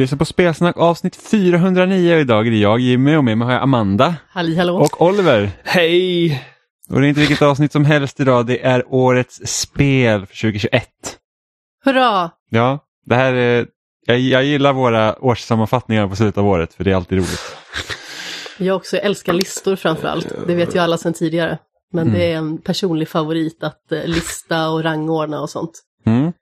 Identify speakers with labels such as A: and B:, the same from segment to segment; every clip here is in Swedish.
A: Lyssnar på Spelsnack avsnitt 409 och idag är det jag Jimmy och med mig har jag Amanda
B: Halli hallå.
A: och Oliver.
C: Hej!
A: Och det är inte vilket avsnitt som helst idag, det är årets spel för 2021.
B: Hurra!
A: Ja, det här är, jag, jag gillar våra årssammanfattningar på slutet av året för det är alltid roligt.
B: Jag också älskar listor framför allt. Det vet ju alla sedan tidigare. Men
A: Mm.
B: det är en personlig favorit att eh, lista och rangordna och sånt.
A: Mm.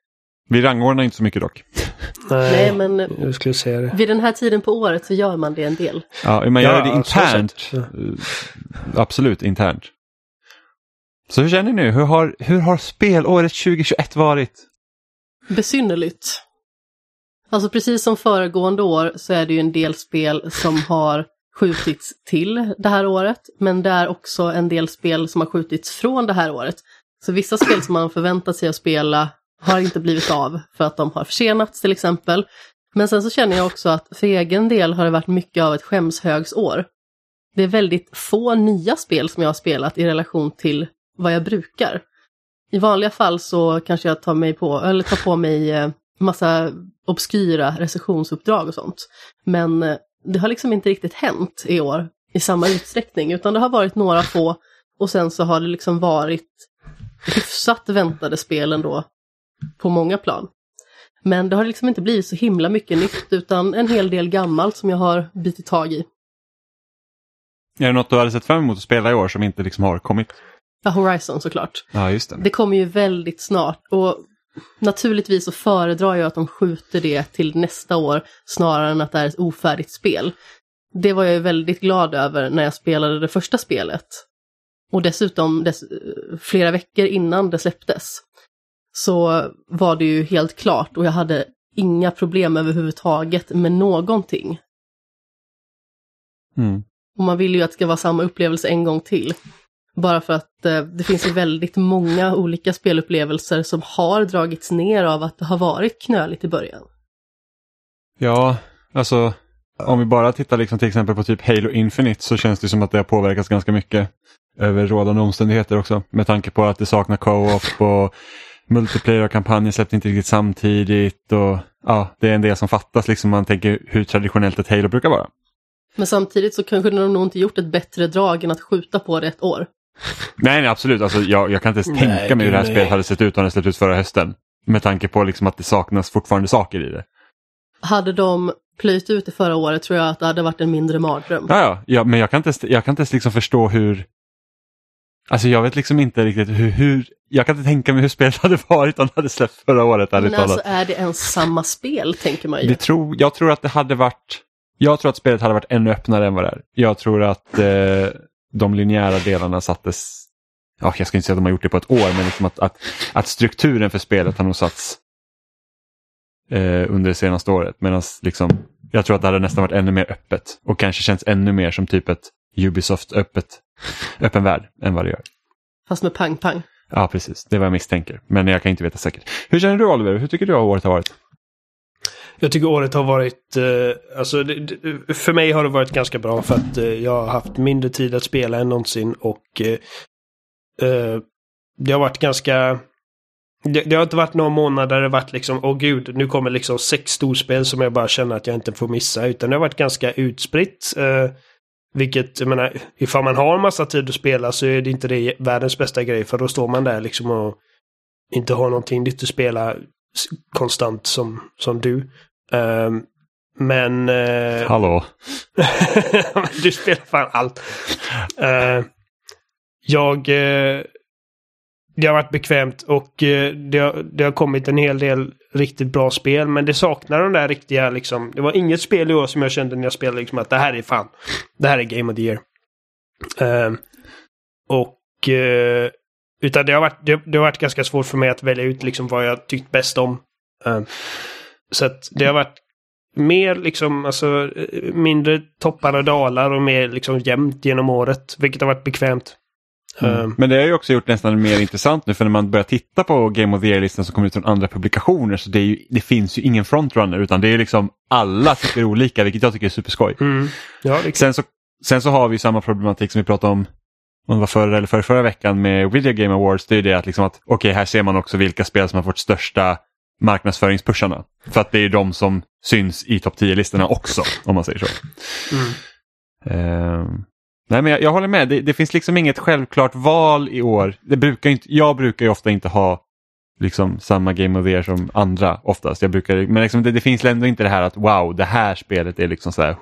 A: Vi rangordnar inte så mycket dock.
B: Nej, men eh,
C: Jag skulle säga det.
B: vid den här tiden på året så gör man det en del.
A: Ja, man gör
C: Ja,
A: det
C: så
A: internt. Eh, Absolut internt. Så hur känner ni nu? Hur har, hur har spelåret 2021 varit?
B: Besynnerligt. Alltså precis som föregående år så är det ju en del spel som har skjutits till det här året. Men det är också en del spel som har skjutits från det här året. Så vissa spel som man förväntat sig att spela har inte blivit av för att de har försenats till exempel. Men sen så känner jag också att för egen del har det varit mycket av ett skämshögsår. Det är väldigt få nya spel som jag har spelat i relation till vad jag brukar. I vanliga fall så kanske jag tar, mig på, eller tar på mig eh, massa obskyra recensionsuppdrag och sånt. Men eh, det har liksom inte riktigt hänt i år i samma utsträckning, utan det har varit några få och sen så har det liksom varit hyfsat väntade spel ändå på många plan. Men det har liksom inte blivit så himla mycket nytt, utan en hel del gammalt som jag har bitit tag i.
A: Är det något du hade sett fram emot att spela i år som inte liksom har kommit?
B: Ja, Horizon såklart.
A: Ja, just det.
B: Det kommer ju väldigt snart och naturligtvis så föredrar jag att de skjuter det till nästa år snarare än att det är ett ofärdigt spel. Det var jag ju väldigt glad över när jag spelade det första spelet. Och dessutom dess, flera veckor innan det släpptes så var det ju helt klart och jag hade inga problem överhuvudtaget med någonting.
A: Mm.
B: Och man vill ju att det ska vara samma upplevelse en gång till. Bara för att eh, det finns ju väldigt många olika spelupplevelser som har dragits ner av att det har varit knöligt i början.
A: Ja, alltså om vi bara tittar liksom till exempel på typ Halo Infinite så känns det som att det har påverkats ganska mycket över rådande omständigheter också. Med tanke på att det saknar co-op och multiplayer och kampanjen släppte inte riktigt samtidigt och ja, det är en del som fattas liksom man tänker hur traditionellt ett Halo brukar vara.
B: Men samtidigt så kanske de nog inte gjort ett bättre drag än att skjuta på det ett år.
A: Nej, nej absolut, alltså, jag, jag kan inte ens tänka mig hur det här
C: nej.
A: spelet hade sett ut om det släppts ut förra hösten. Med tanke på liksom att det saknas fortfarande saker i det.
B: Hade de plöjt ut det förra året tror jag att det hade varit en mindre mardröm.
A: Ja, ja, ja men jag kan inte ens, jag kan inte ens liksom förstå hur... Alltså jag vet liksom inte riktigt hur, hur... Jag kan inte tänka mig hur spelet hade varit om det hade släppts förra året,
B: Men alltså
A: talat.
B: är det ens samma spel tänker man ju.
A: Det tror, jag tror att det hade varit... Jag tror att spelet hade varit ännu öppnare än vad det är. Jag tror att eh, de linjära delarna sattes... Ja, jag ska inte säga att de har gjort det på ett år, men liksom att, att, att strukturen för spelet har nog satts eh, under det senaste året. Medan liksom, jag tror att det hade nästan varit ännu mer öppet och kanske känns ännu mer som typ ett Ubisoft-öppet öppen värld än vad det gör.
B: Fast med pang-pang.
A: Ja, precis. Det är vad jag misstänker. Men jag kan inte veta säkert. Hur känner du Oliver? Hur tycker du att året har varit?
C: Jag tycker året har varit, eh, alltså det, för mig har det varit ganska bra för att eh, jag har haft mindre tid att spela än någonsin och eh, eh, det har varit ganska, det, det har inte varit några månader där det varit liksom, åh gud, nu kommer liksom sex storspel som jag bara känner att jag inte får missa, utan det har varit ganska utspritt. Vilket, jag menar, ifall man har en massa tid att spela så är det inte det världens bästa grej, för då står man där liksom och inte har någonting nytt att spela konstant som, som du. Ehm, men... eh,
A: Hallå?
C: du spelar fan allt. Eh, jag... eh, det har varit bekvämt och eh, det, har, det har kommit en hel del riktigt bra spel. Men det saknar de där riktiga liksom. Det var inget spel i år som jag kände när jag spelade liksom att det här är fan. Det här är Game of the Year. Uh, och... Uh, utan det har, varit, det, det har varit ganska svårt för mig att välja ut liksom vad jag tyckt bäst om. Uh, så att det har varit mer liksom, alltså eh, mindre toppar och dalar och mer liksom jämnt genom året, vilket har varit bekvämt.
A: Mm.
C: Eh,
A: Men det har ju också gjort nästan mer intressant nu för när man börjar titta på Game of the Year-listan som kommer ut från andra publikationer så det, ju, det finns ju ingen frontrunner utan det är liksom alla tycker olika vilket jag tycker är superskoj.
C: mm. Ja,
A: Sen så, sen så har vi samma problematik som vi pratade om om det var förra eller förra, förra veckan med Video Game Awards. Det är det att, liksom att okej här ser man också vilka spel som har fått största marknadsföringspusharna. För att det är de som syns i topp 10-listorna också om man säger så.
C: Mm.
A: Eh, nej men jag, jag håller med, det, det, finns liksom inget självklart val i år. Det brukar inte, jag brukar ju ofta inte ha liksom samma Game of the Year som andra oftast. Jag brukar, men liksom det, det finns ändå inte det här att wow, det här spelet är liksom så här,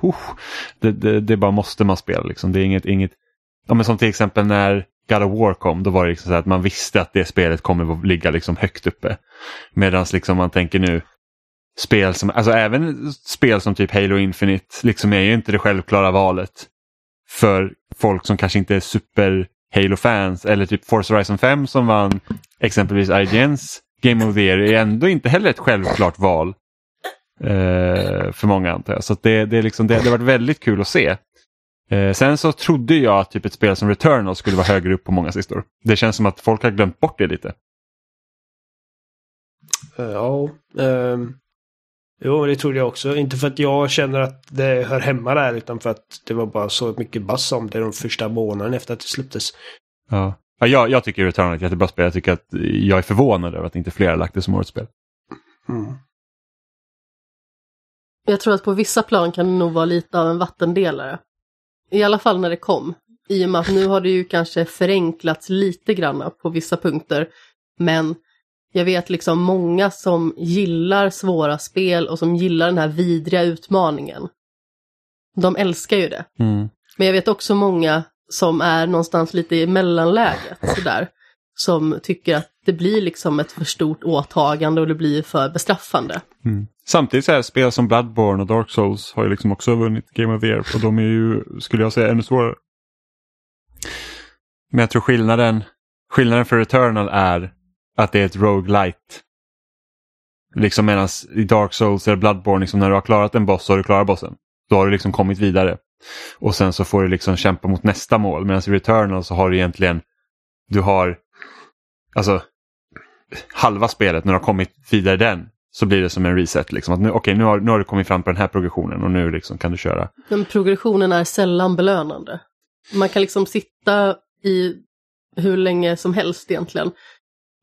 A: det, det, det bara måste man spela. Liksom. Det är inget, inget ja, men som till exempel när God of War kom, då var det liksom så att man visste att det spelet kommer att ligga liksom högt uppe. Medan liksom man tänker nu, spel som, alltså även spel som typ Halo Infinite liksom är ju inte det självklara valet för folk som kanske inte är super Halo-fans eller typ Forza Horizon 5 som vann exempelvis IGNs Game of the Year är ändå inte heller ett självklart val eh, för många antar jag. Så det, det, är liksom, det, det har varit väldigt kul att se. Eh, sen så trodde jag att typ ett spel som Returnal skulle vara högre upp på många listor. Det känns som att folk har glömt bort det lite.
C: Eh, ja, um, jo det trodde jag också. Inte för att jag känner att det hör hemma där utan för att det var bara så mycket bass om det de första månaderna efter att det släpptes.
A: Ja, ja jag, jag tycker Returnal är ett jättebra spel. Jag tycker att jag är förvånad över att inte fler har lagt det som årets spel. Mm.
B: Jag tror att på vissa plan kan det nog vara lite av en vattendelare. I alla fall när det kom. I och med att nu har det ju kanske förenklats lite grann på vissa punkter. Men jag vet liksom många som gillar svåra spel och som gillar den här vidriga utmaningen. De älskar ju det.
A: Mm.
B: Men jag vet också många som är någonstans lite i mellanläget sådär. Som tycker att det blir liksom ett för stort åtagande och det blir för bestraffande.
A: Mm. Samtidigt så här spel som Bloodborne och Dark Souls har ju liksom också vunnit Game of the Year och de är ju, skulle jag säga, ännu svårare. Men jag tror skillnaden, skillnaden för Returnal är att det är ett roguelite. Liksom medan i Dark Souls eller Bloodborne, liksom när du har klarat en boss så har du klarat bossen. Då har du liksom kommit vidare. Och sen så får du liksom kämpa mot nästa mål. Medan i Returnal så har du egentligen, du har, alltså halva spelet när du har kommit vidare den så blir det som en reset. Liksom. Att nu, okay, nu, har, nu har du kommit fram på den här progressionen och nu liksom kan du köra.
B: Men progressionen är sällan belönande. Man kan liksom sitta i hur länge som helst egentligen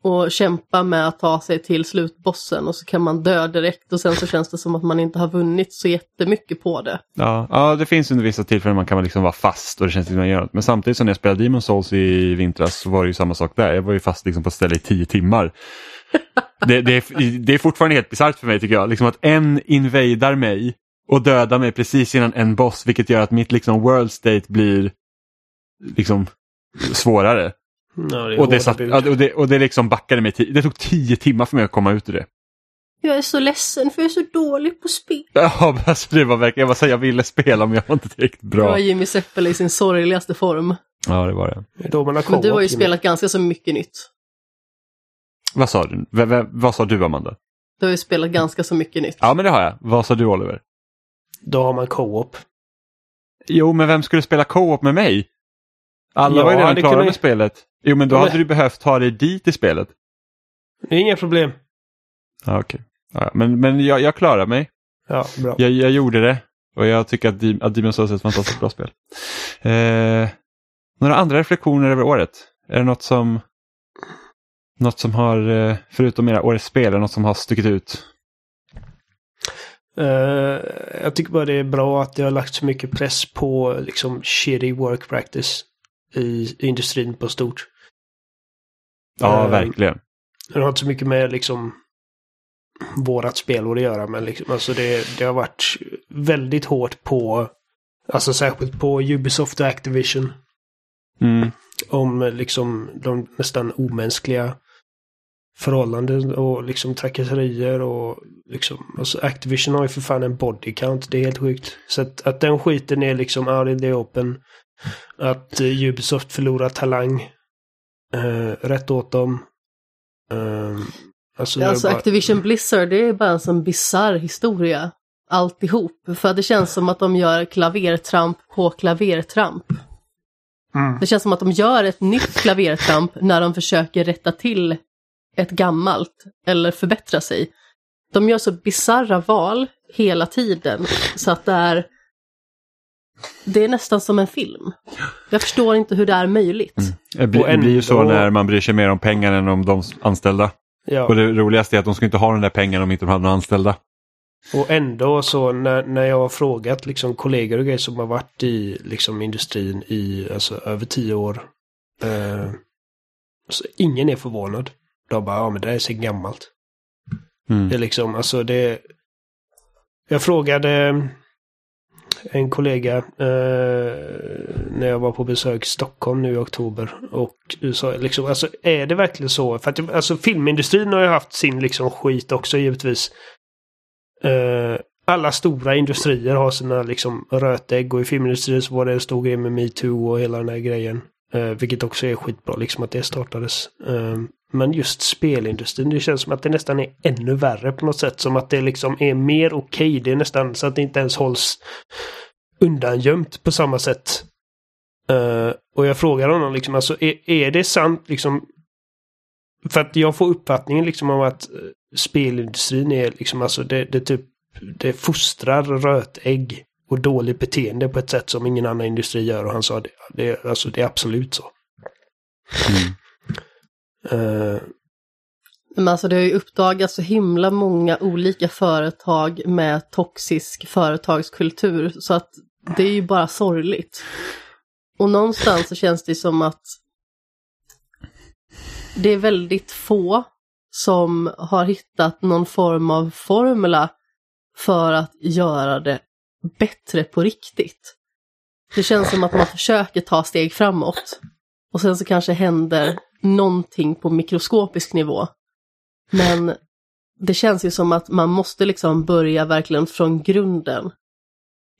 B: och kämpa med att ta sig till slutbossen och så kan man dö direkt och sen så känns det som att man inte har vunnit så jättemycket på det.
A: Ja, ja det finns under vissa tillfällen man kan liksom vara fast och det känns som att man gör något. Men samtidigt som när jag spelade Demon Souls i vintras så var det ju samma sak där. Jag var ju fast liksom på ett ställe i tio timmar. det, det, är, det är fortfarande helt bisarrt för mig tycker jag. Liksom att en invadar mig och dödar mig precis innan en boss vilket gör att mitt liksom world state blir liksom svårare.
C: Ja, det
A: och, det satt, och, det, och det liksom backade mig. Det tog tio timmar för mig att komma ut ur det.
B: Jag är så ledsen för jag är så dålig på spel.
A: Ja, alltså det var verkligen, jag var så jag ville spela men jag var inte tillräckligt bra. Det
B: var Jimmy Seppele i sin sorgligaste form.
A: Ja, det var det. det
C: då man har
B: men du har ju spelat ganska så mycket nytt.
A: Vad sa du? V vad sa du Amanda?
B: Du har ju spelat ganska så mycket nytt.
A: Ja, men det har jag. Vad sa du Oliver?
C: Då har man co-op.
A: Jo, men vem skulle spela co-op med mig? Alla ja, var ju redan klara kunde... med spelet. Jo, men då hade du behövt ta dig dit i spelet.
C: Det är inga problem.
A: Ja, okej. Okay. Ja, men men jag, jag klarar mig.
C: Ja, bra.
A: Jag, jag gjorde det. Och jag tycker att, att Demon's Souls är ett fantastiskt bra spel. Eh, några andra reflektioner över året? Är det något som, något som har, eh, förutom era årets spel, är något som har stuckit ut?
C: Uh, jag tycker bara det är bra att det har lagt så mycket press på liksom shitty work practice i industrin på stort.
A: Ja, uh, verkligen.
C: Det har inte så mycket med liksom vårat spelår att göra, men liksom, alltså det, det har varit väldigt hårt på, alltså särskilt på Ubisoft och Activision.
A: Mm.
C: Om liksom de nästan omänskliga förhållanden och liksom trakasserier och liksom, alltså Activision har ju för fan en body count, det är helt sjukt. Så att, att den skiten är liksom out in the open. Att uh, Ubisoft förlorar talang. Uh, rätt åt dem. Uh,
B: alltså, alltså bara... Activision Blizzard, det är bara en sån bisarr historia. Alltihop. För det känns som att de gör klavertramp på klavertramp. Mm. Det känns som att de gör ett nytt klavertramp när de försöker rätta till ett gammalt eller förbättra sig. De gör så bizarra val hela tiden så att det är det är nästan som en film. Jag förstår inte hur det är möjligt. Mm.
A: Det, blir, det blir ju så när man bryr sig mer om pengar än om de anställda. Ja. Och det roligaste är att de ska inte ha den där pengarna om inte de hade några anställda.
C: Och ändå så när, när jag har frågat liksom kollegor och grejer som har varit i liksom industrin i alltså, över tio år. Eh, så ingen är förvånad. De bara, ja men det är så gammalt.
A: Mm.
C: Det är liksom, alltså det... Jag frågade en kollega eh, när jag var på besök i Stockholm nu i oktober. Och sa liksom, alltså är det verkligen så? För att alltså filmindustrin har ju haft sin liksom skit också givetvis. Eh, alla stora industrier har sina liksom rötägg och i filmindustrin så var det en stor grej med metoo och hela den här grejen. Eh, vilket också är skitbra liksom att det startades. Eh, men just spelindustrin, det känns som att det nästan är ännu värre på något sätt. Som att det liksom är mer okej. Okay. Det är nästan så att det inte ens hålls undangömt på samma sätt. Uh, och jag frågar honom liksom, alltså är, är det sant liksom? För att jag får uppfattningen liksom om att eh, spelindustrin är liksom, alltså det, det typ, det fostrar rötägg och dåligt beteende på ett sätt som ingen annan industri gör. Och han sa det, det, alltså, det är absolut så.
A: Mm.
C: Eh,
B: men alltså det har ju uppdagats så himla många olika företag med toxisk företagskultur så att det är ju bara sorgligt. Och någonstans så känns det som att det är väldigt få som har hittat någon form av formula för att göra det bättre på riktigt. Det känns som att man försöker ta steg framåt och sen så kanske händer någonting på mikroskopisk nivå. Men det känns ju som att man måste liksom börja verkligen från grunden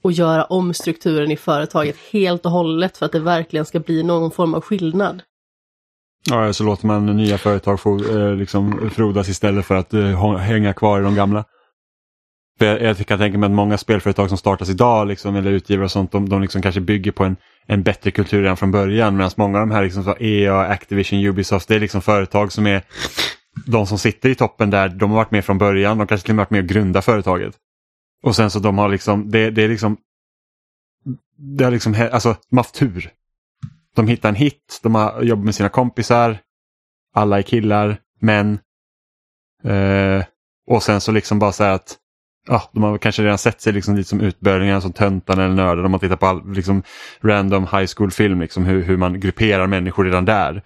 B: och göra om strukturen i företaget helt och hållet för att det verkligen ska bli någon form av skillnad.
A: Ja, så låter man nya företag få, eh, liksom, frodas istället för att eh, hänga kvar i de gamla. För jag, jag kan tänka mig att många spelföretag som startas idag liksom, eller utgivare och sånt, de, de liksom kanske bygger på en, en bättre kultur redan från början. Medan många av de här, liksom, EA, Activision, Ubisoft, det är liksom företag som är de som sitter i toppen där, de har varit med från början, de kanske till och med varit med och grundat företaget. Och sen så de har liksom, det, det är liksom, det har liksom, alltså de har haft tur. De hittar en hit, de har jobbat med sina kompisar, alla är killar, män. Eh, och sen så liksom bara så här att ja, de har kanske redan sett sig liksom lite som utbörlingar som töntan eller nördar. De har tittat på all, liksom, random high school-film, liksom, hur, hur man grupperar människor redan där.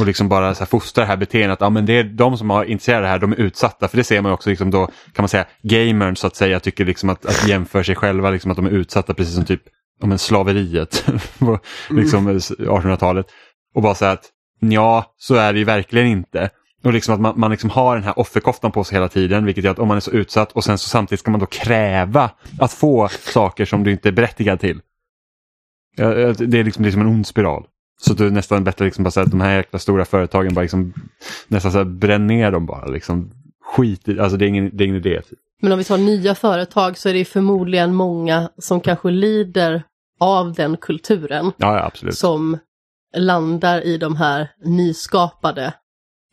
A: Och liksom bara så här, fostra det här beteendet. Ja, men det är de som har intresserade det här, de är utsatta. För det ser man också liksom, då, kan man säga, gamern så att säga, tycker liksom att, att jämföra sig själva, liksom, att de är utsatta precis som typ om en slaveriet på liksom, 1800-talet. Och bara säga att ja, så är det ju verkligen inte. Och liksom att man, man liksom har den här offerkoftan på sig hela tiden vilket gör att om man är så utsatt och sen så samtidigt ska man då kräva att få saker som du inte är berättigad till. Det är liksom, liksom en ond spiral. Så det är nästan bättre liksom bara säga att de här jäkla stora företagen bara liksom, nästan så här, bränn ner dem bara. Liksom, skit i, alltså det är ingen, det är ingen idé.
B: Men om vi tar nya företag så är det förmodligen många som kanske lider av den kulturen.
A: Ja, ja.
B: Som landar i de här nyskapade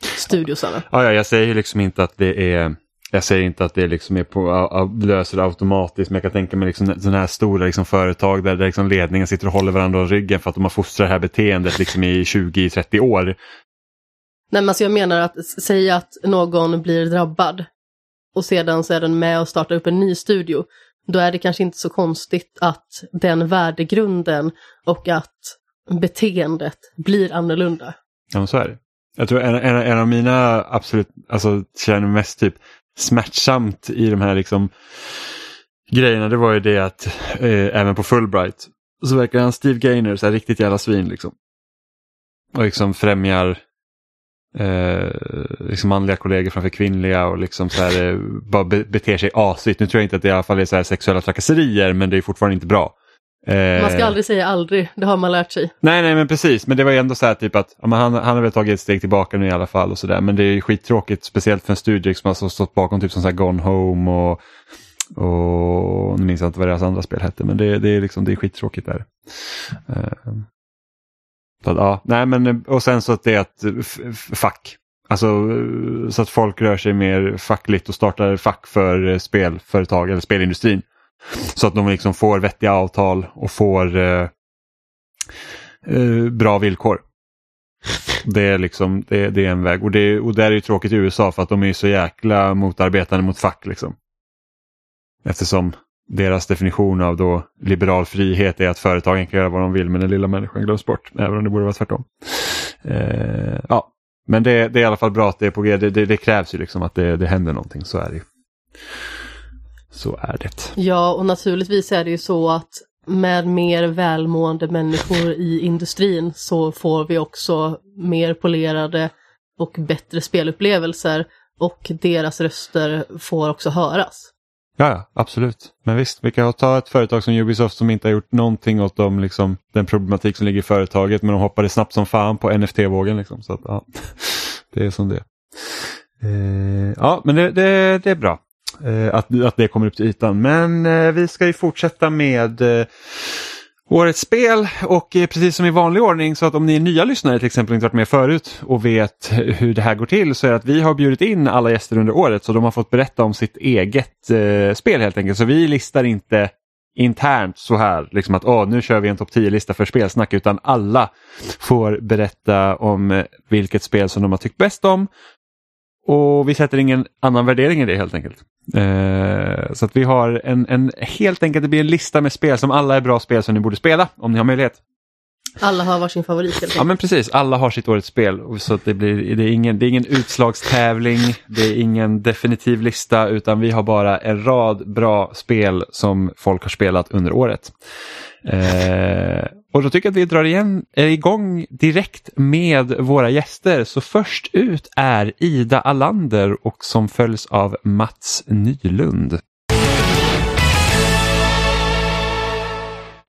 B: studiosarna.
A: Ja, ja, jag säger liksom inte att det är jag säger inte att det liksom är på, löser det automatiskt men jag kan tänka mig liksom sådana här stora liksom företag där, där liksom ledningen sitter och håller varandra om ryggen för att de har fostrat det här beteendet liksom i 20-30 år. Nej
B: men alltså jag menar att säga att någon blir drabbad och sedan så är den med och startar upp en ny studio. Då är det kanske inte så konstigt att den värdegrunden och att beteendet blir annorlunda.
A: Ja men så är det. Jag tror en, en, en av mina absolut, alltså känner mest typ smärtsamt i de här liksom grejerna det var ju det att eh, även på Fulbright så verkar han Steve Gaynor så här riktigt jävla svin liksom. Och liksom främjar eh, liksom manliga kollegor framför kvinnliga och liksom så här, eh, bara be beter sig asigt. Nu tror jag inte att det i alla fall är så här sexuella trakasserier men det är fortfarande inte bra.
B: Man ska aldrig säga aldrig, det har man lärt sig.
A: Nej, nej men precis, men det var ändå så här typ att ja, han, han har väl tagit ett steg tillbaka nu i alla fall och sådär. Men det är skittråkigt, speciellt för en studio som har stått bakom typ som så här Gone Home och, och nu minns jag inte vad deras andra spel hette, men det, det är liksom det är skittråkigt där. Uh, så att, ja, nej men och sen så att det är att fack. Alltså så att folk rör sig mer fackligt och startar fack för spelföretag eller spelindustrin. Så att de liksom får vettiga avtal och får eh, eh, bra villkor. Det är, liksom, det, det är en väg och det, och det är ju tråkigt i USA för att de är så jäkla motarbetande mot fack. Liksom. Eftersom deras definition av då liberal frihet är att företagen kan göra vad de vill men den lilla människan glöms bort. Även om det borde vara tvärtom. Eh, ja, men det, det, är i alla fall bra att det är på G. Det, det, det krävs ju liksom att det, det händer någonting. Så är det ju. Så är det.
B: Ja, och naturligtvis är det ju så att med mer välmående människor i industrin så får vi också mer polerade och bättre spelupplevelser och deras röster får också höras.
A: Ja, absolut. Men visst, vi kan ta ett företag som Ubisoft som inte har gjort någonting åt dem, liksom, den problematik som ligger i företaget men de hoppade snabbt som fan på NFT-vågen. Liksom, så att, ja, det är som det eh, Ja, men det, det, det är bra Eh, att, att det kommer upp till ytan. Men eh, vi ska ju fortsätta med eh, årets spel och eh, precis som i vanlig ordning så att om ni är nya lyssnare till exempel inte varit med förut och vet eh, hur det här går till så är det att vi har bjudit in alla gäster under året så de har fått berätta om sitt eget eh, spel helt enkelt. Så vi listar inte internt så här, liksom att Åh, nu kör vi en topp 10-lista för spelsnack utan alla får berätta om eh, vilket spel som de har tyckt bäst om. Och vi sätter ingen annan värdering i det helt enkelt. Eh, så att vi har en, en, helt enkelt, det blir en lista med spel som alla är bra spel som ni borde spela om ni har möjlighet.
B: Alla har varsin favorit helt
A: Ja men precis, alla har sitt årets spel. Så att det, blir, det, är ingen, det är ingen utslagstävling, det är ingen definitiv lista utan vi har bara en rad bra spel som folk har spelat under året. Eh, och då tycker jag att vi drar igen, är igång direkt med våra gäster. Så först ut är Ida Allander och som följs av Mats Nylund.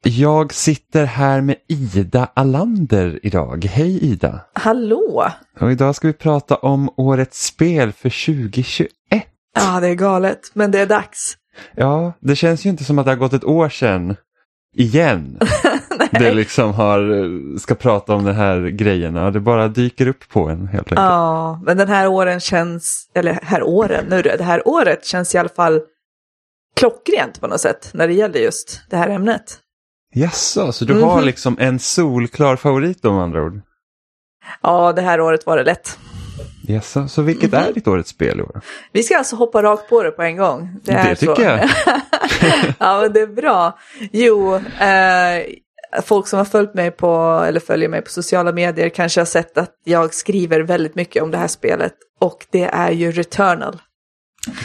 A: Jag sitter här med Ida Allander idag. Hej Ida!
D: Hallå!
A: Och idag ska vi prata om årets spel för 2021.
D: Ja, det är galet, men det är dags.
A: Ja, det känns ju inte som att det har gått ett år sedan igen. det liksom har, ska prata om de här grejerna. Det bara dyker upp på en helt enkelt.
D: Ja, men den här åren känns, eller här åren, nu det här året känns i alla fall klockrent på något sätt när det gäller just det här ämnet.
A: Jaså, så du mm -hmm. har liksom en solklar favorit om andra ord?
D: Ja, det här året var det lätt.
A: Jaså, så vilket
D: Mm-hmm.
A: är ditt årets spel i år?
D: Vi ska alltså hoppa rakt på det på en gång.
A: Det,
D: är
A: tycker
D: så.
A: jag.
D: ja, men det är bra. Jo, eh, folk som har följt mig på, eller följer mig på sociala medier kanske har sett att jag skriver väldigt mycket om det här spelet. Och det är ju Returnal.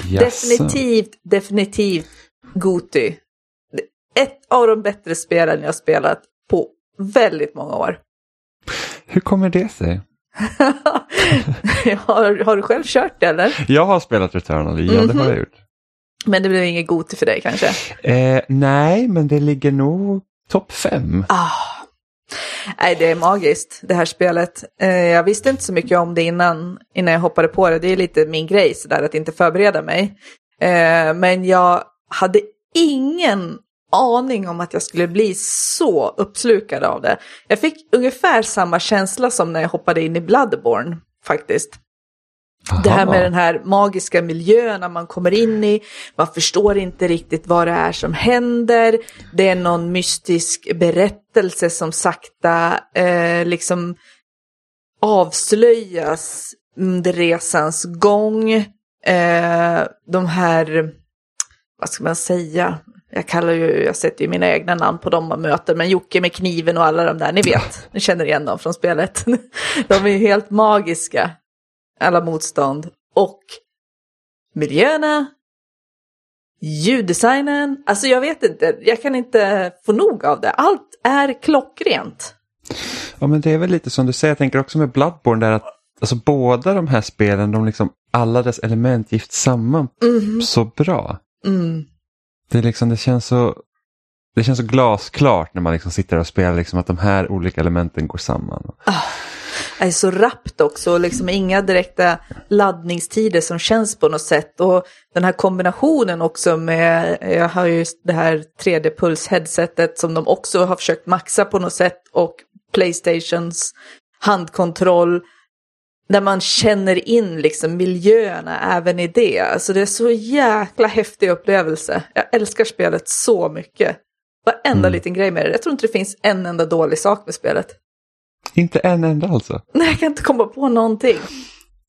A: Jaså.
D: Definitivt, definitivt Goti. Ett av de bättre spelen jag har spelat på väldigt många år.
A: Hur kommer det sig?
D: har, har du själv kört det eller?
A: Jag har spelat Returnal, ja det har jag gjort.
D: Men det blev inget Goti för dig kanske?
A: Eh, nej, men det ligger nog topp fem.
D: Ah. Nej, det är magiskt det här spelet. Eh, jag visste inte så mycket om det innan, innan jag hoppade på det. Det är lite min grej sådär att inte förbereda mig. Eh, men jag hade ingen aning om att jag skulle bli så uppslukad av det. Jag fick ungefär samma känsla som när jag hoppade in i Bloodborne faktiskt. Det här med den här magiska miljön när man kommer in i, man förstår inte riktigt vad det är som händer. Det är någon mystisk berättelse som sakta eh, liksom avslöjas under resans gång. Eh, de här, vad ska man säga, jag kallar ju, jag sätter ju mina egna namn på man möter, men Jocke med kniven och alla de där, ni vet, ni känner igen dem från spelet. De är ju helt magiska alla motstånd och miljöerna, ljuddesignen, alltså jag vet inte, jag kan inte få nog av det. Allt är klockrent.
A: Ja men det är väl lite som du säger, jag tänker också med Bloodborne där att alltså, båda de här spelen, de liksom, alla dess element gifts samman
D: Mm.
A: så bra.
D: Mm.
A: Det, liksom, det, känns så, det känns så glasklart när man liksom sitter och spelar liksom, att de här olika elementen går samman.
D: Ah, det är så rappt också, liksom inga direkta laddningstider som känns på något sätt. Och den här kombinationen också med, jag har ju det här 3D-puls-headsetet som de också har försökt maxa på något sätt och Playstations handkontroll. Där man känner in liksom miljöerna även i det. Alltså det är så jäkla häftig upplevelse. Jag älskar spelet så mycket. Varenda
A: Mm.
D: liten grej med det. Jag tror inte det finns en enda dålig sak med spelet.
A: Inte en enda alltså.
D: Nej, jag kan inte komma på någonting.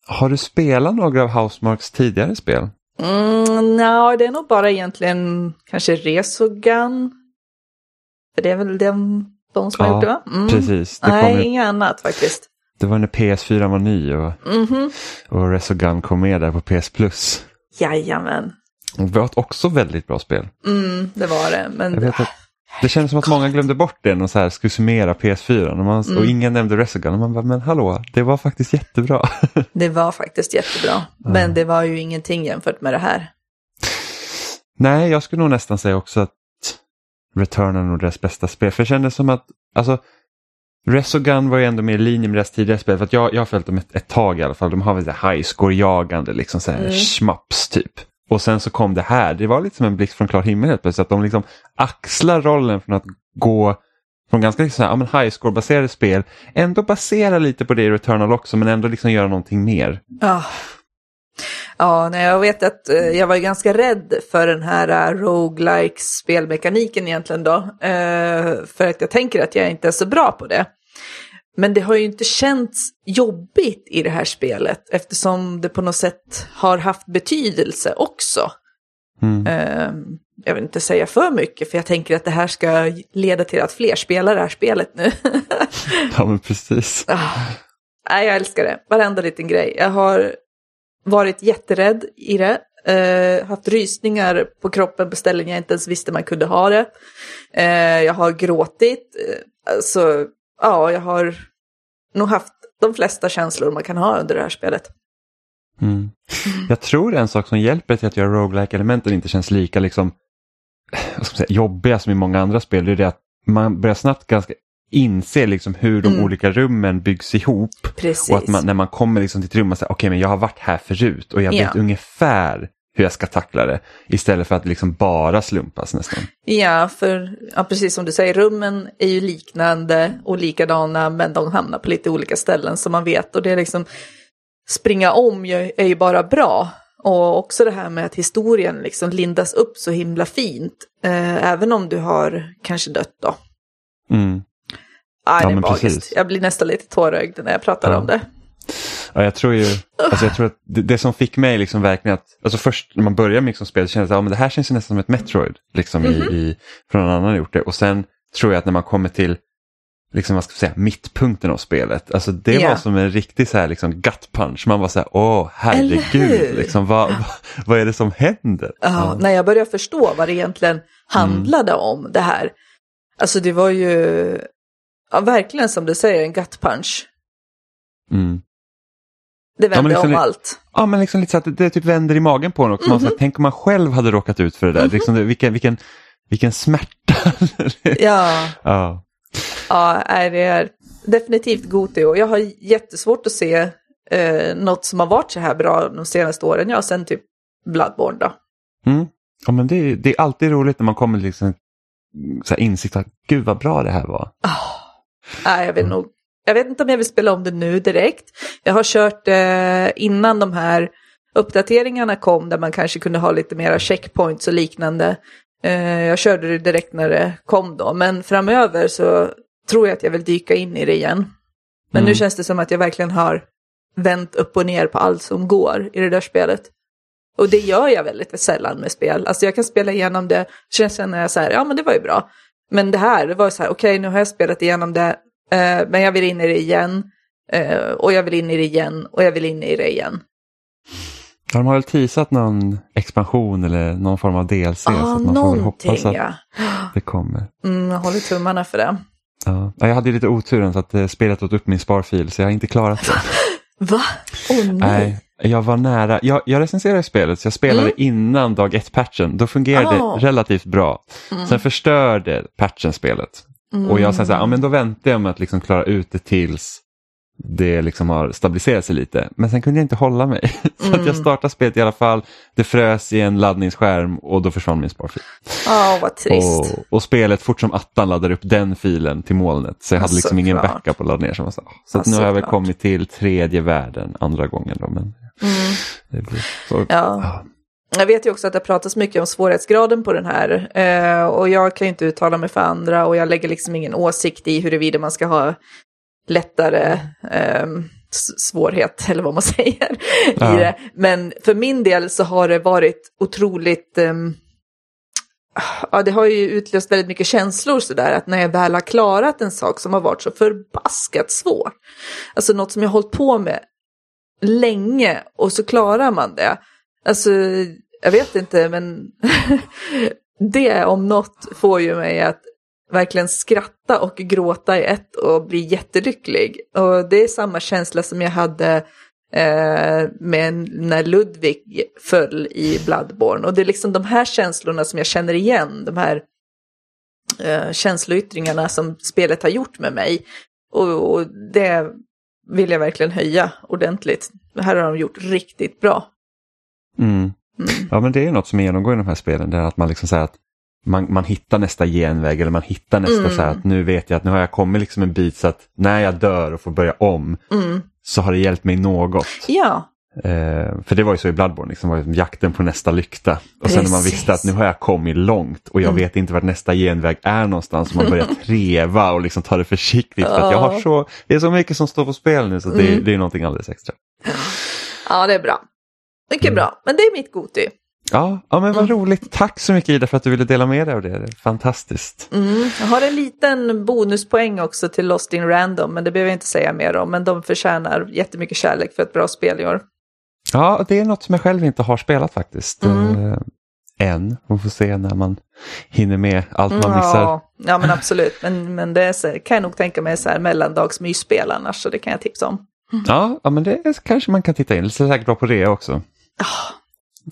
A: Har du spelat några av Housemarks tidigare spel?
D: Mm, no, det är nog bara egentligen kanske Resogun. För det är väl den, de som har
A: Ja,
D: gjort det va? Mm.
A: Precis. Det,
D: Nej,
A: ju,
D: inget annat faktiskt.
A: Det var när PS4 var ny och,
D: Mhm.
A: och Resogun kom med där på PS Plus.
D: Jajamän.
A: Och Det var också väldigt bra spel.
D: Mm, det var det. Men
A: Jag vet att, det kändes som att många glömde bort det när de skulle summera PS4 och, man,
D: Mm.
A: och ingen nämnde Resogun. Och man bara, men hallå, det var faktiskt jättebra.
D: det var faktiskt jättebra. Men det var ju ingenting jämfört med det här.
A: Nej, jag skulle nog nästan säga också att Return är nog deras bästa spel. För det kändes som att, alltså, Resogun var ju ändå mer i linje med deras tidigare spel. För att jag, jag har följt dem ett, ett tag i alla fall. De har väl det high score-jagande, liksom så här
D: Mm.
A: schmaps typ. Och sen så kom det här, det var lite som en blixt från klar himmel helt plötsligt. Att de liksom axlar rollen från att gå från ganska liksom så här, ja, men high score-baserade spel, ändå basera lite på det i Returnal också, men ändå liksom göra någonting mer.
D: Ja. Ja, nej, jag vet att eh, jag var ganska rädd för den här uh, roguelike spelmekaniken egentligen då. Eh, för att jag tänker att jag inte är så bra på det. Men det har ju inte känts jobbigt i det här spelet eftersom det på något sätt har haft betydelse också.
A: Mm.
D: Eh, jag vill inte säga för mycket för jag tänker att det här ska leda till att fler spelar det här spelet nu.
A: Ja, men precis.
D: Ah, nej, jag älskar det. Varenda liten grej. Jag har varit jätterädd i det. Eh, haft rysningar på kroppen på ställen jag inte ens visste man kunde ha det. Eh, jag har gråtit. Eh, alltså, ja, jag har nog haft de flesta känslor man kan ha under det här spelet.
A: Mm. Jag tror en sak som hjälper till att göra roguelike elementen inte känns lika liksom, säga, jobbiga som i många andra spel. Det är det att man börjar snabbt ganska inse liksom hur de
D: Mm.
A: olika rummen byggs ihop.
D: Precis.
A: Och att man, när man kommer liksom till ett rum och säger okej men jag har varit här förut och jag
D: Ja.
A: vet ungefär hur jag ska tackla det. Istället för att liksom bara slumpas nästan.
D: Ja, för ja, precis som du säger, rummen är ju liknande och likadana men de hamnar på lite olika ställen som man vet. Och det är liksom, springa om är ju bara bra. Och också det här med att historien liksom lindas upp så himla fint. Eh, även om du har kanske dött då.
A: Mm.
D: Ja, det är
A: men
D: magiskt.
A: precis.
D: Jag blir nästan lite tårögd när jag pratar
A: Ja.
D: om det.
A: Ja, jag tror ju, alltså jag tror att det, det som fick mig liksom verkligen att, alltså först när man börjar med liksom spelet kändes det, ja men det här känns nästan som ett Metroid, liksom
D: Mhm.
A: i, i, från någon annan gjort det. Och sen tror jag att när man kommer till, liksom vad ska säga, mittpunkten av spelet, alltså det
D: Ja.
A: var som en riktig så här liksom gut punch. Man var så här, åh herregud, liksom, vad, vad, vad är det som händer?
D: Ja, när jag började förstå vad det egentligen handlade om det här. Alltså det var ju ja, verkligen som du säger en gut punch.
A: Mm.
D: Det vände
A: men liksom
D: om allt.
A: Ja, men liksom lite så att det, typ vänder i magen på en också. Man
D: Mhm.
A: säger, tänk om man själv hade råkat ut för det där, liksom, det, vilken, vilken, vilken smärta.
D: Ja,
A: ja.
D: ja det är definitivt Goti och jag har jättesvårt att se eh, något som har varit så här bra de senaste åren. Ja, sen typ Bloodborne då.
A: Mm. Ja, men det, är- det är alltid roligt när man kommer till liksom, så här insikt att gud vad bra det här var.
D: Nej, jag vet nog. Jag vet inte om jag vill spela om det nu direkt. Jag har kört eh, innan de här uppdateringarna kom där man kanske kunde ha lite mera checkpoints och liknande. Eh, jag körde det direkt när det kom då, men framöver så tror jag att jag vill dyka in i det igen. Men nu
A: Mm.
D: känns det som att jag verkligen har vänt upp och ner på allt som går i det där spelet. Och det gör jag väldigt sällan med spel. Alltså jag kan spela igenom det, sen känner jag så här, ja men det var ju bra. Men det här, det var så här, okej nu har jag spelat igenom det, eh, men jag vill in i det igen. Eh, och jag vill in i det igen, och jag vill in i det igen.
A: De har väl teasat någon expansion eller någon form av DLC. så
D: Ja,
A: att man får hoppas att
D: ja.
A: det kommer.
D: Mm, jag håller tummarna för det.
A: Ja. Ja, Jag hade ju lite oturen så att eh, spelet åt upp min sparfil så jag har inte klarat det.
D: Va? Åh nej.
A: Nej, jag var nära. Jag, jag recenserade spelet så jag spelade
D: Mm.
A: innan dag ett patchen Då fungerade
D: Ah.
A: det relativt bra.
D: Mm.
A: Sen förstörde patchen spelet. Och jag sa så här, ja men då väntar jag med att liksom klara ut det tills det liksom har stabiliserat sig lite. Men sen kunde jag inte hålla mig. Så att jag
D: Mm.
A: startade spelet i alla fall. Det frös i en laddningsskärm och då försvann min sparfil.
D: Ja, vad trist.
A: Och, och spelet fort som attan laddade upp den filen till molnet. Så jag hade liksom ingen backup att ladda ner. Så, jag var så, så nu har jag väl kommit till tredje världen andra gången. Då, men
D: Mm.
A: så,
D: Ja.
A: ja.
D: Jag vet ju också att det pratas mycket om svårighetsgraden på den här. Eh, och jag kan ju inte uttala mig för andra och jag lägger liksom ingen åsikt i huruvida man ska ha lättare eh, s- svårhet, eller vad man säger,
A: Ja.
D: i det. Men för min del så har det varit otroligt... ehm, ja, det har ju utlöst väldigt mycket känslor sådär, att när jag väl har klarat en sak som har varit så förbaskat svår, alltså något som jag har hållit på med länge och så klarar man det. Alltså, jag vet inte, men det om något får ju mig att verkligen skratta och gråta i ett och bli jättelycklig. Och det är samma känsla som jag hade eh, med när Ludvig föll i Bloodborne. Och det är liksom de här känslorna som jag känner igen, de här eh, känsloyttringarna som spelet har gjort med mig. Och, och det vill jag verkligen höja ordentligt. Det här har de gjort riktigt bra.
A: Mm.
D: Mm.
A: Ja men det är något som genomgår i de här spelen. Det är att man liksom säger att man, man hittar nästa genväg eller man hittar nästa
D: Mm.
A: så här att nu vet jag att nu har jag kommit liksom en bit så att när jag dör och får börja om
D: Mm.
A: så har det hjälpt mig något.
D: Ja,
A: Eh, för det var ju så i Bloodborne, liksom, var jakten på nästa lykta. Och sen när man
D: Precis.
A: visste att nu har jag kommit långt och jag
D: Mm.
A: vet inte vart nästa genväg är någonstans. Och man börjar treva och liksom ta det försiktigt. För att jag har så, det är så mycket som står på spel nu så det,
D: Mm.
A: det är någonting alldeles extra.
D: ja det är bra. Mycket
A: Mm.
D: bra, men det är mitt Goti.
A: Ja, ja men vad
D: Mm.
A: roligt. Tack så mycket Ida för att du ville dela med dig av det. det fantastiskt.
D: Mm. Jag har en liten bonuspoäng också till Lost in Random, men det behöver jag inte säga mer om. Men de förtjänar jättemycket kärlek för ett bra spel i år.
A: Ja, det är något som jag själv inte har spelat faktiskt.
D: Mm.
A: Eh, än. Man får se när man hinner med allt man missar.
D: Ja, men absolut. Men, men det är så, kan jag nog tänka mig så här mellandagsmysspel annars, så det kan jag tipsa om.
A: Ja, ja, men det är, kanske man kan titta in. Det är säkert bra på rea också.
D: Ja,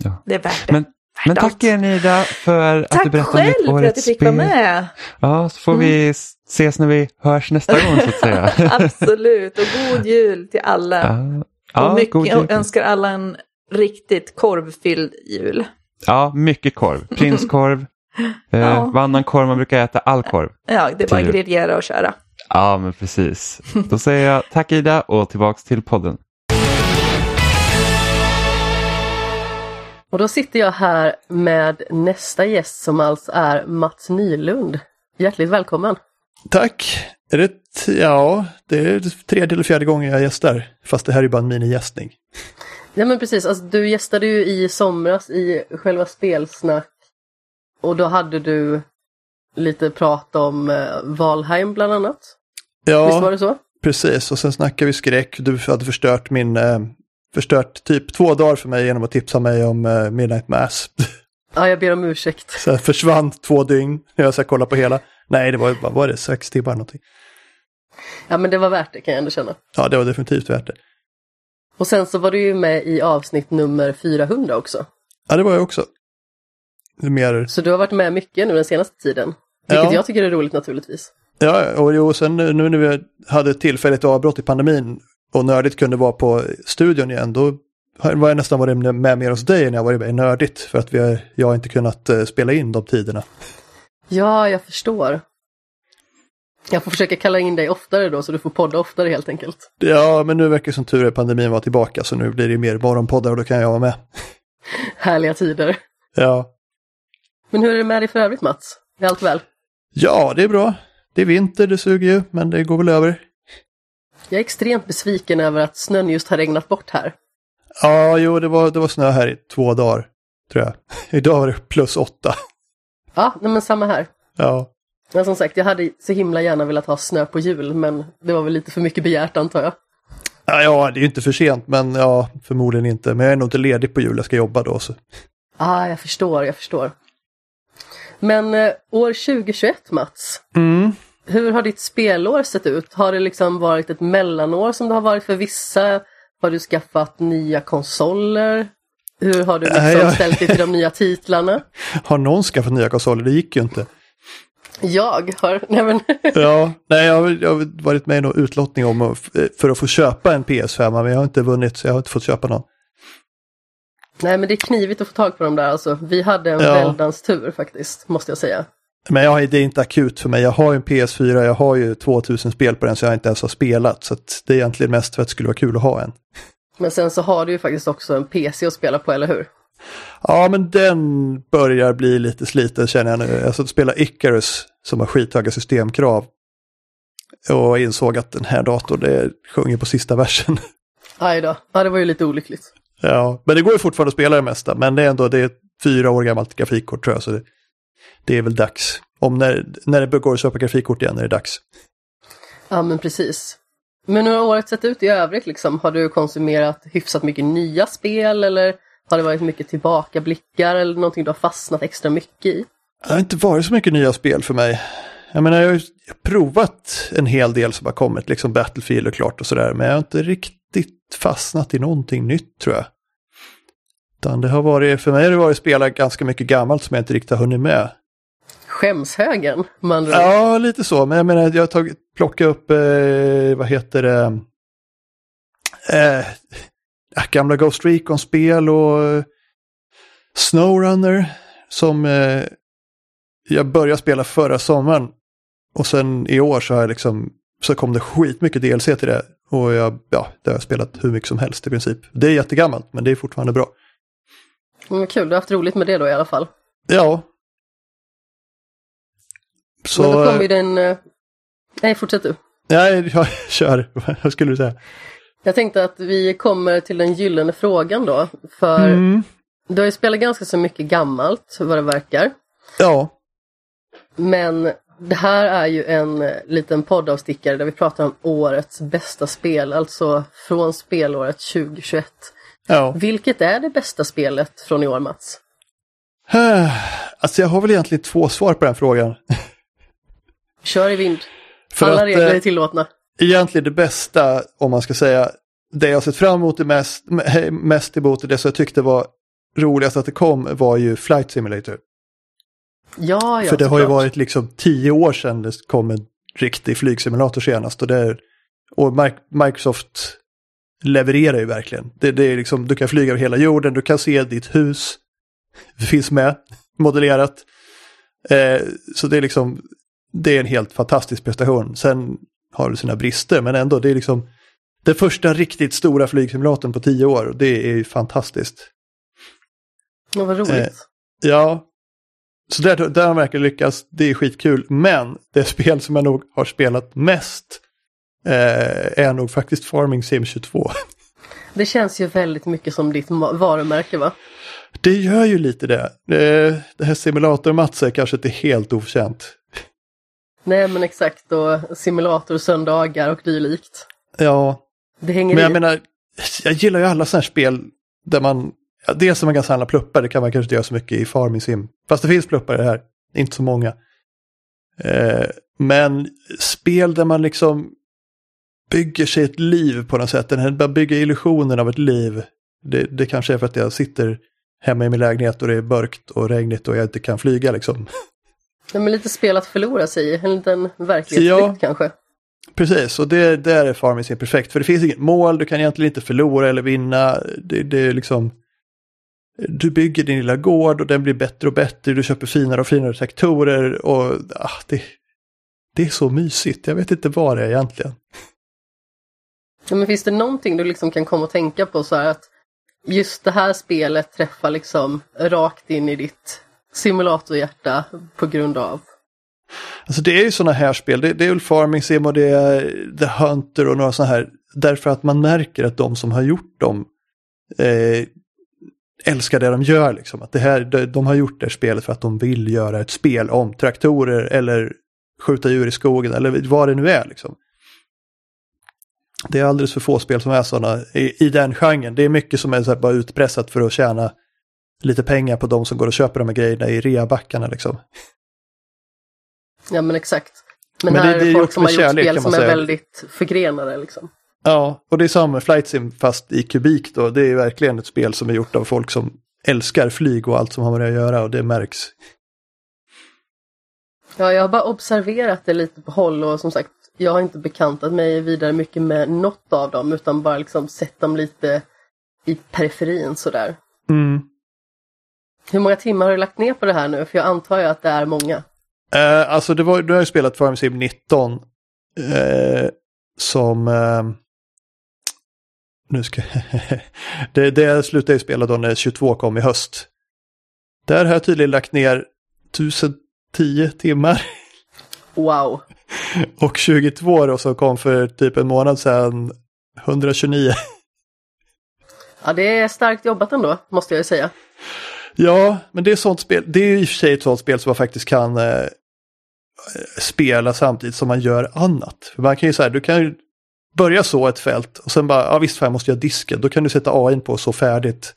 A: Ja.
D: det är värt det.
A: Men, men
D: allt.
A: tack igen Ida för att du
D: Tack
A: berättade om ditt
D: själv för att
A: årets
D: du fick vara
A: spel.
D: med.
A: Ja, så får vi ses när vi hörs nästa gång så att säga.
D: Absolut, och god jul till alla.
A: Ja, ja,
D: och mycket,
A: god jul.
D: jag önskar alla en riktigt korvfylld jul.
A: ja, mycket korv. Prinskorv, eh,
D: Ja.
A: vad annan korv man brukar äta, all korv.
D: Ja, det är bara
A: jul.
D: griljera och köra.
A: Ja, men precis. Då säger jag tack Ida och tillbaks till podden.
B: Och då sitter jag här med nästa gäst som alltså är Mats Nylund. Hjärtligt välkommen!
E: Tack! Är det, ja, det är tredje eller fjärde gången jag gästar. Fast det här är bara en minigästning.
B: Ja men precis, alltså, du gästade ju i somras i själva spelsnack. Och då hade du lite prat om eh, Valheim bland annat. Visst var
E: Ja,
B: det så?
E: precis. Och sen snackade vi skräck. Du hade förstört min... Eh, förstört typ två dagar för mig genom att tipsa mig om eh, Midnight Mass.
B: Ja, jag ber om ursäkt.
E: Så jag försvann två dygn när jag ska kolla på hela. Nej, det var, vad var det, sex timmar någonting.
B: Ja men det var värt det kan jag ändå känna.
E: Ja, det var definitivt värt det.
B: Och sen så var du ju med i avsnitt nummer 400 också.
E: Ja, det var jag också. Mer,
B: Så du har varit med mycket nu den senaste tiden. Vilket
E: Ja.
B: jag tycker är roligt naturligtvis.
E: ja, och jo, sen nu nu när vi hade ett tillfälligt avbrott i pandemin och Nördigt kunde vara på studion igen, då var jag nästan varit med mer hos dig än jag varit med i Nördigt. För att vi, jag inte kunnat eh, spela in de tiderna.
B: Ja, jag förstår. Jag får försöka kalla in dig oftare då så du får podda oftare helt enkelt.
E: Ja, men nu verkar som tur är pandemin var tillbaka så nu blir det mer morgonpoddar och då kan jag vara med.
B: Härliga tider.
E: Ja,
B: Men hur är det med dig för övrigt Mats? Är allt väl?
E: ja det är bra. Det är vinter, det suger ju, men det går väl över.
B: Jag är extremt besviken över att snön just har regnat bort här.
E: Ja, jo, det var, det var snö här i två dagar, tror jag. Idag var det plus åtta.
B: Ja, nej, men samma här.
E: Ja,
B: Men som sagt, jag hade så himla gärna velat ha snö på jul, men det var väl lite för mycket begärt antar jag.
E: ja, ja det är ju inte för sent, men ja, förmodligen inte. Men jag är nog inte ledig på jul, jag ska jobba då. Så.
B: Ah, jag förstår, jag förstår. Men eh, år 2021 Mats,
E: Mm.
B: hur har ditt spelår sett ut? Har det liksom varit ett mellanår som det har varit för vissa? Har du skaffat nya konsoler? Hur har du liksom ställt dig till de nya titlarna?
E: Har någon skaffat nya konsoler? Det gick ju inte.
B: Jag har, nej men,
E: Ja, nej, jag har, jag har varit med i någon utlottning om för att få köpa en PS5, men jag har inte vunnit så jag har inte fått köpa någon.
B: nej men det är knivigt att få tag på dem där alltså. Vi hade en
E: Ja.
B: väldans tur faktiskt, måste jag säga.
E: Men jag, det är inte akut för mig. Jag har ju en PS4, jag har ju 2000 spel på den så jag inte ens har spelat. Så det är egentligen mest för att det skulle vara kul att ha en.
B: Men sen så har du ju faktiskt också en PC att spela på, eller hur?
E: Ja, men den börjar bli lite sliten känner jag nu. Jag satt och spelade Icarus som har skithöga systemkrav. Och insåg att den här datorn det sjunger på sista versen.
B: Aj då. Ja, det var ju lite olyckligt.
E: Ja, men det går ju fortfarande att spela det mesta. Men det är ändå det är ett fyra år gammalt grafikkort tror jag. Så det, det är väl dags. Om när, när det går att köpa grafikkort igen är det dags.
B: Ja, men precis. Men hur har året sett ut i övrigt liksom? Har du konsumerat hyfsat mycket nya spel eller har det varit mycket tillbakablickar eller någonting du har fastnat extra mycket i?
E: Det har inte varit så mycket nya spel för mig. Jag menar, jag har ju provat en hel del som har kommit, liksom Battlefield och klart och sådär, men jag har inte riktigt fastnat i någonting nytt tror jag. Utan det har varit, för mig har det varit spela ganska mycket gammalt som jag inte riktigt har hunnit med.
B: Skämshögen, ord.
E: Ja, lite så, men jag menar, jag har tagit, plockat upp, eh, vad heter det, eh, gamla Ghost Recon-spel och eh, Snowrunner som eh, jag började spela förra sommaren. Och sen i år så har jag liksom, så kom det skitmycket DLC till det. Och jag, ja, det har jag spelat hur mycket som helst i princip. Det är jättegammalt, men det är fortfarande bra.
B: Vad kul, du har haft roligt med det då i alla fall.
E: Ja. Så...
B: Men då kommer ju den... eh, Nej, fortsätt du.
E: Nej, jag kör. Vad skulle du säga?
B: Jag tänkte att vi kommer till den gyllene frågan då. För
E: Mm.
B: du har ju spelat ganska så mycket gammalt, vad det verkar.
E: Ja.
B: Men det här är ju en eh, liten poddavstickare där vi pratar om årets bästa spel, alltså från spelåret 2021.
E: Ja.
B: Vilket är det bästa spelet från i år, Mats?
E: Alltså jag har väl egentligen två svar på den frågan.
B: Kör i vind.
E: För
B: Alla
E: att,
B: regler
E: eh,
B: är tillåtna.
E: egentligen det bästa, om man ska säga, det jag sett fram emot det mest, me- mest emot det som jag tyckte var roligast att det kom var ju Flight Simulator.
B: Ja, ja,
E: För det har ju
B: såklart.
E: varit liksom tio år sedan det kom en riktig flygsimulator senast. Och, är, och Mi- Microsoft levererar ju verkligen. Det, det är liksom, du kan flyga över hela jorden, du kan se ditt hus. Det finns med, modellerat. Eh, så det är liksom, det är en helt fantastisk prestation. Sen har det sina brister, men ändå, det är liksom den första riktigt stora flygsimulatorn på tio år. Det är ju fantastiskt.
B: Ja, vad roligt.
E: Eh, Ja, så där, där de verkligen lyckats. Det är skitkul. Men det spel som jag nog har spelat mest eh, är nog faktiskt Farming Sim 22.
B: Det känns ju väldigt mycket som ditt varumärke, va?
E: Det gör ju lite det. Eh, det här simulator-Mats är kanske inte helt oförtjänt.
B: Nej, men exakt. Och simulator, söndagar och dylikt.
E: Ja,
B: Det hänger
E: men jag
B: i.
E: menar, jag gillar ju alla sådana här spel där man, ja, dels som man kan samla pluppar, det kan man kanske inte göra så mycket i Farming Sim. Fast det finns pluppar i det här, inte så många. Eh, men spel där man liksom bygger sig ett liv på något sätt, den här, man bygger illusionen av ett liv. Det, det kanske är för att jag sitter hemma i min lägenhet och det är mörkt och regnigt och jag inte kan flyga liksom.
B: Nej, men lite spel att förlora sig i. En liten verklighetsflykt
E: Ja.
B: kanske.
E: Precis, och det, där är Farming Sim perfekt. För det finns inget mål, du kan egentligen inte förlora eller vinna. Det, det är liksom... Du bygger din lilla gård och den blir bättre och bättre. Du köper finare och finare traktorer och ah, det, det är så mysigt. Jag vet inte vad det är egentligen.
B: Ja, men finns det någonting du liksom kan komma och tänka på så här att just det här spelet träffar liksom rakt in i ditt simulatorhjärta på grund av?
E: Alltså det är ju sådana här spel. Det, det är väl Farming Sim och det är The Hunter och några sådana här. Därför att man märker att de som har gjort dem eh, älskar det de gör. Liksom. Att det här, de, har gjort det här spelet för att de vill göra ett spel om traktorer eller skjuta djur i skogen eller vad det nu är. Liksom. Det är alldeles för få spel som är sådana i, i den genren. Det är mycket som är bara utpressat för att tjäna lite pengar på de som går och köper de här grejerna i reabackarna. Liksom.
B: Ja men exakt. Men,
E: Men
B: här
E: det-
B: är
E: det är
B: folk som har gjort
E: kärlek,
B: spel som är väldigt förgrenade liksom.
E: Ja, och det är samma med Flight Sim fast i kubik då. Det är verkligen ett spel som är gjort av folk som älskar flyg och allt som har med det att göra och det märks.
B: Ja, jag har bara observerat det lite på håll och som sagt, jag har inte bekantat mig vidare mycket med något av dem utan bara liksom sett dem lite i periferin sådär.
E: Mm.
B: Hur många timmar har du lagt ner på det här nu? För jag antar ju att det är många.
E: Eh, alltså det var, du har ju spelat Farm Sim 19. Eh, som... Eh, nu ska det, det slutade jag spela då när 22 kom i höst. Där har jag tydligen lagt ner 1010 timmar.
B: Wow!
E: Och 22 då som kom för typ en månad sedan 129.
B: Ja, det är starkt jobbat ändå, måste jag ju säga.
E: Ja, men det är sånt spel. Det är i och för sig ett sånt spel som man faktiskt kan eh, spela samtidigt som man gör annat. För man kan ju säga, du kan ju börja så ett fält och sen bara, ja visst fan jag måste göra disken. Då kan du sätta AI på så färdigt.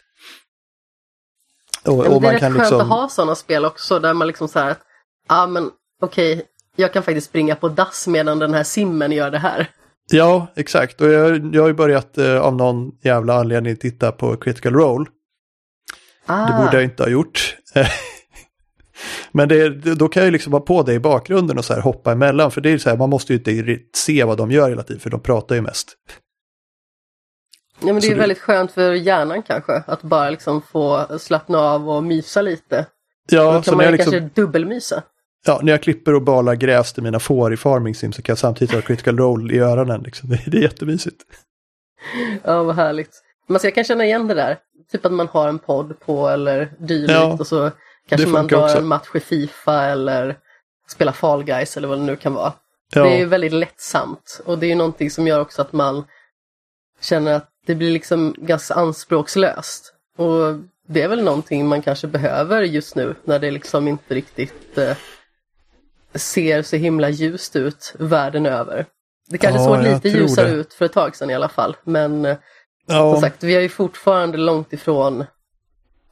E: Och, och
B: det är
E: man
B: rätt
E: kan
B: skönt
E: liksom,
B: att ha sådana spel också där man liksom så här, ja men okej, jag kan faktiskt springa på dass medan den här simmen gör det här.
E: Ja, exakt. Och jag, jag har ju börjat eh, av någon jävla anledning titta på Critical Role.
B: Ah,
E: Det borde jag inte ha gjort. Men det, då kan jag ju liksom vara på det i bakgrunden och så här hoppa emellan. För det är så här, man måste ju inte se vad de gör hela tiden, för de pratar ju mest.
B: ja, men det
E: så
B: är ju
E: du-
B: väldigt skönt för hjärnan kanske, att bara liksom få slappna av och mysa lite.
E: Ja,
B: Då kan
E: så
B: man ju
E: liksom,
B: kanske dubbelmysa.
E: ja, när jag klipper och balar gräs till mina får i Farming Sim så kan jag samtidigt ha Critical Role i öronen. Liksom. Det, det är jättemysigt.
B: Ja, vad härligt. Men så jag kan känna igen det där. Typ att man har en podd på eller dylikt
E: Ja,
B: och så kanske man drar
E: också.
B: en match i Fifa eller spelar Fall Guys eller vad det nu kan vara.
E: Ja,
B: Det är ju väldigt lättsamt och det är ju någonting som gör också att man känner att det blir liksom ganska anspråkslöst. Och det är väl någonting man kanske behöver just nu när det liksom inte riktigt eh, ser så himla ljust ut världen över. Det kanske
E: Ja,
B: såg lite ljusare
E: det.
B: ut för ett tag sedan i alla fall. Men eh,
E: ja,
B: som sagt, vi är ju fortfarande långt ifrån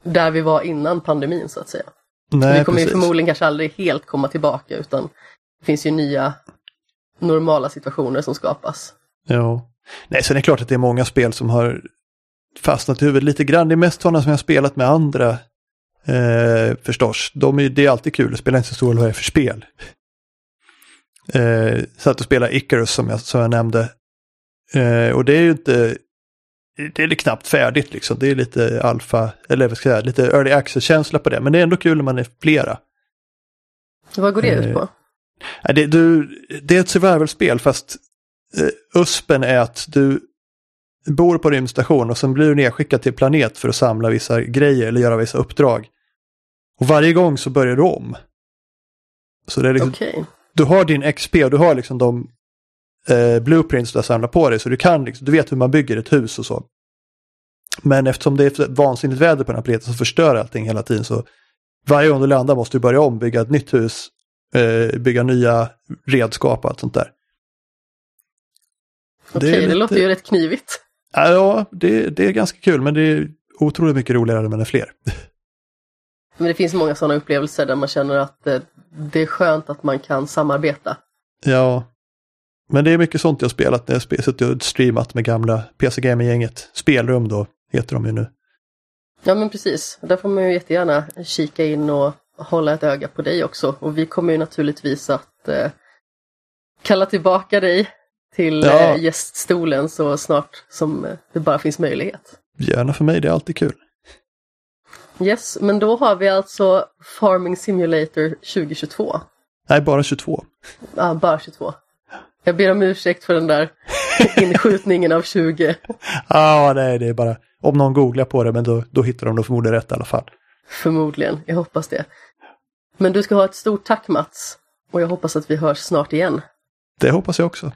B: där vi var innan pandemin så att säga.
E: nej,
B: vi kommer ju
E: precis.
B: förmodligen kanske aldrig helt komma tillbaka utan det finns ju nya normala situationer som skapas.
E: Ja. Nej, sen är det klart att det är många spel som har fastnat i huvudet lite grann. Det är mest sådana som jag har spelat med andra eh, förstås. De är, det är alltid kul, det spelar inte så stor roll vad det är för spel. Eh, satt och spelade Icarus som jag, som jag nämnde. Eh, och det är ju inte, det är knappt färdigt liksom. Det är lite alfa, eller vad ska jag säga, lite early access-känsla på det. Men det är ändå kul när man är flera.
B: Vad går det ut
E: Eh,
B: på?
E: Nej, det, du, det är ett survival-spel fast eh, USPen är att du bor på rymdstation och sen blir du nedskickad till planet för att samla vissa grejer eller göra vissa uppdrag. Och varje gång så börjar du om. Så det är liksom,
B: Okej.
E: du har din XP och du har liksom de eh, blueprints du har samlat på dig så du kan liksom, du vet hur man bygger ett hus och så. Men eftersom det är vansinnigt väder på den här planeten som förstör allting hela tiden så varje gång du landar måste du börja om, bygga ett nytt hus, eh, bygga nya redskap och allt sånt där.
B: Okej, det,
E: lite-
B: låter ju rätt knivigt.
E: Ja, det, det är ganska kul men det är otroligt mycket roligare när man är fler.
B: Men det finns många sådana upplevelser där man känner att eh, det är skönt att man kan samarbeta.
E: Ja, men det är mycket sånt jag spelat när jag suttit och streamat med gamla PC Gamer-gänget. Spelrum då, heter de ju nu.
B: Ja men precis, där får man ju jättegärna kika in och hålla ett öga på dig också. Och vi kommer ju naturligtvis att eh, kalla tillbaka dig till
E: Ja.
B: eh, gäststolen så snart som eh, det bara finns möjlighet.
E: Gärna för mig, det är alltid kul.
B: Yes, men då har vi alltså Farming Simulator 2022.
E: Nej, bara 22.
B: Ja, bara 22. Jag ber om ursäkt för den där inskjutningen av 20.
E: Ja, nej, det är bara om någon googlar på det, men då, då hittar de nog förmodligen rätt i alla fall.
B: Förmodligen, jag hoppas det. Men du ska ha ett stort tack Mats. Och jag hoppas att vi hörs snart igen.
E: Det hoppas jag också.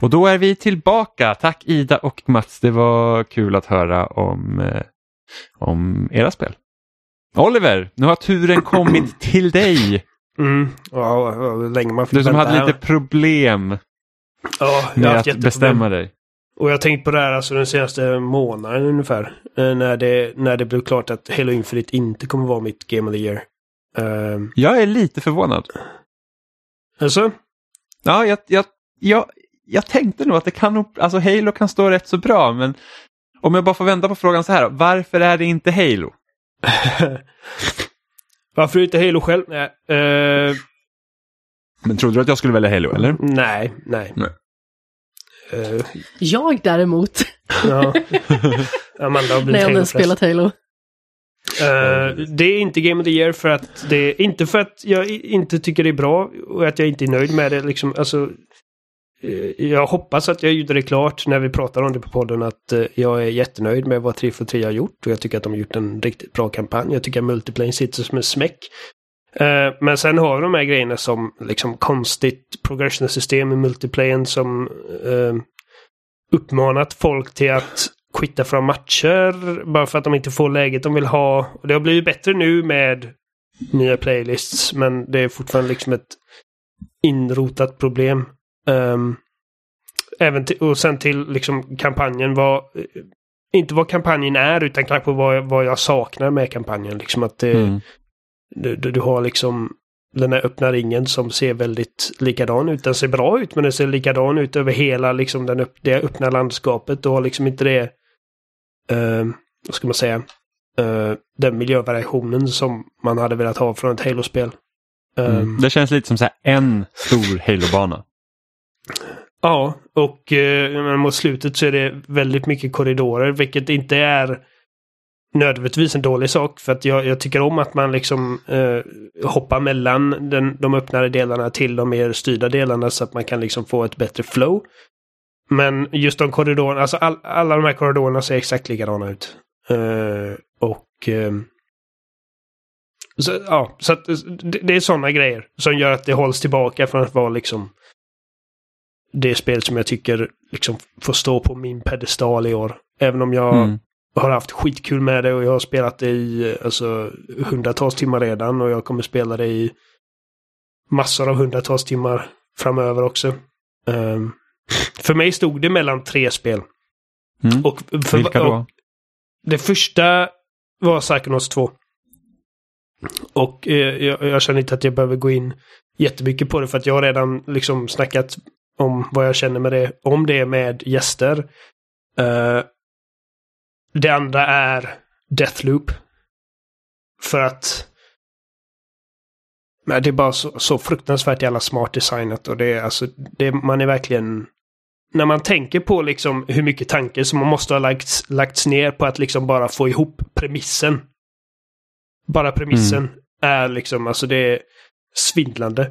A: Och då är vi tillbaka. Tack Ida och Mats. Det var kul att höra om, eh, om era spel. Oliver, nu har turen kommit till dig.
C: Mm. Ja, hur länge man
A: Du som hade
C: här.
A: lite problem
C: Ja,
A: med att bestämma dig.
C: Och jag har tänkt på det här alltså den senaste månaden ungefär. eh, När det, när det blev klart att Halo Infinite inte kommer vara mitt Game of the Year. Um,
A: Jag är lite förvånad.
C: alltså?
A: Ja, jag, jag, jag, jag tänkte nog att det kan alltså Halo kan stå rätt så bra, men om jag bara får vända på frågan så här, varför är det inte Halo?
C: Varför inte Halo själv? Nej. eh,
A: Men trodde du att jag skulle välja Halo, eller?
C: nej, nej.
A: Nej.
C: Eh,
B: Jag däremot,
C: ja. Amanda har blivit
B: jag
C: Halo
B: ens spelat Halo.
C: Eh, det är inte Game of the Year för att det inte för att jag inte tycker det är bra och att jag inte är nöjd med det liksom. Alltså, Eh, jag hoppas att jag gjorde det klart när vi pratade om det på podden att eh, jag är jättenöjd med vad 343 har gjort och jag tycker att de har gjort en riktigt bra kampanj. Jag tycker att multiplayer sitter som en smäck. Eh, men sen har vi de här grejerna som liksom konstigt progression-system i multiplayen som uppmanat folk till att quitta från matcher bara för att de inte får läget de vill ha. Och det har blivit bättre nu med nya playlists men det är fortfarande liksom ett inrotat problem. Ehm, även till, och sen till liksom kampanjen var inte vad kampanjen är utan kanske vad, vad jag saknar med kampanjen. Liksom att det,
A: Mm.
C: du, du, du har liksom den här öppna ringen som ser väldigt likadan ut. Den ser bra ut men den ser likadan ut över hela liksom den upp, det öppna landskapet. Du har liksom inte det, eh, vad ska man säga, eh, den miljövariationen som man hade velat ha från ett Halo-spel.
A: Mm.
C: Ehm,
A: Det känns lite som så här en stor Halo-bana.
C: Ja, och eh, mot slutet så är det väldigt mycket korridorer, vilket inte är nödvändigtvis en dålig sak. För att jag, jag tycker om att man liksom eh, hoppar mellan den, de öppnare delarna till de mer styrda delarna så att man kan liksom få ett bättre flow. Men just de korridorerna, alltså all, alla de här korridorerna ser exakt likadana ut. Eh, och eh, så, ja, så att det, det är sådana grejer som gör att det hålls tillbaka från att vara liksom det spel som jag tycker liksom får stå på min pedestal i år. Även om jag
A: Mm.
C: har haft skitkul med det och jag har spelat det i alltså, hundratals timmar redan och jag kommer spela det i massor av hundratals timmar framöver också. Ehm, för mig stod det mellan tre spel.
A: Mm.
C: Och för,
A: Vilka då?
C: och det första var Psychonauts 2. Och eh, jag, jag känner inte att jag behöver gå in jättemycket på det för att jag har redan liksom snackat om vad jag känner med det, om det med gäster. Eh, det andra är Deathloop. För att men det är bara så, så fruktansvärt jävla smart designat och det är alltså, det, man är verkligen när man tänker på liksom hur mycket tanke som man måste ha lagts, lagts ner på att liksom bara få ihop premissen. Bara premissen är liksom, alltså det är svindlande.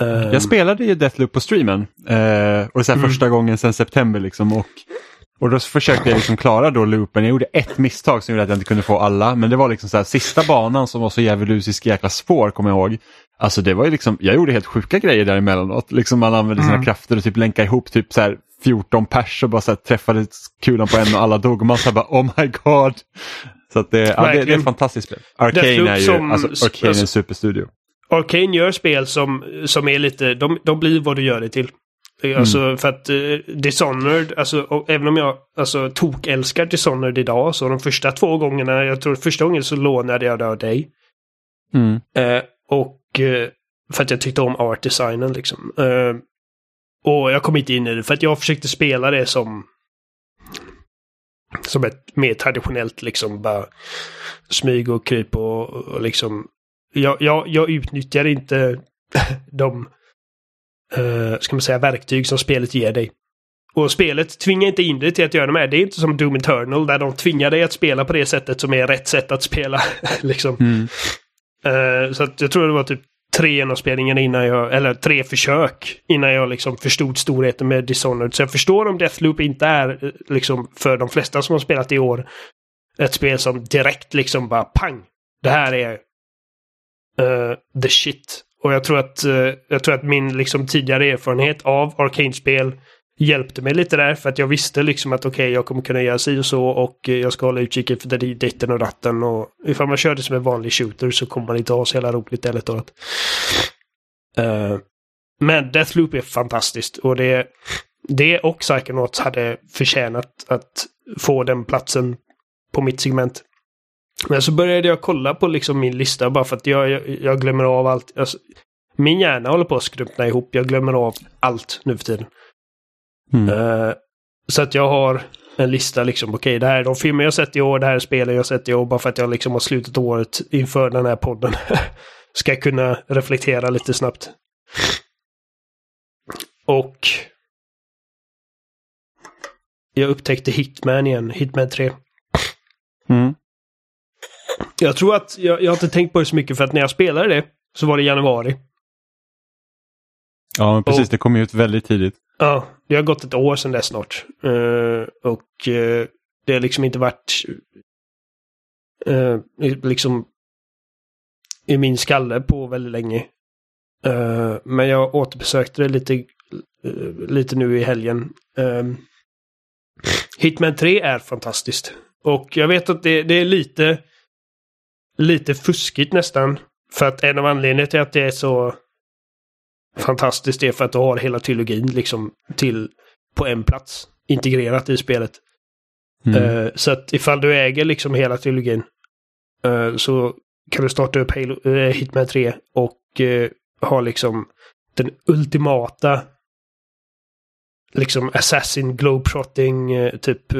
C: Ehm,
A: Jag spelade ju Deathloop på streamen. Eh, och så
C: Mm.
A: första gången sedan september liksom. Och, och då försökte jag liksom klara då loopen. Jag gjorde ett misstag som gjorde att jag inte kunde få alla. Men det var liksom så här sista banan som var så djävulusisk jäkla svår kommer jag ihåg. Alltså det var ju liksom, jag gjorde helt sjuka grejer där emellanåt. Liksom man använde sina
C: Mm.
A: krafter och typ länka ihop typ så här 14 pers och bara så här träffade kulan på en och alla dog. Och man så här bara oh my god. Så att det, ja, det, det är ett fantastiskt spel. Arcane är ju,
C: som-
A: alltså Arcane är en
C: alltså-
A: superstudio.
C: Arcane gör spel som, som är lite, de, de blir vad du gör det till. Alltså för att uh, Dishonored, alltså även om jag alltså, tok-älskar Dishonored idag så de första två gångerna, jag tror första gången så lånade jag det av dig.
A: Mm.
C: Eh, och eh, för att jag tyckte om art-designen liksom. Eh, och jag kom inte in i det för att jag försökte spela det som som ett mer traditionellt liksom bara smyg och kryp och, och liksom jag, jag, jag utnyttjar inte de eh, ska man säga, verktyg som spelet ger dig. Och spelet tvingar inte in dig till att göra det här. Det är inte som Doom Eternal där de tvingar dig att spela på det sättet som är rätt sätt att spela. liksom.
A: Mm.
C: Eh, så att jag tror det var typ tre genomspelningar innan jag, eller tre försök innan jag liksom förstod storheten med Dishonored. Så jag förstår om Deathloop inte är, eh, liksom för de flesta som har spelat i år, ett spel som direkt liksom bara pang. Det här är uh, the shit. Och jag tror att, uh, jag tror att min liksom tidigare erfarenhet av Arcane-spel hjälpte mig lite där för att jag visste liksom att okej, jag kommer kunna göra si och så och eh, jag ska hålla utkik efter ditten och ratten och ifall man kör det som en vanlig shooter så kommer man inte ha så jävla roligt eller annat. Uh, men Deathloop är fantastiskt och det, det och Psychonauts hade förtjänat att få den platsen på mitt segment. Men så började jag kolla på liksom min lista bara för att jag, jag, jag glömmer av allt. Alltså, min hjärna håller på att skrumpna ihop. Jag glömmer av allt nu för tiden.
A: Mm.
C: Eh, så att jag har en lista liksom. Okej, det här är de filmer jag sett i år. Det här är spelen jag sett i år. Bara för att jag liksom har slutat året inför den här podden. Ska jag kunna reflektera lite snabbt. Och jag upptäckte Hitman igen. Hitman 3.
A: Mm.
C: Jag tror att jag, jag har inte tänkt på det så mycket för att när jag spelade det så var det januari.
A: Ja, men precis.
C: Och-
A: Det kom ut väldigt tidigt.
C: Ja, det har gått ett år sedan dess snart. Eh, och eh, det har liksom inte varit eh, liksom i min skalle på väldigt länge. Men jag återbesökte det lite, lite nu i helgen. Eh, Hitman 3 är fantastiskt. Och jag vet att det, det är lite, lite fuskigt nästan. För att en av anledningarna till att det är så fantastiskt är för att du har hela trilogin liksom till på en plats integrerat i spelet.
A: Mm.
C: Eh, så att ifall du äger liksom hela trilogin eh, så kan du starta upp Halo, eh, Hitman 3 och ha liksom den ultimata liksom assassin globetrotting eh, typ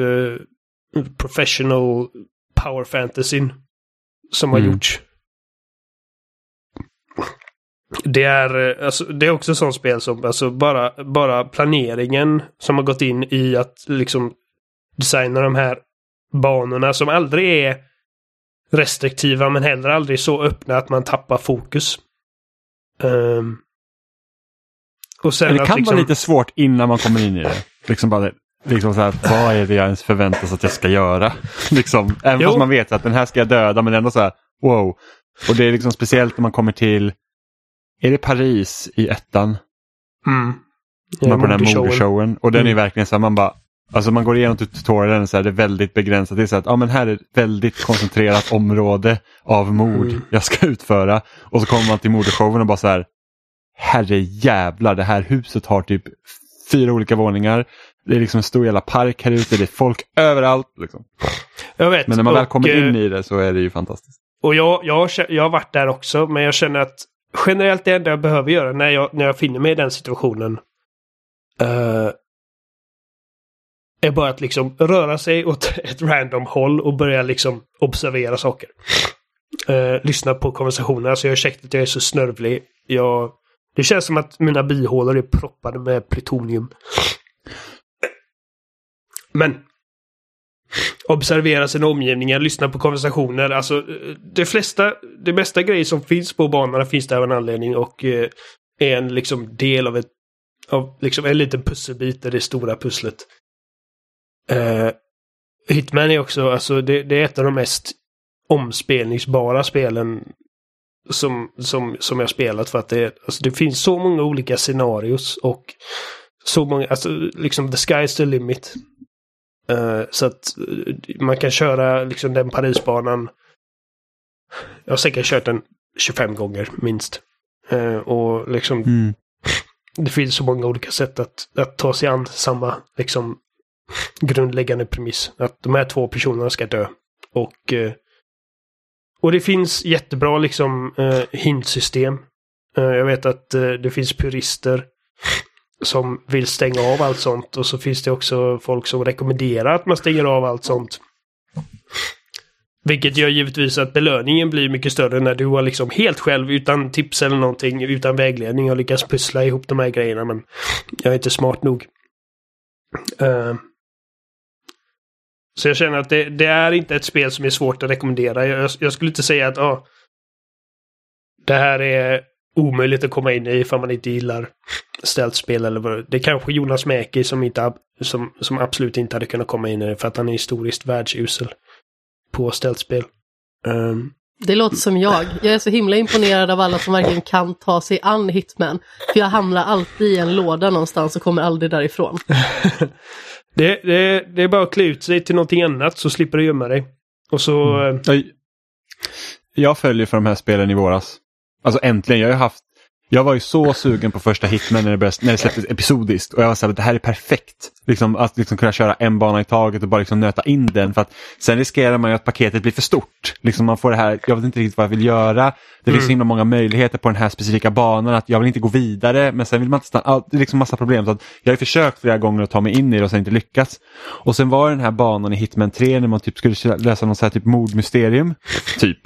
C: professional power fantasy som har
A: Mm.
C: gjorts. Det är, eh, alltså, det är också sånt spel som, alltså bara, bara planeringen som har gått in i att liksom designa de här banorna som aldrig är restriktiva men heller aldrig så öppna att man tappar fokus. Ehm, och sen
A: det
C: att
A: kan
C: liksom,
A: vara lite svårt innan man kommer in i det. Liksom bara, liksom så här, vad är det jag ens förväntas att jag ska göra? liksom, även
C: Jo.
A: fast man vet att den här ska jag döda men ändå så här, wow. Och det är liksom speciellt när man kommer till, är det Paris i ettan?
C: Mm.
A: Man på den här
C: modeshowen.
A: Och den är
C: Mm.
A: verkligen så här, man bara, alltså man går igenom tutorialen så här, det är väldigt begränsat. Det är så att, ja men här är ett väldigt koncentrerat område av mord
C: Mm.
A: jag ska utföra. Och så kommer man till modeshowen och bara så här, herre jävlar, det här huset har typ fyra olika våningar. Det är liksom en stor jävla park här ute, det är folk överallt. Liksom.
C: Jag vet.
A: Men när man väl
C: Och,
A: kommer
C: eh,
A: in i det så är det ju fantastiskt.
C: Och jag, jag, jag har varit där också, men jag känner att generellt det enda jag behöver göra när jag, när jag finner mig i den situationen eh, är bara att liksom röra sig åt ett random håll och börja liksom observera saker. Eh, lyssna på konversationer. Alltså jag ursäkta att jag är så snörvlig. Jag, det känns som att mina bihålor är proppade med plutonium. Men observera sina omgivningar, lyssna på konversationer. Alltså eh, det flesta, det bästa grejer som finns på banorna finns där av en anledning och eh, är en liksom del av ett, av liksom en liten pusselbit i det stora pusslet. Eh, Hitman är också, alltså det, det är ett av de mest omspelningsbara spelen som, som, som jag spelat för att det, alltså det finns så många olika scenarios och så många, alltså liksom the sky is the limit. Eh, så att eh, man kan köra liksom den Parisbanan. Jag har säkert kört den 25 gånger minst. Eh, och liksom
A: Mm.
C: det finns så många olika sätt att, att ta sig an samma liksom grundläggande premiss. Att de här två personerna ska dö. Och, eh, och det finns jättebra liksom hintsystem. Jag vet att det finns purister som vill stänga av allt sånt och så finns det också folk som rekommenderar att man stänger av allt sånt. Vilket gör givetvis att belöningen blir mycket större när du har liksom helt själv utan tips eller någonting, utan vägledning och lyckats pussla ihop de här grejerna men jag är inte smart nog. Uh. så jag känner att det, det är inte ett spel som är svårt att rekommendera. Jag, jag skulle inte säga att ah, det här är omöjligt att komma in i ifall man inte gillar ställspel eller vad det är. kanske Jonas Mäki som, inte, som, som absolut inte hade kunnat komma in i det för att han är historiskt världsusel på ställspel. Um,
B: Det låter som jag. Jag är så himla imponerad av alla som verkligen kan ta sig an Hitman. För jag hamnar alltid i en låda någonstans och kommer aldrig därifrån.
C: det, det, det är bara att klä ut sig till någonting annat så slipper du gömma dig. Och så... eh,
A: Jag, jag följer för de här spelen i våras. Alltså äntligen, jag har haft jag var ju så sugen på första Hitman när det, började, när det släpptes episodiskt och jag var så här, det här är perfekt. Liksom, att liksom kunna köra en bana i taget och bara liksom nöta in den. För att sen riskerar man ju att paketet blir för stort. Liksom man får det här, jag vet inte riktigt vad jag vill göra. Det finns så himla många möjligheter på den här specifika banan att jag vill inte gå vidare men sen vill man inte stanna. Det är liksom massa problem. Så att jag har försökt flera gånger att ta mig in i det och sen inte lyckats. Och sen var den här banan i Hitman 3 när man typ skulle lösa något så här typ mordmysterium. Typ.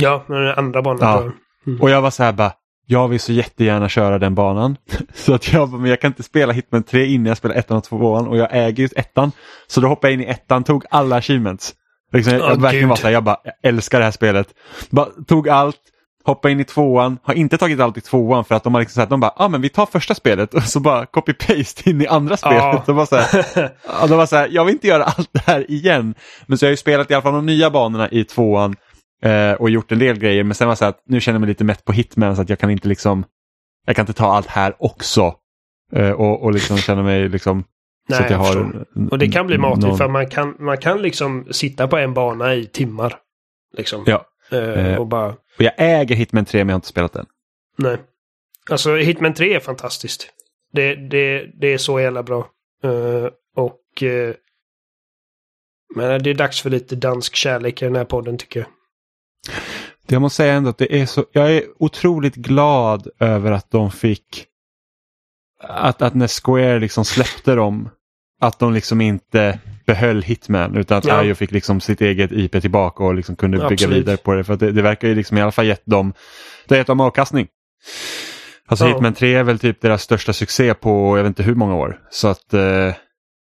C: ja, den andra banan.
A: Ja.
C: Var-
A: Och jag var så här bara, jag vill så jättegärna köra den banan. Så att jag bara, men jag kan inte spela Hitman 3 innan jag spelar ettan och tvåan och jag äger ju ettan. Så då hoppade jag in i ettan, tog alla achievements. Liksom, jag,
C: Åh,
A: jag verkligen var så här, jag bara, jag älskar det här spelet. Bara, tog allt hoppa in i tvåan, har inte tagit allt i tvåan för att de har liksom sagt, de bara, ja ah, men vi tar första spelet och så bara copy-paste in i andra spelet.
C: Ja.
A: De var så här, de var så här, jag vill inte göra allt det här igen. Men så jag har ju spelat i alla fall de nya banorna i tvåan eh, och gjort en del grejer men sen var det så att nu känner jag mig lite mätt på Hitman så att jag kan inte liksom, jag kan inte ta allt här också. Eh, och, och liksom känna mig liksom
C: Nej,
A: så att jag
C: jag
A: har.
C: Och det kan bli matigt
A: någon-
C: för man kan, man kan liksom sitta på en bana i timmar. Liksom.
A: Ja.
C: Eh,
A: Eh.
C: och bara,
A: Och jag äger Hitman 3 men jag har inte spelat den.
C: nej. Alltså Hitman 3 är fantastiskt. Det, det, det är så jävla bra. Eh, och eh, men det är dags för lite dansk kärlek i den här podden tycker jag.
A: Jag måste säga ändå att det är så, jag är otroligt glad över att de fick, att, att när Square liksom släppte dem, att de liksom inte behöll Hitman utan att
C: Ja.
A: IO fick liksom sitt eget IP tillbaka och liksom kunde bygga
C: Absolut.
A: vidare på det. För det, det verkar ju liksom i alla fall gett dem, det har gett dem avkastning. Alltså
C: Ja.
A: Hitman 3 är väl typ deras största succé på jag vet inte hur många år. Så att eh,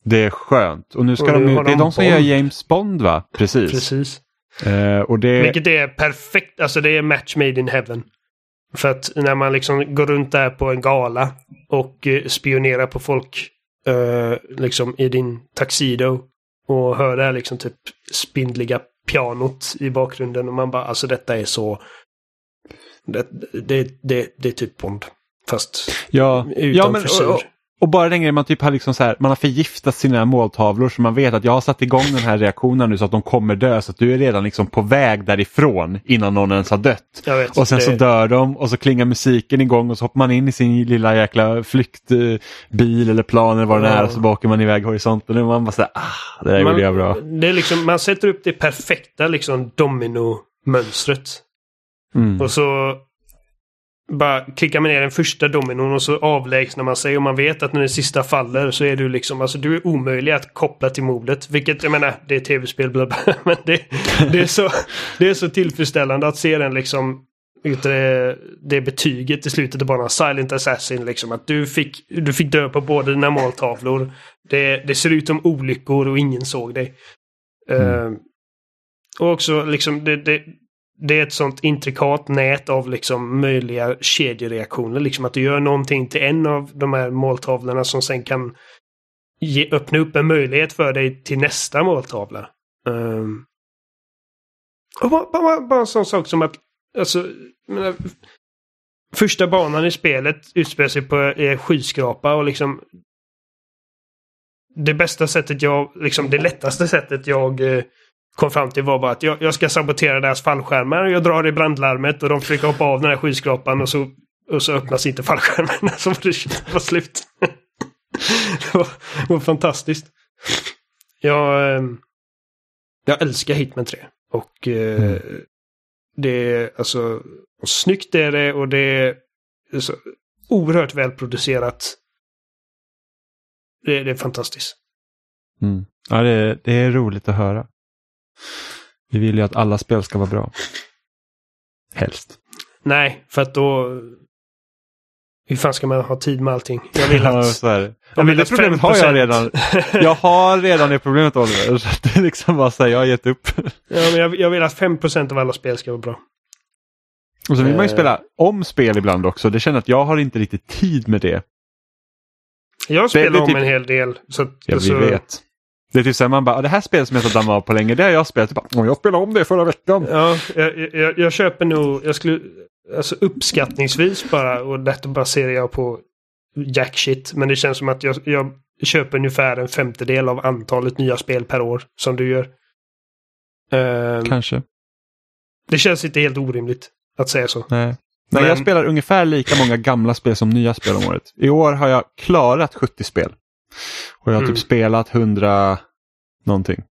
A: det är skönt. Och nu ska
C: Och
A: de
C: nu
A: ju,
C: har
A: det är
C: de
A: de som gör James Bond va? Precis.
C: Precis.
A: Eh, och det,
C: Vilket är perfekt, alltså det är match made in heaven. För att när man liksom går runt där på en gala och eh, spionerar på folk eh, liksom i din tuxedo och hör det här liksom typ spindliga pianot i bakgrunden och man bara alltså detta är så... Det, det, det, det är typ Bond. Fast
A: Ja,
C: utan
A: ja men, och, och, och bara den grejen man typ har liksom så här, man har förgiftat sina måltavlor så man vet att jag har satt igång den här reaktionen nu så att de kommer dö så att du är redan liksom på väg därifrån innan någon ens har dött.
C: vet,
A: Och sen
C: det,
A: så dör de och så klingar musiken igång och så hoppar man in i sin lilla jäkla flyktbil eller plan eller vad det
C: Ja.
A: är och så bara åker man iväg horisonten och man bara säger ah, det där gjorde jag bra.
C: Det är liksom, man sätter upp det perfekta liksom domino-mönstret.
A: Mm.
C: Och så bara klickar man ner den första dominon och så avlägsnar man sig och man vet att när den sista faller så är du liksom, alltså du är omöjlig att koppla till mordet. Vilket, jag menar, det är tv-spel bla bla, men det, det, är så, det är så tillfredsställande att se den liksom det, det betyget i slutet av banan, Silent Assassin, liksom att du fick, du fick dö på båda dina måltavlor. Det, det ser ut som olyckor och ingen såg dig. Eh, och också liksom det, det, det är ett sånt intrikat nät av liksom möjliga kedjereaktioner. Liksom att du gör någonting till en av de här måltavlorna som sen kan ge, öppna upp en möjlighet för dig till nästa måltavla. Um, och bara, bara, bara en sån sak som att alltså, menar, första banan i spelet utspelar sig på en skyskrapa och liksom det bästa sättet jag, liksom det lättaste sättet jag eh, kom fram till var bara att jag, jag ska sabotera deras fallskärmar. Jag drar i brandlarmet och de försöker hoppa av den här skyskrapan och så, och så öppnas inte fallskärmen. Så var det var slut. det, var, var fantastiskt. Jag, eh, jag älskar Hitman 3. Och eh, det är alltså och snyggt är det och det är så oerhört välproducerat. Det, det är fantastiskt.
A: Mm. Ja, det, det är roligt att höra. Vi vill ju att alla spel ska vara bra. Helst.
C: Nej, för att då... Hur fan ska man ha tid med allting? Jag vill
A: Ja,
C: att...
A: så är det.
C: jag
A: Ja,
C: vill
A: det problemet har
C: 5%
A: jag redan. Jag har redan det problemet Oliver. Så det är liksom bara så här, jag har gett upp.
C: Ja, men jag, jag vill att 5% av alla spel ska vara bra.
A: Och så vill man ju
C: Eh.
A: spela om spel ibland också. Det känner att jag har inte riktigt tid med det.
C: Jag
A: det
C: spelar
A: är
C: om
A: typ-
C: en hel del. Så,
A: Ja, vi vet. Det är typ så här, man bara, "Ah, det här spelet som jag har dammat av på länge, det har jag spelat. "Åh, jag spelade om det förra veckan.
C: Ja, jag, jag, jag köper nog... Jag skulle... Alltså uppskattningsvis bara, och detta baserar jag på jackshit. Men det känns som att jag, jag köper ungefär en femtedel av antalet nya spel per år som du gör. Ehm,
A: Kanske.
C: det känns inte helt orimligt att säga så.
A: Nej. Nej,
C: Men-
A: jag spelar ungefär lika många gamla spel som nya spel om året. I år har jag klarat 70 spel. Och jag har
C: Mm.
A: typ spelat 100 någonting.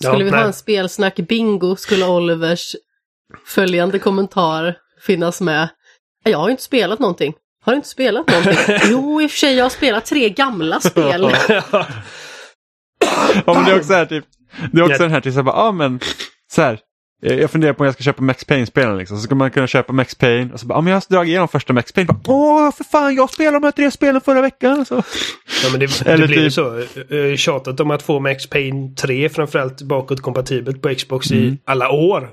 C: Ja,
B: Skulle vi ha en spelsnack bingo skulle Olivers följande kommentar finnas med. Jag har ju inte spelat någonting. Har du inte spelat någonting? Jo, i och för sig, jag har spelat tre gamla spel.
A: Ja, men det är också här, typ, det är också
C: Ja.
A: den här, typ, så här, bara, ja men så här. Eh, Jag funderar på om jag ska köpa Max Payne-spelen. Liksom. Så ska man kunna köpa Max Payne och så bara, men jag har dragit igenom första Max Payne. Bara, Åh, för fan, jag spelade de här tre spelen förra veckan. Så.
C: Ja, men det,
A: Eller
C: det blir ju
A: typ-
C: så. Har ju tjatat om att få Max Payne 3 framförallt bakåt kompatibelt på Xbox
A: Mm.
C: i alla år.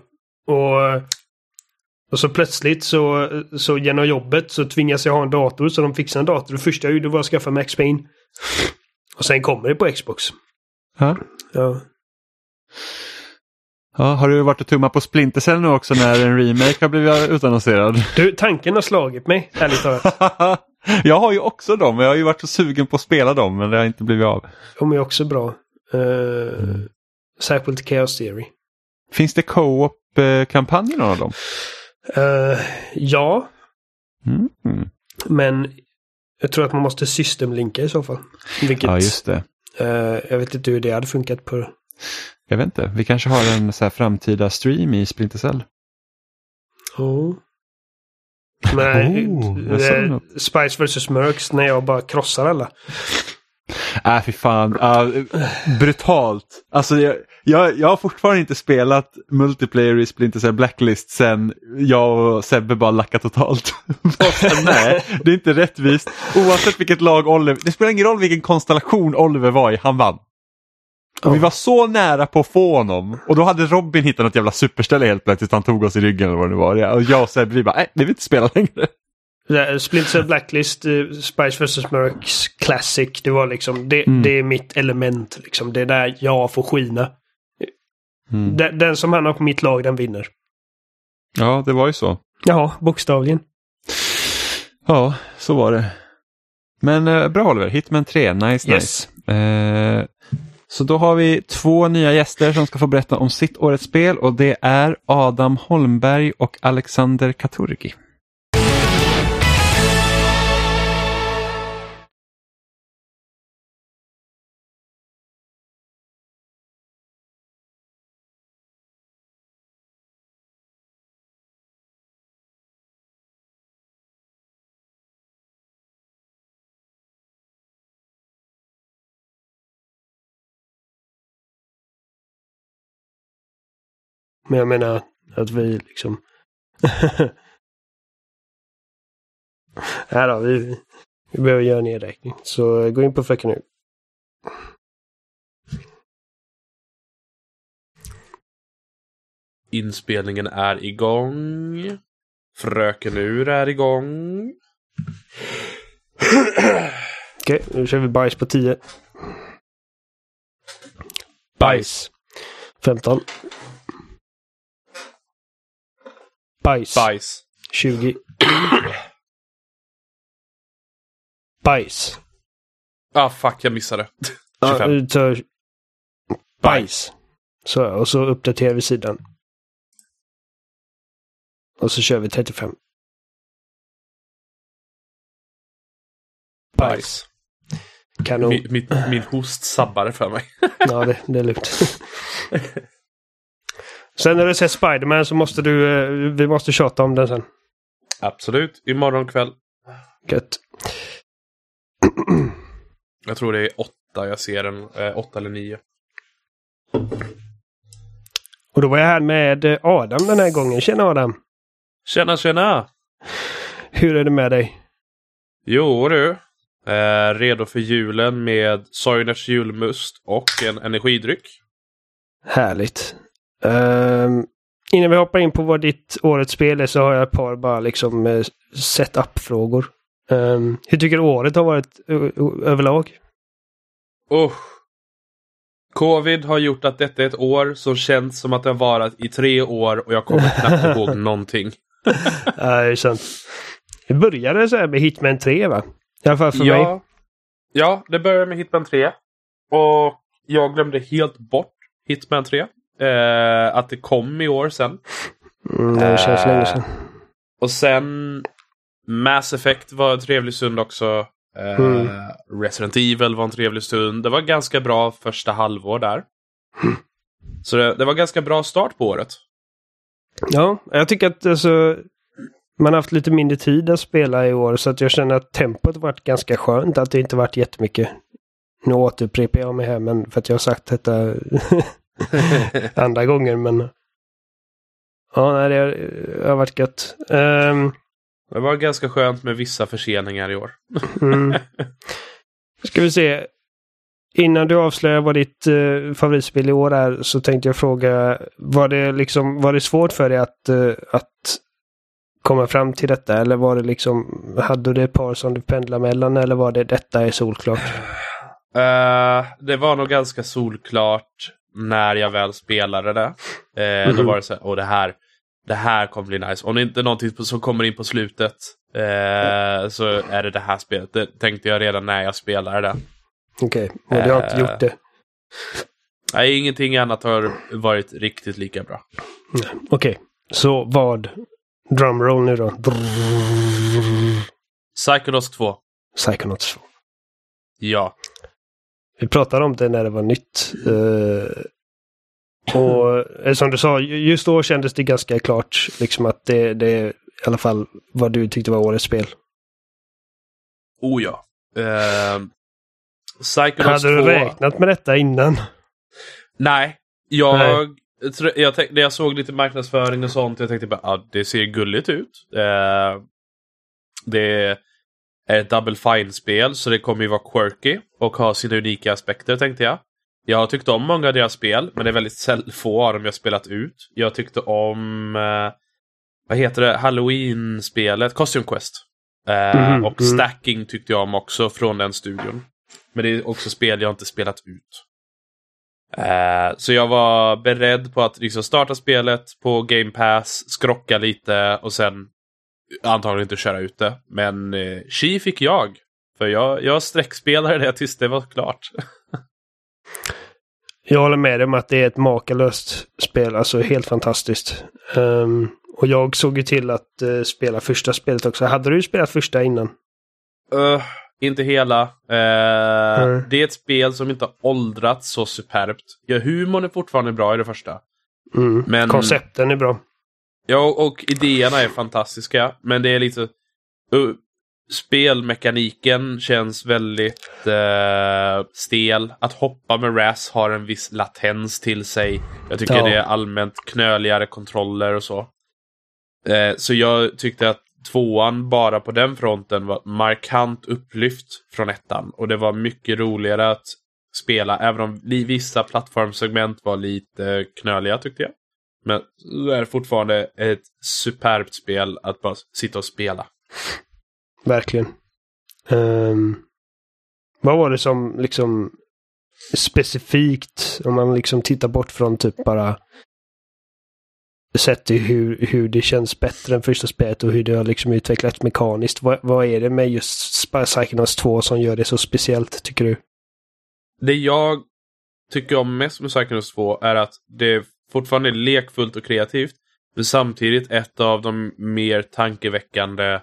C: Och, och så plötsligt så, så genom jobbet så tvingas jag ha en dator så de fixar en dator. Det första jag gjorde var att skaffa Max Payne. Och sen kommer det på Xbox.
A: Ja.
C: Ja.
A: Ja, har du varit och tummat på Splinter Cell nu också när en remake har blivit utannonserad?
C: Du, tanken har slagit mig, ärligt talat.
A: jag har ju också dem, jag har ju varit så sugen på att spela dem men det har inte blivit av.
C: De är också bra. Uh, Särskilt Chaos Theory.
A: Finns det co-op-kampanj i någon av dem?
C: Uh, ja,
A: Mm.
C: men jag tror att man måste systemlinka i så fall. Vilket,
A: Ja, just det.
C: eh, jag vet inte hur det hade funkat på...
A: Jag vet inte, vi kanske har en så här framtida stream i Splinter Cell.
C: Oh. Nej,
A: Oh.
C: Spice vs Mercs när jag bara krossar alla.
A: Äh, fy fan. Uh, brutalt. Alltså, jag, jag, jag har fortfarande inte spelat multiplayer i Splinter Cell Blacklist sen jag och Sebbe bara lackat totalt. Nej, det är inte rättvist. Oavsett vilket lag Oliver, det spelar ingen roll vilken konstellation Oliver var i, han vann. Och vi var så nära på att få honom och då hade Robin hittat något jävla superställe helt plötsligt. Han tog oss i ryggen eller vad det var. Och jag och Sebbe vi bara, nej, vi vill inte spela längre.
C: Splinter Blacklist, eh, Spice vs Mercs Classic. Det var liksom, det,
A: Mm.
C: det är mitt element. Liksom. Det är där jag får skina.
A: Mm.
C: Den, den som hamnar på mitt lag, den vinner.
A: Ja, det var ju så.
C: Ja, bokstavligen.
A: Ja, så var det. Men eh, bra Oliver, Hitman 3, nice
C: Yes.
A: nice. Eh, så då har vi två nya gäster som ska få berätta om sitt årets spel och det är Adam Holmberg och Alexander Katurgi.
C: Men jag menar att vi liksom... Nej då, vi, vi behöver göra en nedräkning. Så gå in på Fröken nu.
F: Inspelningen är igång. Fröken Ur är igång.
C: Okej, nu kör vi bajs på 10. Bajs. 15. Bajs.
F: Bajs.
C: 20. Bajs.
F: Ah fuck, jag missade.
C: Ja,
F: 25.
C: vi tar bajs. Så, och så uppdaterar vi sidan. Och så kör vi 35.
F: Bajs.
C: Kanon.
F: Min, min, min host sabbade för mig.
C: Ja, det, det är lugnt. sen när du ser Spiderman så måste du, eh, vi måste tjata om den sen.
F: Absolut. Imorgon kväll.
C: Gött.
F: Jag tror det är åtta jag ser den. Eh, åtta eller nio.
C: Och då var jag här med eh, Adam den här gången. Tjena Adam!
F: Tjena tjena!
C: Hur är det med dig?
F: Jo du. Eh, redo för julen med Soiners julmust och en energidryck.
C: Härligt. Ehm, innan vi hoppar in på vad ditt årets spel är så har jag ett par bara liksom uh, setup-frågor. Ehm, hur tycker du året har varit överlag?
F: Usch. Covid har gjort att detta är ett år som känns som att det har varit i tre år och jag kommer knappt ihåg någonting.
C: Ja, det är sant. Det började så här med Hitman 3 va? I alla fall för mig.
F: Ja, ja, det började med Hitman 3. Och jag glömde helt bort Hitman 3. Eh, att det kom i år sen.
C: Mm, det känns länge sedan.
F: Och sen Mass Effect var en trevlig stund också. Eh,
C: Mm.
F: Resident Evil var en trevlig stund. Det var ganska bra första halvår där. Så det, det var ganska bra start på året.
C: Ja, jag tycker att alltså, man har haft lite mindre tid att spela i år så att jag känner att tempot varit ganska skönt. Att det inte varit jättemycket. Nu återupprepar jag mig här men för att jag har sagt detta andra gånger men Ja, nej, det har, varit gött. Ehm,
F: Det var ganska skönt med vissa förseningar i år.
C: mm. Ska vi se. innan du avslöjar vad ditt eh, favoritspel i år är så tänkte jag fråga, var det liksom, var det svårt för dig att, eh, att komma fram till detta? Eller var det liksom, hade du ett par som du pendlade mellan eller var det detta är solklart?
F: Eh, det var nog ganska solklart när jag väl spelade det. Eh, Då
C: Mhm.
F: var det så här, åh det här, det här kommer bli nice. Om det inte är någonting som kommer in på slutet eh, så är det det här spelet. Det tänkte jag redan när jag spelade det.
C: Okej, och du har inte
F: Eh.
C: gjort det?
F: Nej, ingenting annat har varit riktigt lika bra.
C: Okej, så vad? Drumroll nu då.
F: Psychonauts 2.
C: Psychonauts 2.
F: Ja.
C: Vi pratade om det när det var nytt. Eh, och eh, som du sa, ju- just då kändes det ganska klart liksom att det, det är i alla fall vad du tyckte var årets spel.
F: Oh ja. Eh, Psychonauts
C: Hade du
F: 2.
C: räknat med detta innan?
F: Nej. Jag,
C: Nej.
F: jag tänkte, när jag såg lite marknadsföring och sånt, jag tänkte bara ah, det ser gulligt ut. Eh, det är ett Double Fine-spel, så det kommer ju vara quirky och ha sina unika aspekter, tänkte jag. Jag har tyckt om många av deras spel, men det är väldigt få av dem jag spelat ut. Jag tyckte om, eh, vad heter det, Halloween-spelet, Costume Quest. Eh,
C: Mhm,
F: och
C: mm.
F: Stacking tyckte jag om också från den studion. Men det är också spel jag inte spelat ut. Eh, så jag var beredd på att liksom starta spelet på Game Pass, skrocka lite och sen antagligen inte köra ut det. Men eh, Chi fick jag. För jag, jag sträckspelade det tills det var klart.
C: Jag håller med dig om att det är ett makalöst spel, alltså helt fantastiskt. Ehm, och jag såg ju till att eh, spela första spelet också. Hade du spelat första innan?
F: Uh, inte hela. Eh,
C: Mm.
F: Det är ett spel som inte har åldrats så superbt. Ja, humorn är fortfarande bra i det första.
C: Mm.
F: Men-
C: Koncepten är bra.
F: Ja, och idéerna är fantastiska. Men det är lite... Uh, spelmekaniken känns väldigt eh, stel. Att hoppa med RAS har en viss latens till sig. Jag tycker
C: Ja.
F: det är allmänt knöligare kontroller och så. Eh, så jag tyckte att tvåan bara på den fronten var markant upplyft från ettan. Och det var mycket roligare att spela, även om vissa plattformsegment var lite knöliga tyckte jag. Men det är fortfarande ett superbt spel att bara sitta och spela.
C: Verkligen. Ehm, vad var det som liksom specifikt, om man liksom tittar bort från typ bara sett till hur, hur det känns bättre än första spelet och hur det har liksom utvecklats mekaniskt. Vad, vad är det med just Psychonauts 2 som gör det så speciellt, tycker du?
F: Det jag tycker om mest med Psychonauts 2 är att det fortfarande lekfullt och kreativt. Men samtidigt ett av de mer tankeväckande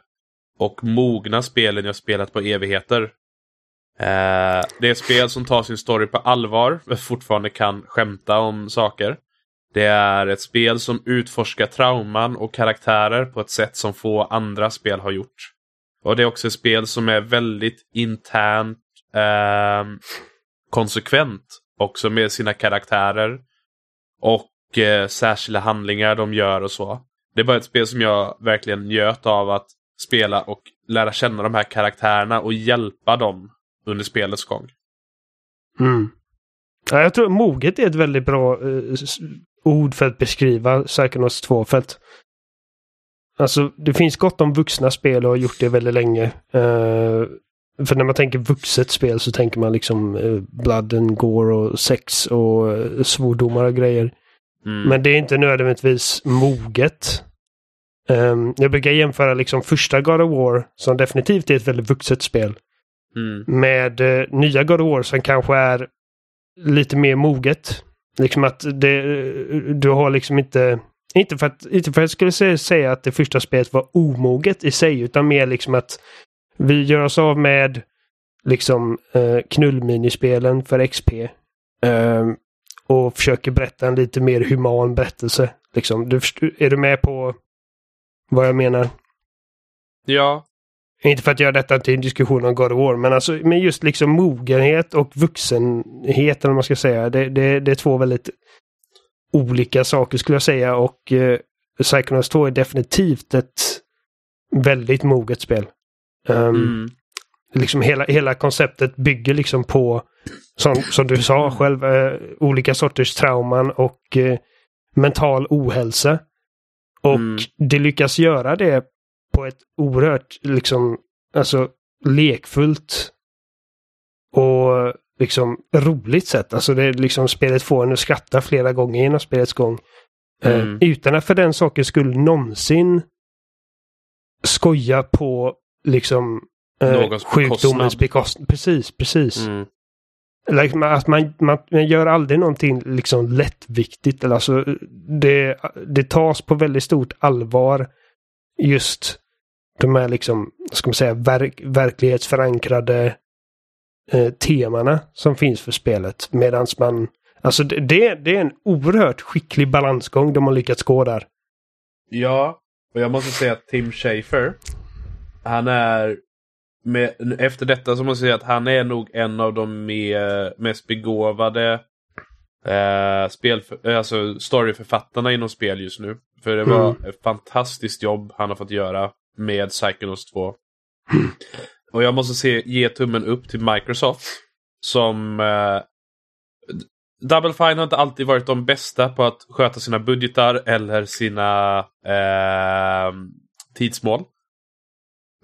F: och mogna spelen jag spelat på evigheter. Eh, det är ett spel som tar sin story på allvar, men fortfarande kan skämta om saker. Det är ett spel som utforskar trauman och karaktärer på ett sätt som få andra spel har gjort. Och det är också ett spel som är väldigt internt eh, konsekvent också med sina karaktärer. Och eh, särskilda handlingar de gör och så. Det är bara ett spel som jag verkligen njöt av att spela och lära känna de här karaktärerna och hjälpa dem under spelets gång.
C: Mm. Ja, jag tror moget är ett väldigt bra eh, ord för att beskriva Psychonauts 2. För att Alltså, det finns gott om vuxna spel och har gjort det väldigt länge. Eh, för när man tänker vuxet spel så tänker man liksom eh, blood and gore och sex och eh, svordomar och grejer.
F: Mm.
C: Men det är inte nödvändigtvis moget. Ehm, jag brukar jämföra liksom första God of War, som definitivt är ett väldigt vuxet spel,
F: Mm.
C: med eh, nya God of War som kanske är lite mer moget. Liksom att det, du har liksom inte... Inte för, att, inte för att jag skulle säga, att det första spelet var omoget i sig, utan mer liksom att vi gör oss av med liksom eh, knullminispelen för XP. ehm, och försöker berätta en lite mer human berättelse. Liksom. Du, är du med på vad jag menar?
F: Ja,
C: Inte för att göra detta till en diskussion om God of War, men, alltså, men just liksom mogenhet och vuxenhet, eller man ska säga. Det, det, det är två väldigt olika saker skulle jag säga och eh, Psychonauts 2 är definitivt ett väldigt moget spel. Ehm,
F: mm.
C: Liksom hela, hela konceptet bygger liksom på, som, som du sa själv, eh, olika sorters trauman och eh, mental ohälsa. Och
F: Mm.
C: det lyckas göra det på ett oerhört liksom, alltså lekfullt och liksom roligt sätt. Alltså det är liksom spelet får en att skratta flera gånger genom spelets gång. Eh,
F: Mm.
C: utan att för den saken skulle någonsin skoja på liksom eh,
F: Någons
C: sjukdomens
F: bekostnad.
C: Precis, precis.
F: Mm.
C: Like, man- att man, man, man gör aldrig någonting liksom lättviktigt. Eller alltså, det, det tas på väldigt stort allvar. Just de här liksom, ska man säga, verk, verklighetsförankrade eh, temana som finns för spelet. Medan man, alltså det, det, det är en oerhört skicklig balansgång de har lyckats gå där.
F: Ja, och jag måste säga att Tim Schafer, han är med, efter detta så måste jag säga att han är nog en av de mer, mest begåvade eh, spel, alltså storyförfattarna inom spel just nu. För det var
C: Mm.
F: ett fantastiskt jobb han har fått göra med Psychonauts 2. Och jag måste se, ge tummen upp till Microsoft. Som... Eh, Double Fine har inte alltid varit de bästa på att sköta sina budgetar eller sina eh, tidsmål.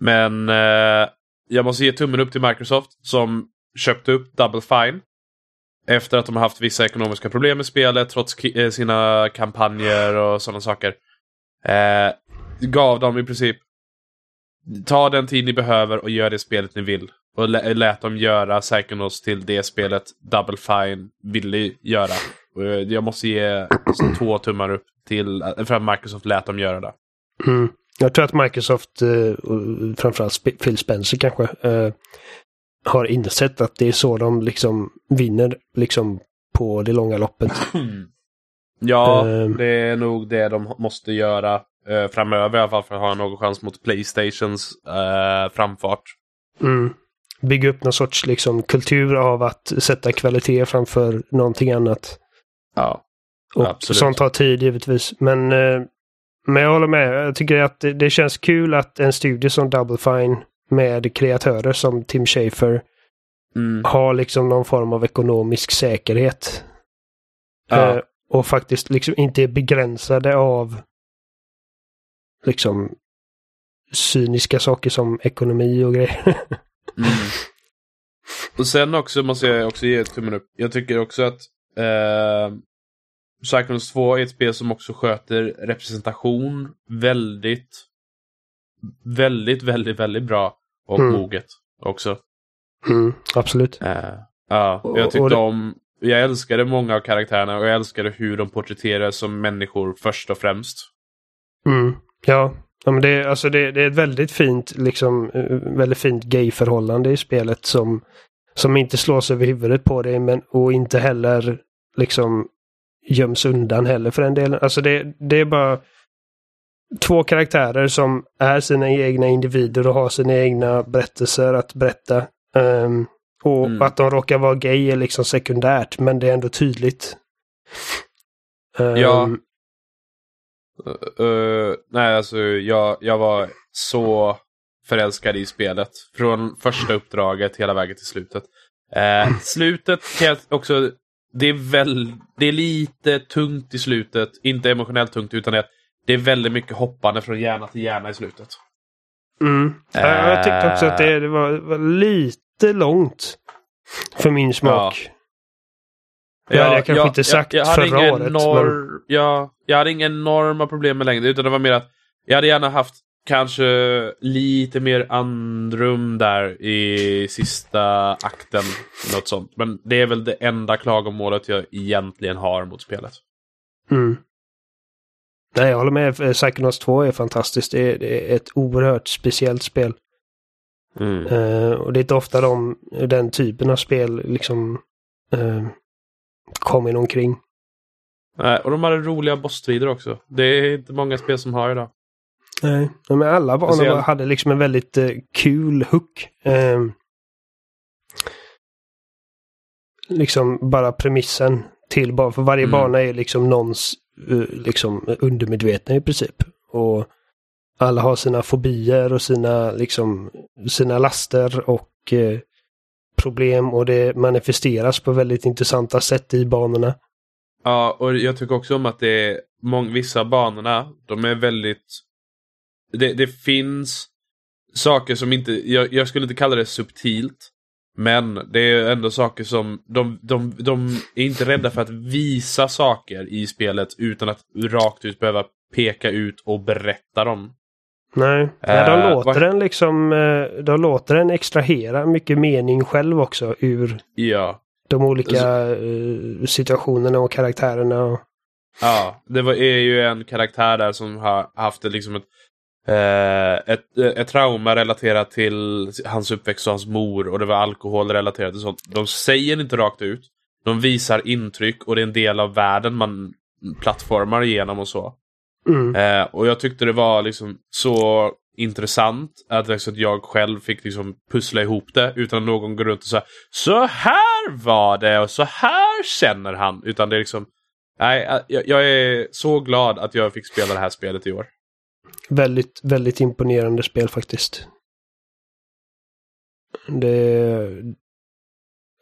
F: Men eh, jag måste ge tummen upp till Microsoft som köpte upp Double Fine. Efter att de har haft vissa ekonomiska problem med spelet trots eh, sina kampanjer och sådana saker. Eh, gav dem i princip Ta den tid ni behöver och gör det spelet ni vill. Och lä- lät dem göra Psychonauts till det spelet Double Fine ville göra. Och jag jag måste ge två tummar upp till eh, för att Microsoft lät dem göra det.
C: Mm. Jag tror att Microsoft, eh, framförallt Phil Spencer kanske, eh, har insett att det är så de liksom vinner liksom på det långa loppet.
F: Ja,
C: Ehm.
F: det är nog det de måste göra eh, framöver i alla fall för att ha någon chans mot Playstations eh, framfart.
C: Mm. Bygga upp någon sorts liksom kultur av att sätta kvalitet framför någonting annat.
F: Ja.
C: Och
F: Absolut.
C: sånt tar tid givetvis. Men, eh, men jag håller med. Jag tycker att det, det känns kul att en studio som Double Fine med kreatörer som Tim Schafer
F: Mm.
C: har liksom någon form av ekonomisk säkerhet.
F: Ja.
C: Eh, och faktiskt liksom inte är begränsade av liksom cyniska saker som ekonomi och grejer.
F: Mm. Och sen också måste jag också ge tummen upp. Jag tycker också att eh, Psychonauts 2 är ett spel som också sköter representation väldigt, väldigt, väldigt, väldigt bra och
C: Mm.
F: moget också.
C: Mm, absolut.
F: Eh, ja, jag
C: och
F: tyckte om, jag älskade många av karaktärerna och jag älskade hur de porträtterades som människor först och främst.
C: Mm, ja. ja men det, alltså det, det är ett väldigt fint, liksom, eh, väldigt fint gay-förhållande i spelet som, som inte slås över huvudet på dig men, och inte heller liksom göms undan heller för den delen. Alltså det, det är bara två karaktärer som är sina egna individer och har sina egna berättelser att berätta. Ehm, och
F: Mm.
C: att de råkar vara gay är liksom sekundärt men det är ändå tydligt. Ehm,
F: Ja. Eh, nej, alltså jag, jag var så förälskad i spelet. Från första uppdraget hela vägen till slutet. Eh, slutet kan jag också... Det är, väl, det är lite tungt i slutet. Inte emotionellt tungt, utan det, det är väldigt mycket hoppande från hjärna till hjärna i slutet.
C: Mm. Ja, Jag tyckte också att det, det var, var lite långt för min smak. Det hade jag kanske inte sagt
F: jag hade
C: förra
F: inga
C: året,
F: Enor- ja, jag hade inga enorma problem med längden, utan det var mer att jag hade gärna haft kanske lite mer andrum där i sista akten. Något sånt. Men det är väl det enda klagomålet jag egentligen har mot spelet.
C: Mm. Nej, jag håller med. Eh, Psychonauts 2 är fantastiskt. Det är, det är ett oerhört speciellt spel.
F: Mm.
C: Eh, och det är inte ofta de, den typen av spel liksom uh, kommer omkring.
F: Nej, och de hade roliga bossstrider också. Det är inte många spel som har idag.
C: Nej, men alla banor
F: Speciellt-
C: hade liksom en väldigt uh, kul hook. Eh, liksom bara premissen till bara för varje
F: Mm.
C: bana är liksom någons eh, liksom undermedvetna i princip. Och alla har sina fobier och sina liksom sina laster och eh, problem och det manifesteras på väldigt intressanta sätt i banorna.
F: Ja, och jag tycker också om att det är mång, vissa banorna, de är väldigt... Det, det finns saker som inte, jag, jag skulle inte kalla det subtilt. Men det är ändå saker som, de, de, de är inte rädda för att visa saker i spelet utan att rakt ut behöva peka ut och berätta dem.
C: Nej, de
F: Eh,
C: låter
F: vad-
C: den liksom, eh, de låter den extrahera mycket mening själv också ur
F: Ja.
C: de olika eh, situationerna och karaktärerna. Och...
F: Ja, det var, är ju en karaktär där som har haft liksom ett, eh, ett, ett trauma relaterat till hans uppväxt och hans mor och det var alkohol relaterat till sånt. De säger inte rakt ut. De visar intryck och det är en del av världen man plattformar igenom och så.
C: Mm.
F: Eh, och jag tyckte det var liksom så intressant att, liksom, jag själv fick liksom pussla ihop det utan att någon går runt och säger Så här var det och så här känner han. Utan det är liksom Nej, eh, jag, jag är så glad att jag fick spela det här spelet i år.
C: Väldigt, väldigt imponerande spel faktiskt. Det...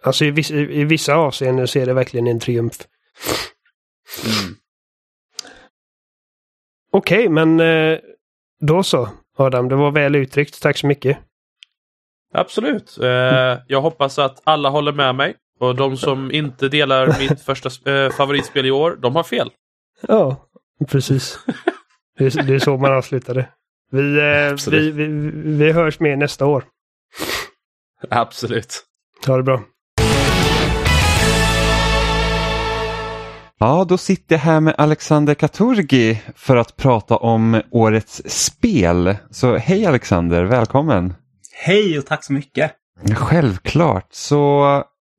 C: Alltså i vissa, i vissa avseenden så är det verkligen en triumf.
F: Mm.
C: Okej, men eh, då så. Adam, det var väl uttryckt. Tack så mycket.
F: Absolut. Eh, jag hoppas att alla håller med mig. Och de som inte delar mitt första eh, favoritspel i år, de har fel.
C: Ja, precis. Det är, det är så man avslutade. Vi, eh, vi, vi, vi hörs mer nästa år.
F: Absolut.
C: Ha det bra.
A: Ja, då sitter jag här med Alexander Katurgi för att prata om årets spel. Så hej Alexander, välkommen!
G: Hej och tack så mycket.
A: Självklart, så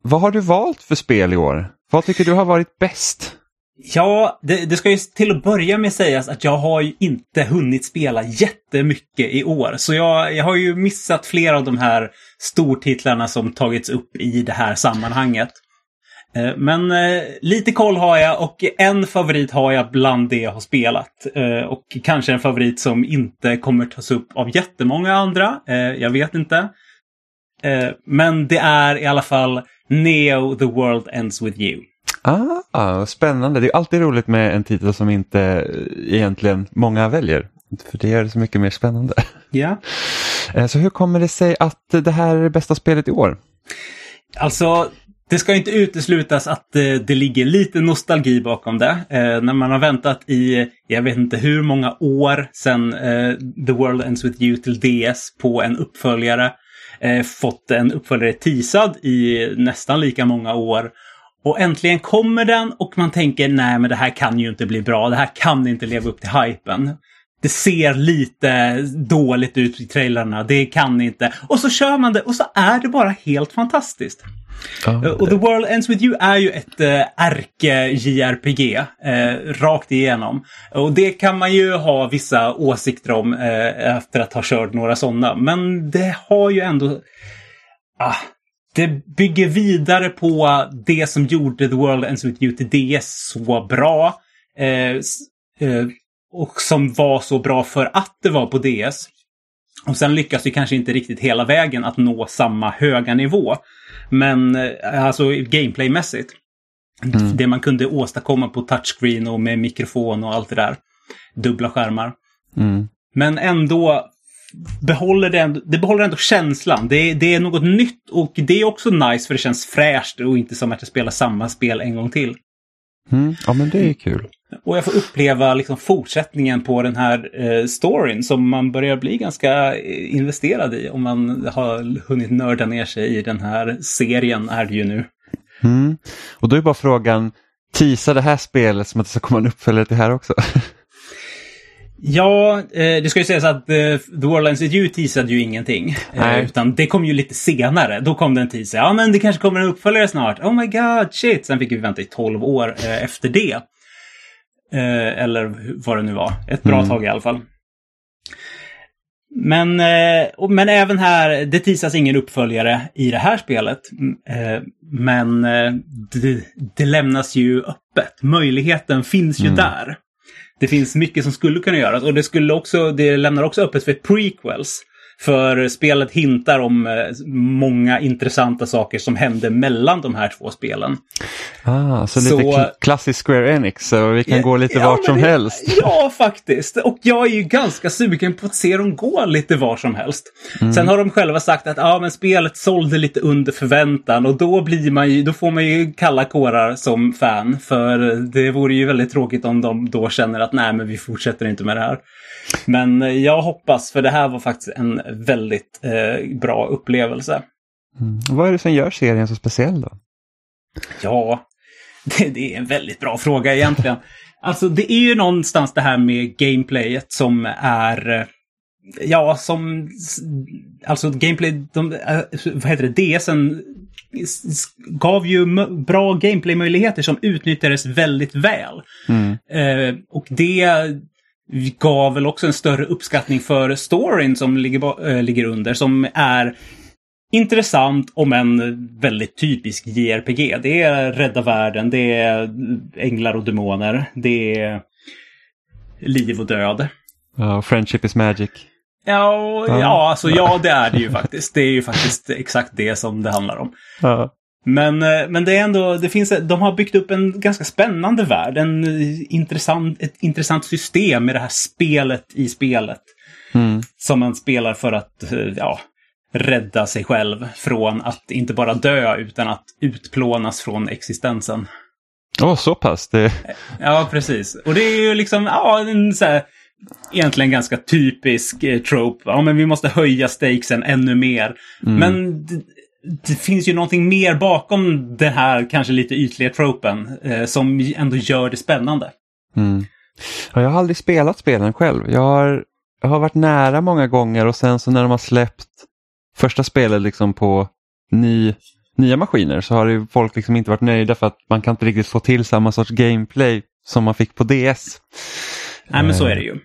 A: vad har du valt för spel i år? Vad tycker du har varit bäst?
G: Ja, det, det ska ju till att börja med sägas att jag har ju inte hunnit spela jättemycket i år. Så jag, jag har ju missat flera av de här stortitlarna som tagits upp i det här sammanhanget. Eh, men eh, lite koll har jag och en favorit har jag bland det jag har spelat. Eh, och kanske en favorit som inte kommer tas upp av jättemånga andra. Eh, jag vet inte. Eh, men det är i alla fall Neo The World Ends With You.
A: Ah, spännande, det är alltid roligt med en titel som inte eh, egentligen många väljer. För det gör det så mycket mer spännande.
G: Ja.
A: Eh, Så hur kommer det sig att det här är det bästa spelet i år?
G: Alltså, det ska inte uteslutas att eh, det ligger lite nostalgi bakom det. Eh, när man har väntat i, jag vet inte hur många år sedan eh, The World Ends With You till DS på en uppföljare. Eh, fått en uppföljare teasad i nästan lika många år. Och äntligen kommer den och man tänker nej men det här kan ju inte bli bra. Det här kan inte leva upp till hypen. Det ser lite dåligt ut i trailerna. Det kan inte. Och så kör man det och så är det bara helt fantastiskt. Eh, Och The World Ends With You är ju ett ärke-JRPG eh, rakt igenom. Och det kan man ju ha vissa åsikter om eh, efter att ha kört några sådana. Men det har ju ändå... Ah, det bygger vidare på det som gjorde The World Ends With You till DS så bra. Eh, eh, och som var så bra för att det var på DS. Och sen lyckas vi kanske inte riktigt hela vägen att nå samma höga nivå. Men eh, alltså gameplaymässigt. Det man kunde åstadkomma på touchscreen och med mikrofon och allt det där. Dubbla skärmar.
A: Mm.
G: Men ändå behåller det, ändå, det behåller ändå känslan. Det, det är något nytt och det är också nice för det känns fräscht och inte som att jag spelar samma spel en gång till.
A: Mm. Ja men det är kul.
G: Och jag får uppleva liksom fortsättningen på den här eh, storyn som man börjar bli ganska eh, investerad i om man har hunnit nörda ner sig i den här serien är det ju nu.
A: Mm. Och då är bara frågan, teasar det här spelet som att det ska komma en uppföljare till det här också?
G: Ja, eh, det ska ju sägas att eh, The World Ends With You teasade ju ingenting. Eh, utan det kom ju lite senare. Då kom det en teaser. Ja, men det kanske kommer en uppföljare snart. Oh my god, shit. Sen fick vi vänta i 12 år eh, efter det. Eh, eller vad det nu var. Ett bra
A: Mm.
G: tag i alla fall. Men, eh, men även här, det teasas ingen uppföljare i det här spelet. Mm, eh, Men det, det lämnas ju öppet. Möjligheten finns ju
A: Mm.
G: där. Det finns mycket som skulle kunna göras och det, skulle också, det lämnar också öppet för prequels. För spelet hintar om eh, många intressanta saker som hände mellan de här två spelen.
A: Ah, så lite kl- klassisk Square Enix, så vi kan
G: Ja,
A: gå lite
G: ja,
A: vart som
G: det-
A: helst.
G: Ja, faktiskt. Och jag är ju ganska sugen på att se dem gå lite var som helst.
A: Mm.
G: Sen har de själva sagt att ja, men spelet sålde lite under förväntan och då, blir man ju, då får man ju kalla kårar som fan. För det vore ju väldigt tråkigt om de då känner att nej, men vi fortsätter inte med det här. Men eh, jag hoppas, för det här var faktiskt en väldigt eh, bra upplevelse.
A: Mm. Vad är det som gör serien så speciell då?
G: Ja, det, det är en väldigt bra fråga egentligen. Alltså det är ju någonstans det här med gameplayet som är... eh, Ja, som... Alltså gameplay... De, eh, vad heter det? DSen gav ju bra gameplay-möjligheter som utnyttjades väldigt väl.
A: Mm.
G: Eh, och det gav väl också en större uppskattning för storyn som ligger, eh, ligger under, som är intressant om en väldigt typisk JRPG. Det är rädda världen, det är änglar och demoner, det är liv och död.
A: Ja, friendship is magic.
G: Ja,
A: Ja.
G: alltså ja, det är det ju faktiskt. Det är ju faktiskt exakt det som det handlar om.
A: Ja.
G: Men, eh, men det är ändå, det finns, de har byggt upp en ganska spännande värld. En eh, intressant, ett intressant system med det här spelet i spelet.
A: Mm.
G: Som man spelar för att, eh, ja, rädda sig själv från att inte bara dö utan att utplånas från existensen.
A: Åh, så pass. Det...
G: Ja, precis. Och det är ju liksom, ja, en så här, egentligen ganska typisk eh, trope. Ja, men vi måste höja stakesen ännu mer. Men det, det finns ju någonting mer bakom den här kanske lite ytliga tropen eh, som ändå gör det spännande.
A: Mm. Ja, jag har aldrig spelat spelen själv. Jag har, jag har varit nära många gånger och sen så när de har släppt första spelet liksom på ny, nya maskiner så har ju folk liksom inte varit nöjda för att man kan inte riktigt få till samma sorts gameplay som man fick på DS.
G: Nej, men så är det ju.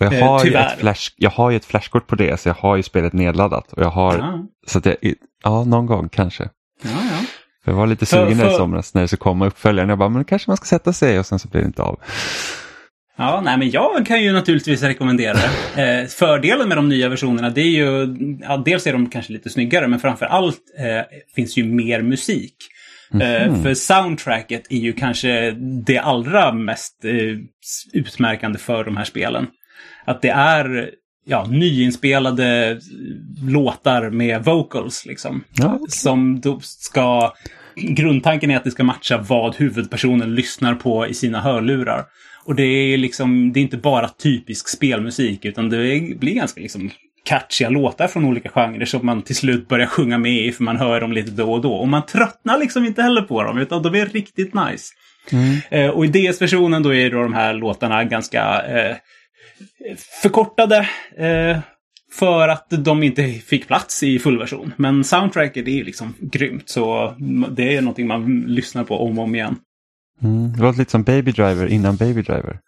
A: Och jag,
G: Eh,
A: har ju ett flash, jag har ju ett flashkort på DS, jag har ju spelet nedladdat. Och jag har,
G: Ja,
A: så att jag, ja, någon gång kanske.
G: ja. ja.
A: Jag var lite
G: För-
A: sugen i
G: för-
A: somras när det skulle komma uppföljaren. Jag bara, men kanske man ska sätta sig och sen så blir det inte av.
G: Ja, nej men jag kan ju naturligtvis rekommendera det. Eh, fördelen med de nya versionerna det är ju, ja, dels är de kanske lite snyggare, men framför allt eh, finns ju mer musik. Eh, för soundtracket är ju kanske det allra mest eh, utmärkande för de här spelen. Att det är ja, nyinspelade låtar med vocals liksom.
A: Ja, okej.
G: Som ska... Grundtanken är att det ska matcha vad huvudpersonen lyssnar på i sina hörlurar. Och det är liksom, det är inte bara typisk spelmusik utan det blir ganska liksom catchiga låtar från olika genrer som man till slut börjar sjunga med i för man hör dem lite då och då. Och man tröttnar liksom inte heller på dem utan de är riktigt nice. Eh, och i DS-versionen då är då de här låtarna ganska eh, förkortade. Eh, för att de inte fick plats i fullversion. Men soundtracket är liksom grymt. Så det är någonting man lyssnar på om och om igen.
A: Mm. Det låter lite som Baby Driver innan Baby Driver.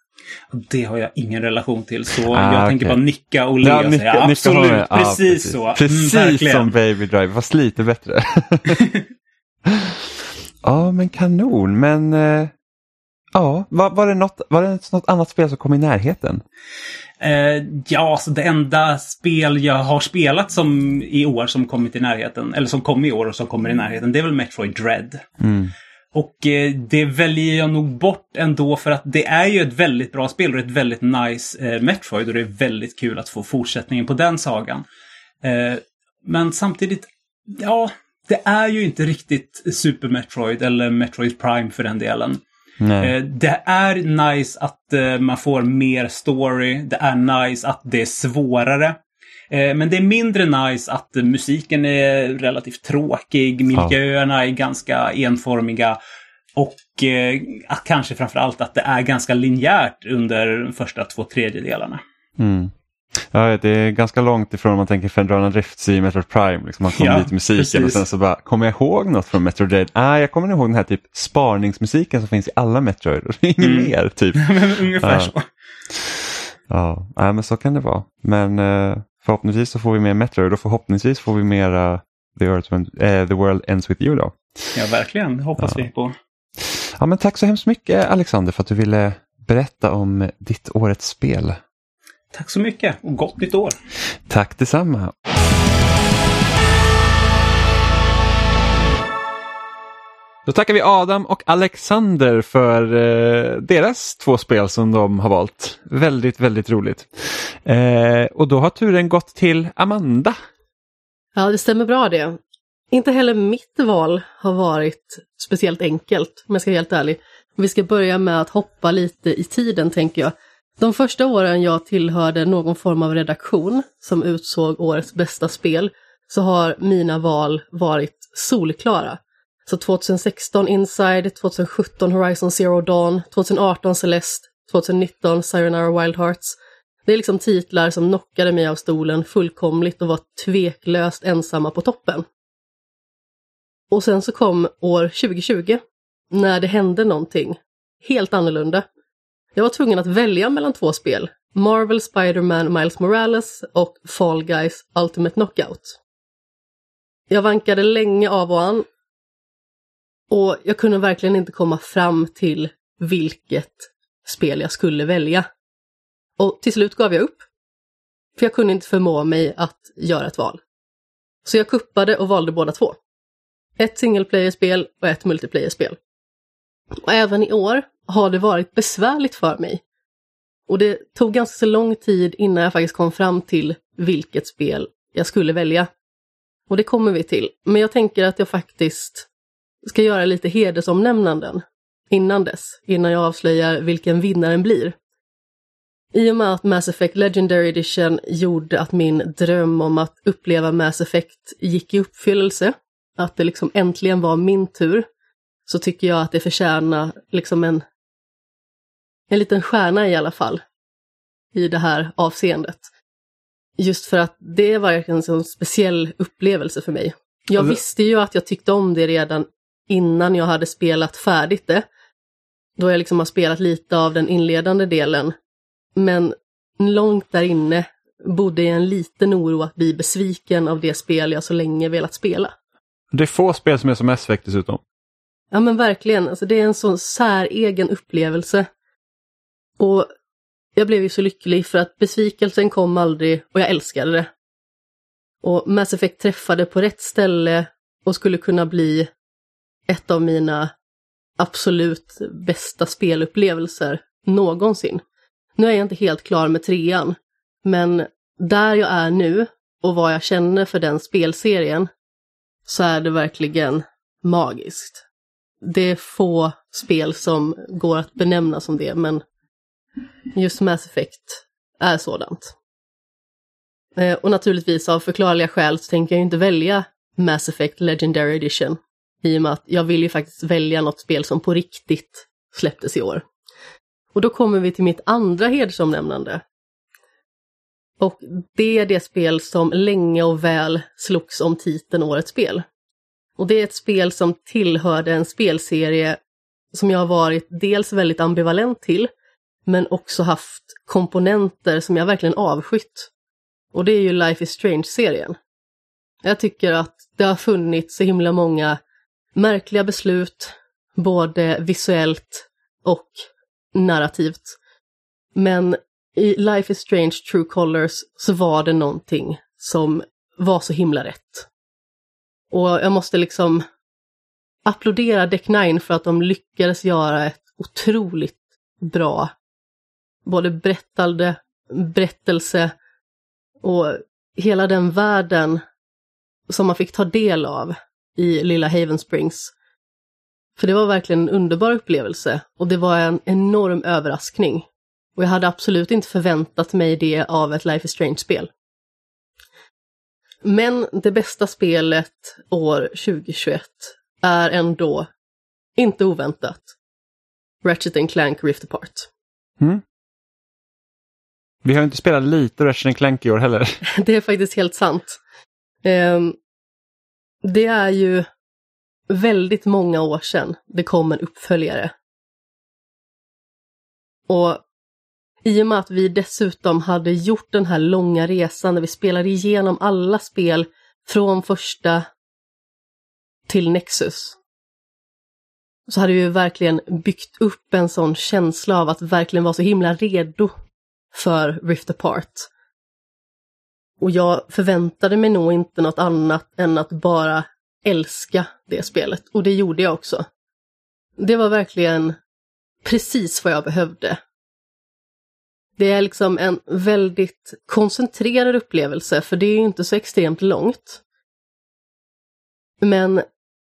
G: Det har jag ingen relation till. Så
A: Ah,
G: jag tänker bara nicka och le
A: Ja,
G: och
A: Nicka-
G: säga absolut.
A: Ja,
G: precis, så.
A: Precis
G: mm,
A: som Baby Driver, fast lite bättre. ja, men kanon. Men eh, ja, var, var, det något, var det något annat spel som kom i närheten?
G: Eh, ja, så det enda spel jag har spelat som i år som kommit i närheten, eller som kom i år och som kommer i närheten, det är väl Metroid Dread.
A: Mm.
G: Och eh, det väljer jag nog bort ändå för att det är ju ett väldigt bra spel och ett väldigt nice eh, Metroid och det är väldigt kul att få fortsättningen på den sagan. Eh, men samtidigt, ja, det är ju inte riktigt Super Metroid eller Metroid Prime för den delen. Eh, Det är nice att eh, man får mer story. Det är nice att det är svårare. Eh, Men det är mindre nice att musiken är relativt tråkig, miljöerna är ganska enformiga och eh, att kanske framförallt att det är ganska linjärt under de första två tredjedelarna.
A: Mm. Ja, det är ganska långt ifrån om man tänker Fendrana Drifts i Metroid Prime. Liksom man kommer
G: Ja,
A: dit musiken och
G: precis.
A: sen så bara, kommer jag ihåg något från Metroid Dread? Ah, jag kommer ihåg den här typ sparningsmusiken som finns i alla Metroid. Och inget
G: Mm.
A: mer typ.
G: Men Ungefär
A: Ja.
G: så.
A: Ja, nej, men så kan det vara. Men eh, förhoppningsvis så får vi mer Metroid och förhoppningsvis får vi mera The, Earth, eh, The World Ends With You då.
G: Ja, verkligen. Det hoppas
A: Ja.
G: vi på.
A: Ja, men tack så hemskt mycket Alexander för att du ville berätta om ditt årets spel.
G: Tack så mycket och gott nytt år!
A: Tack detsamma! Då tackar vi Adam och Alexander för eh, deras två spel som de har valt. Väldigt, väldigt roligt. Eh, och då har turen gått till Amanda.
B: Ja, det stämmer bra det. Inte heller mitt val har varit speciellt enkelt, om jag ska vara helt ärlig. Vi ska börja med att hoppa lite i tiden, tänker jag. De första åren jag tillhörde någon form av redaktion som utsåg årets bästa spel, så har mina val varit solklara. Så 2016 Inside, 2017 Horizon Zero Dawn, 2018 Celeste, 2019 Sayonara Wild Hearts. Det är liksom titlar som knockade mig av stolen fullkomligt och var tveklöst ensamma på toppen. Och sen så kom år 2020, när det hände någonting helt annorlunda. Jag var tvungen att välja mellan två spel, Marvel Spider-Man Miles Morales och Fall Guys Ultimate Knockout. Jag vankade länge av och an och jag kunde verkligen inte komma fram till vilket spel jag skulle välja. Och till slut gav jag upp. För jag kunde inte förmå mig att göra ett val. Så jag kuppade och valde båda två. Ett single player-spel och ett multiplayer-spel. Och även i år har det varit besvärligt för mig. Och det tog ganska så lång tid innan jag faktiskt kom fram till vilket spel jag skulle välja. Och det kommer vi till. Men jag tänker att jag faktiskt ska göra lite hedersomnämnanden innan dess, innan jag avslöjar vilken vinnaren blir. I och med att Mass Effect Legendary Edition gjorde att min dröm om att uppleva Mass Effect gick i uppfyllelse, att det liksom äntligen var min tur, så tycker jag att det förtjänar liksom en, en liten stjärna i alla fall i det här avseendet. Just för att det var en sån speciell upplevelse för mig. Jag
E: Alltså-
B: visste ju att jag tyckte om det redan innan jag hade spelat färdigt det. Då jag liksom har spelat lite av den inledande delen. Men långt där inne bodde jag en liten oro att bli besviken av det spel jag så länge velat spela.
A: Det är få spel som är som Effect dessutom.
B: Ja men verkligen, alltså det är en sån säregen upplevelse. Och jag blev ju så lycklig för att besvikelsen kom aldrig och jag älskade det. Och Mass Effect träffade på rätt ställe och skulle kunna bli ett av mina absolut bästa spelupplevelser någonsin. Nu är jag inte helt klar med trean, men där jag är nu och vad jag känner för den spelserien så är det verkligen magiskt. Det är få spel som går att benämna som det, men just Mass Effect är sådant. Eh, och naturligtvis av förklarliga skäl så tänker jag inte välja Mass Effect Legendary Edition. I och med att jag vill ju faktiskt välja något spel som på riktigt släpptes i år. Och då kommer vi till mitt andra hedersomnämnande. Och det är det spel som länge och väl slogs om titeln Årets spel. Och det är ett spel som tillhörde en spelserie som jag har varit dels väldigt ambivalent till, men också haft komponenter som jag verkligen avskytt. Och det är ju Life is Strange-serien. Jag tycker att det har funnits så himla många märkliga beslut, både visuellt och narrativt. Men i Life is Strange True Colors så var det någonting som var så himla rätt. Och jag måste liksom applådera Deck Nine för att de lyckades göra ett otroligt bra både berättande, berättelse och hela den världen som man fick ta del av i lilla Haven Springs. För det var verkligen en underbar upplevelse och det var en enorm överraskning. Och jag hade absolut inte förväntat mig det av ett Life is Strange-spel. Men det bästa spelet år 2021 är ändå, inte oväntat, Ratchet and Clank Rift Apart. Mm.
A: Vi har inte spelat lite Ratchet Clank i år heller.
B: Det är faktiskt helt sant. Um, det är ju väldigt många år sedan det kom en uppföljare. Och i och med att vi dessutom hade gjort den här långa resan där vi spelade igenom alla spel från första till Nexus. Så hade vi ju verkligen byggt upp en sån känsla av att verkligen vara så himla redo för Rift Apart. Och jag förväntade mig nog inte något annat än att bara älska det spelet. Och det gjorde jag också. det var verkligen precis vad jag behövde. Det är liksom en väldigt koncentrerad upplevelse, för det är ju inte så extremt långt. Men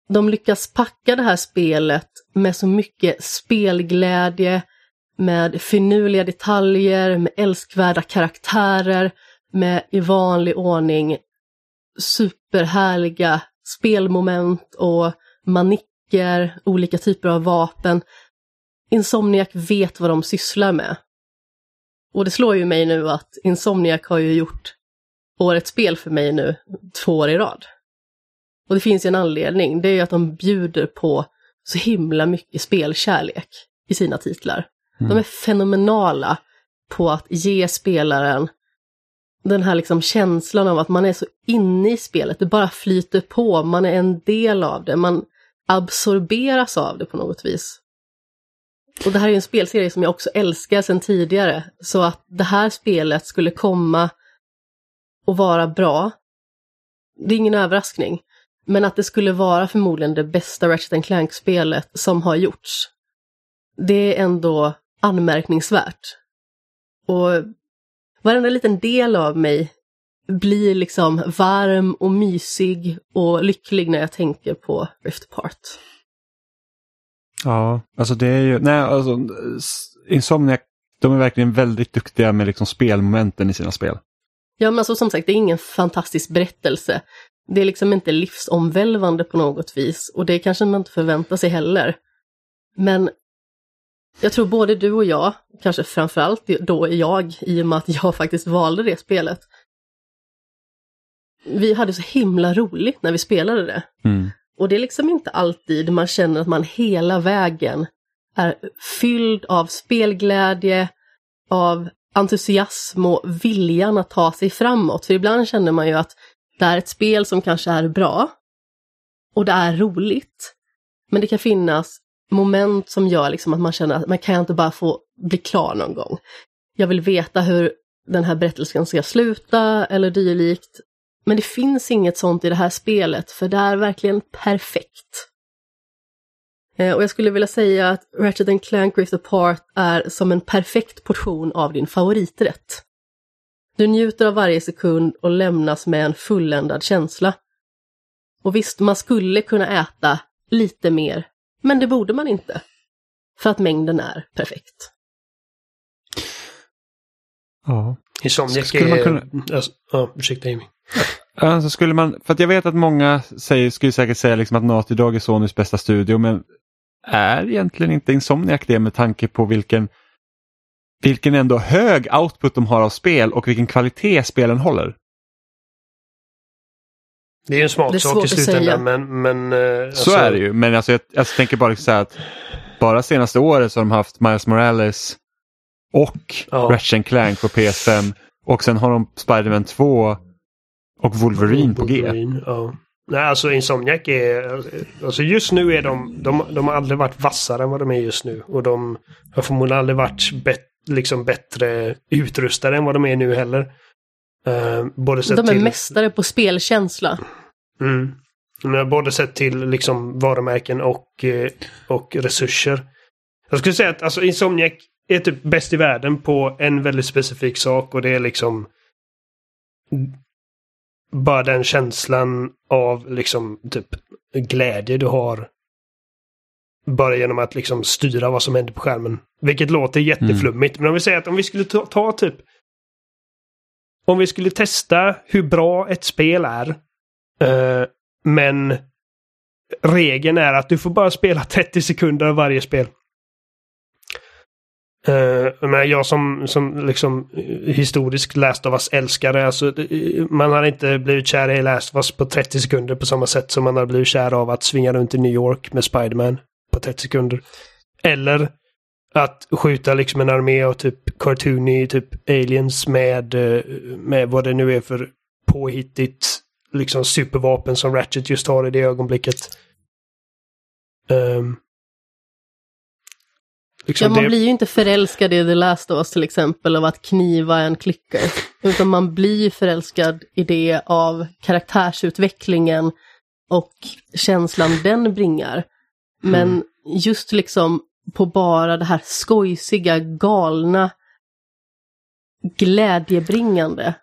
B: de lyckas packa det här spelet med så mycket spelglädje, med finurliga detaljer, med älskvärda karaktärer, med i vanlig ordning superhärliga spelmoment och manicker, olika typer av vapen. Insomniac vet vad de sysslar med. Och det slår ju mig nu att Insomniac har ju gjort årets spel för mig nu två år i rad. Och det finns ju en anledning, det är ju att de bjuder på så himla mycket spelkärlek i sina titlar. De är fenomenala på att ge spelaren den här liksom känslan av att man är så inne i spelet, det bara flyter på, man är en del av det, man absorberas av det på något vis. Och det här är en spelserie som jag också älskar sedan tidigare, så att det här spelet skulle komma och vara bra, det är ingen överraskning. Men att det skulle vara förmodligen det bästa Ratchet Clank-spelet som har gjorts, det är ändå anmärkningsvärt. Och varenda liten del av mig blir liksom varm och mysig och lycklig när jag tänker på Rift Apart.
A: Ja, alltså det är ju, nej alltså Insomniac, de är verkligen väldigt duktiga med liksom spelmomenten i sina spel.
B: Ja, men alltså som sagt, det är ingen fantastisk berättelse. Det är liksom inte livsomvälvande på något vis och det kanske man inte förväntar sig heller. Men jag tror både du och jag, kanske framförallt då jag, i och med att jag faktiskt valde det spelet. Vi hade så himla roligt när vi spelade det.
A: Mm.
B: Och det är liksom inte alltid man känner att man hela vägen är fylld av spelglädje, av entusiasm och viljan att ta sig framåt. För ibland känner man ju att det är ett spel som kanske är bra och det är roligt. Men det kan finnas moment som gör liksom att man känner att man kan inte bara få bli klar någon gång. Jag vill veta hur den här berättelsen ska sluta eller dylikt. Men det finns inget sånt i det här spelet, för det är verkligen perfekt. Eh, och jag skulle vilja säga att Ratchet Clank Rift Apart är som en perfekt portion av din favoriträtt. Du njuter av varje sekund och lämnas med en fulländad känsla. Och visst, man skulle kunna äta lite mer, men det borde man inte. För att mängden är perfekt.
A: Ja.
C: Insomniac
A: Skulle man kunna-
C: Alltså, ja, ursäkta Amy.
A: Alltså skulle man, för att jag vet att många säger, skulle säkert säga liksom att Naughty Dog är Sonys bästa studio, men är egentligen inte Insomniac det med tanke på vilken, vilken ändå hög output de har av spel och vilken kvalitet spelen håller?
C: Det är ju en
B: Det är
C: smaksak
B: svårt
C: i
B: att säga.
C: slutändan men... men eh,
A: Så är det ju, men alltså jag, jag tänker bara så här att bara senaste året så har de haft Miles Morales och
C: Ja.
A: Ratchet Clank på PS5 och sen har de Spider-Man 2 och Wolverine på G.
C: Ja. Nej, alltså Insomniac är... Alltså just nu är de... De, de har aldrig varit vassare än vad de är just nu. Och de har förmodligen aldrig varit bet, liksom bättre utrustade än vad de är nu heller. Uh, både sett
B: De är
C: till,
B: mästare på spelkänsla.
C: Mm. Men jag har både sett till liksom varumärken och, eh, och resurser. Jag skulle säga att alltså, Insomniac är typ bäst i världen på en väldigt specifik sak och det är liksom bara den känslan av liksom typ glädje du har bara genom att liksom styra vad som händer på skärmen. Vilket låter jätteflummigt. Men om vi säger att om vi skulle ta, ta typ om vi skulle testa hur bra ett spel är eh, men regeln är att du får bara spela 30 sekunder av varje spel. Uh, men jag som, som liksom eh, historisk Last of Us-älskare, alltså, det- eh, man har inte blivit kär i Last of Us på 30 sekunder på samma sätt som man har blivit kär av att svinga runt i New York med Spiderman på 30 sekunder. Eller att skjuta liksom en armé av typ cartoony typ aliens med, eh, med vad det nu är för påhittigt liksom supervapen som Ratchet just har i det ögonblicket. Um, liksom
B: Ja, man
C: det-
B: blir ju inte förälskad i The Last of Us till exempel av att kniva en klicker. Utan man blir ju förälskad i det av karaktärsutvecklingen och känslan den bringar. Men just liksom på bara det här skojsiga, galna, glädjebringande.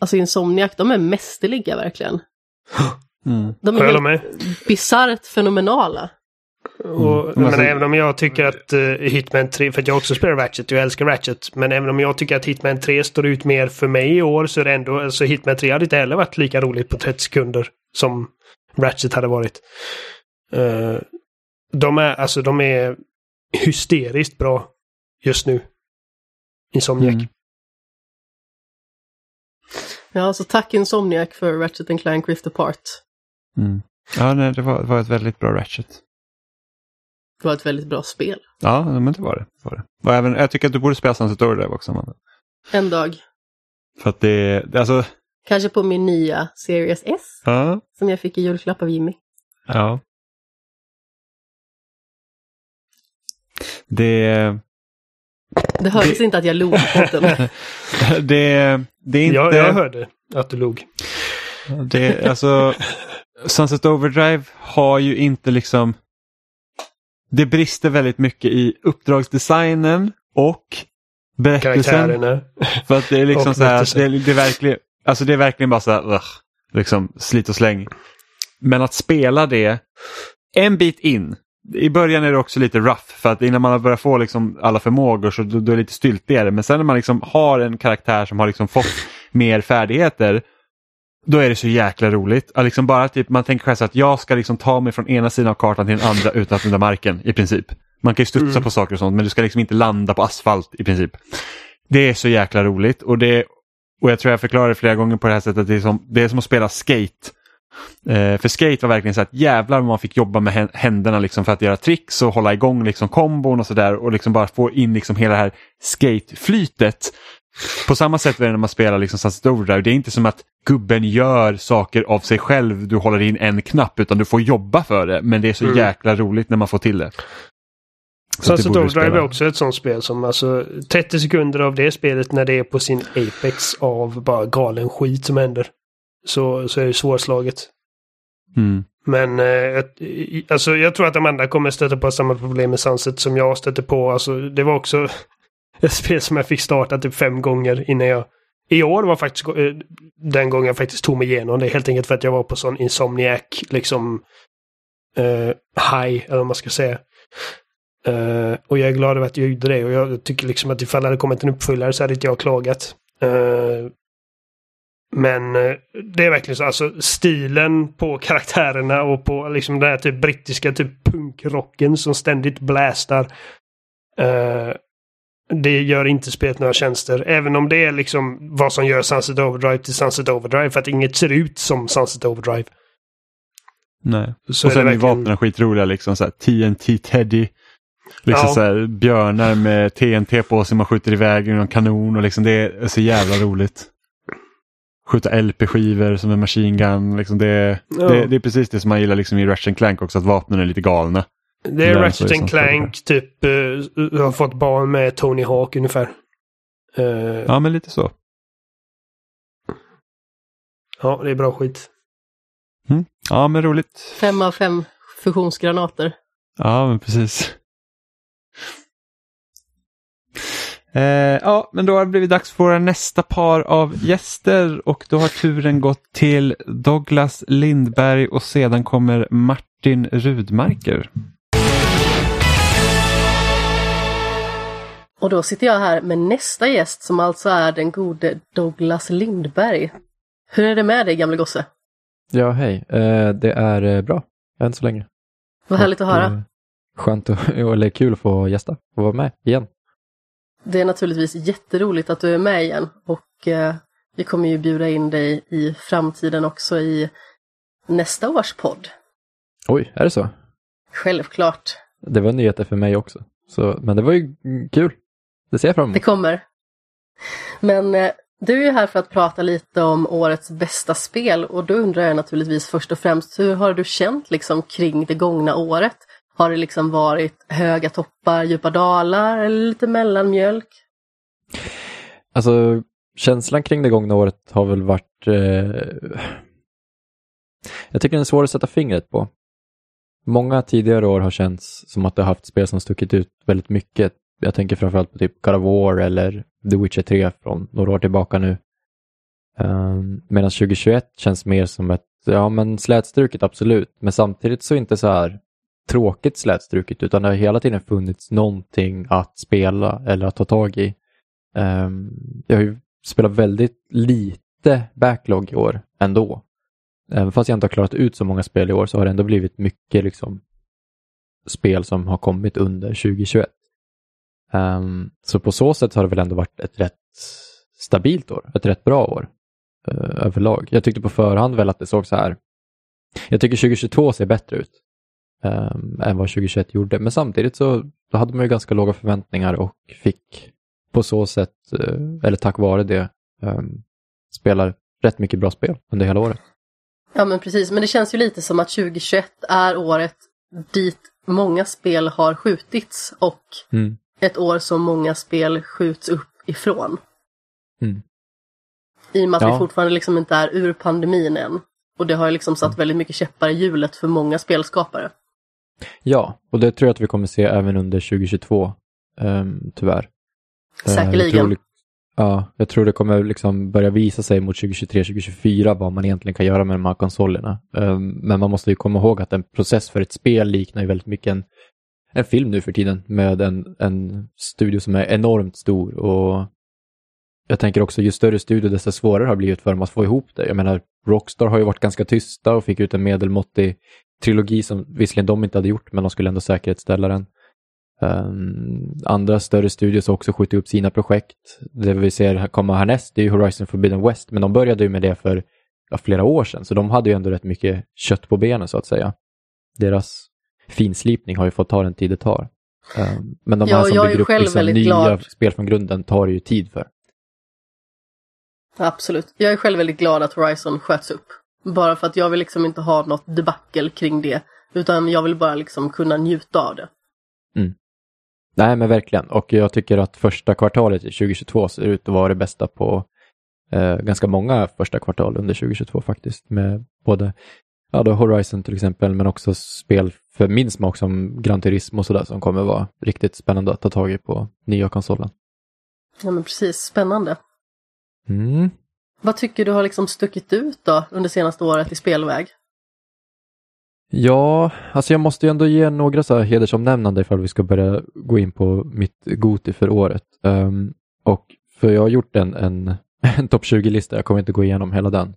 B: Alltså Insomniac, de är mästerliga verkligen.
A: Mm.
B: De är helt
C: med.
B: bisarrt fenomenala.
C: Och,
A: Mm.
C: Men
A: Alltså-
C: även om jag tycker att uh, Hitman 3, för att jag också spelar Ratchet och jag älskar Ratchet, men även om jag tycker att Hitman 3 står ut mer för mig i år så är det ändå, alltså Hitman 3 hade inte heller varit lika roligt på 30 sekunder som Ratchet hade varit. Eh, de är, alltså de är hysteriskt bra just nu. Insomniac.
A: Mm.
B: Ja, så tack Insomniac för Ratchet and Clank Rift Apart.
A: Mm. Ja, nej, det var, det var ett väldigt bra Ratchet.
B: Det var ett väldigt bra spel.
A: Ja, men det var det. det, var det. Och även, jag tycker att du borde spela Sunset Overdrive också, Amanda.
B: En dag.
A: För att det, det alltså,
B: Kanske på min nya Series S
A: ja.
B: som jag fick i julklapp av Jimmy.
A: ja. Det,
B: Det hördes inte att jag log
A: det, det är inte...
C: Jag, jag hörde att du log.
A: Det, alltså, Sunset Overdrive har ju inte liksom... Det brister väldigt mycket i uppdragsdesignen och berättelsen. För att det är liksom så här, det, det, är verkligen, alltså det är verkligen bara så här, ugh, liksom slit och släng. Men att spela det en bit in. I början är det också lite rough för att innan man har börjat få liksom alla förmågor så då, då är det lite styltigare. Men sen när man liksom har en karaktär som har liksom fått mer färdigheter då är det så jäkla roligt. Att liksom bara typ, man tänker själv så att jag ska liksom ta mig från ena sidan av kartan till den andra utan att nudda marken i princip. Man kan ju studsa
C: Mm.
A: på saker och sånt men du ska liksom inte landa på asfalt i princip. Det är så jäkla roligt och, det, och jag tror jag förklarade flera gånger på det här sättet att det är som, det är som att spela skate. Eh, för skate var verkligen så att jävlar man fick jobba med hän- händerna liksom för att göra tricks och hålla igång liksom kombon och sådär och liksom bara få in liksom hela det här skateflytet. På samma sätt är det när man spelar liksom Overdrive. Det är inte som att gubben gör saker av sig själv, du håller in en knapp utan du får jobba för det. Men det är så
C: Mm.
A: jäkla roligt när man får till det.
C: Overdrive är också ett sånt spel som alltså 30 sekunder av det spelet när det är på sin apex av bara galen skit som händer. Så, så är det svårslaget.
A: Mm.
C: Men eh, alltså, jag tror att Amanda kommer stöta på samma problem med Sunset som jag stötte på. Alltså, det var också ett spel som jag fick starta typ fem gånger innan jag... I år var faktiskt eh, den gången jag faktiskt tog mig igenom det. Helt enkelt för att jag var på sån Insomniac liksom eh, high, eller vad man ska säga. Eh, och jag är glad över att jag gjorde det och jag tycker liksom att ifall det hade kommit en uppföljare så hade inte jag klagat. Eh, men eh, det är verkligen så, alltså stilen på karaktärerna och på liksom den här typ brittiska typ punkrocken som ständigt blästar. Eh, det gör inte spelet några tjänster. Även om det är liksom vad som gör Sunset Overdrive till Sunset Overdrive. För att inget ser ut som Sunset Overdrive.
A: Nej.
C: Så
A: och sen är
C: verkligen-
A: vapnen skitroliga, liksom så här, TNT Teddy. Liksom
C: Ja.
A: så här, björnar med TNT på sig, man skjuter iväg någon kanon och liksom det är så jävla roligt. Skjuta LP-skivor som en machine gun. Liksom det,
C: Ja.
A: det, det är precis det som man gillar liksom i Ratchet Clank också, att vapnen är lite galna.
C: Det är Ratchet and Clank typ uh, har fått barn med Tony Hawk ungefär. Eh, ja.
A: Ja, men lite så.
C: det är bra skit.
A: Ja, men roligt.
B: Fem av fem fusionsgranater.
A: Ja, men precis. Eh, ja, men då har det blivit dags för våra nästa par av gäster och då har turen gått till Douglas Lindberg och sedan kommer Martin Rudmarker.
B: Och då sitter jag här med nästa gäst som alltså är den gode Douglas Lindberg. Hur är det med dig gamle gosse?
H: Ja, hej. Eh, det är eh, bra, än så länge.
B: Vad härligt att höra.
H: eh, Skönt och, eller kul att få gästa och vara med igen.
B: Det är naturligtvis jätteroligt att du är med igen och eh, vi kommer ju bjuda in dig i framtiden också i nästa års podd.
H: Oj, är det så?
B: Självklart.
H: Det var nyheter för mig också. Så, men det var ju kul. Det ser jag fram
B: Det
H: emot.
B: kommer. Men eh, du är här för att prata lite om årets bästa spel och då undrar jag naturligtvis först och främst hur har du känt liksom kring det gångna året? Har det liksom varit höga toppar, djupa dalar eller lite mellanmjölk?
H: Alltså, känslan kring det gångna året har väl varit... Eh... Jag tycker den är svår att sätta fingret på. många tidigare år har känts som att det har haft spel som stuckit ut väldigt mycket. Jag tänker framförallt på typ God of War eller The Witcher 3 från några år tillbaka nu. Um, Medan 2021 känns mer som ett, ja men slätstruket absolut, men samtidigt så inte så här tråkigt slätstruket utan det har hela tiden funnits någonting att spela eller att ta tag i. Um, jag har ju spelat väldigt lite backlog i år ändå. Även fast jag inte har klarat ut så många spel i år så har det ändå blivit mycket liksom, spel som har kommit under 2021. Um, ehm, så på så sätt har det väl ändå varit ett rätt stabilt år, ett rätt bra år uh, överlag. Jag tyckte på förhand väl att det såg så här. Jag tycker 2022 ser bättre ut um, än vad 2021 gjorde, men samtidigt så hade man ju ganska låga förväntningar och fick på så sätt, uh, eller tack vare det, um, spela rätt mycket bra spel under hela året.
B: Ja men precis, men det känns ju lite som att 2021 är året dit många spel har skjutits och
H: Mm.
B: ett år som många spel skjuts upp ifrån.
H: Mm.
B: I och med att
H: Ja.
B: vi fortfarande liksom inte är ur pandemin än. Och det har ju liksom satt väldigt mycket käppar i hjulet för många spelskapare.
H: Ja, och det tror jag att vi kommer se även under 2022, um, tyvärr. Eh,
B: Säkerligen.
H: ja, jag tror det kommer liksom börja visa sig mot 2023-2024 vad man egentligen kan göra med de här konsolerna. Um, men man måste ju komma ihåg att en process för ett spel liknar ju väldigt mycket en, en film nu för tiden med en, en studio som är enormt stor och jag tänker också ju större studio desto svårare har det blivit för dem att få ihop det. Jag menar, Rockstar har ju varit ganska tysta och fick ut en medelmåttig trilogi som visserligen de inte hade gjort, men de skulle ändå säkerhetsställa den. Um, andra större studios har också skjutit upp sina projekt. Det vi ser komma härnäst det är Horizon Forbidden West, men de började ju med det för ja, flera år sedan, så de hade ju ändå rätt mycket kött på benen så att säga. Deras finslipning har ju fått ta den tid det tar. Um, men de
B: Ja,
H: här som bygger upp liksom nya
B: glad.
H: spel från grunden tar det ju tid för.
B: Absolut. Jag är själv väldigt glad att Horizon sköts upp. Bara för att jag vill liksom inte ha något debacle kring det. Utan jag vill bara liksom kunna njuta av det.
H: Nej, men verkligen. Och jag tycker att första kvartalet i 2022 ser ut att vara det bästa på eh, ganska många första kvartal under 2022 faktiskt. Med både ja, då Horizon till exempel, men också spel för min smak som Gran Turismo och sådär som kommer vara riktigt spännande att ta tag i på nya konsolen.
B: Ja men precis, spännande.
H: Mm.
B: Vad tycker du har liksom stuckit ut då under senaste året i spelväg?
H: Ja, alltså jag måste ju ändå ge några så här hedersomnämnande ifall vi ska börja gå in på mitt Goti för året. Ehm, och för jag har gjort en, en, en topp 20-lista, jag kommer inte gå igenom hela den.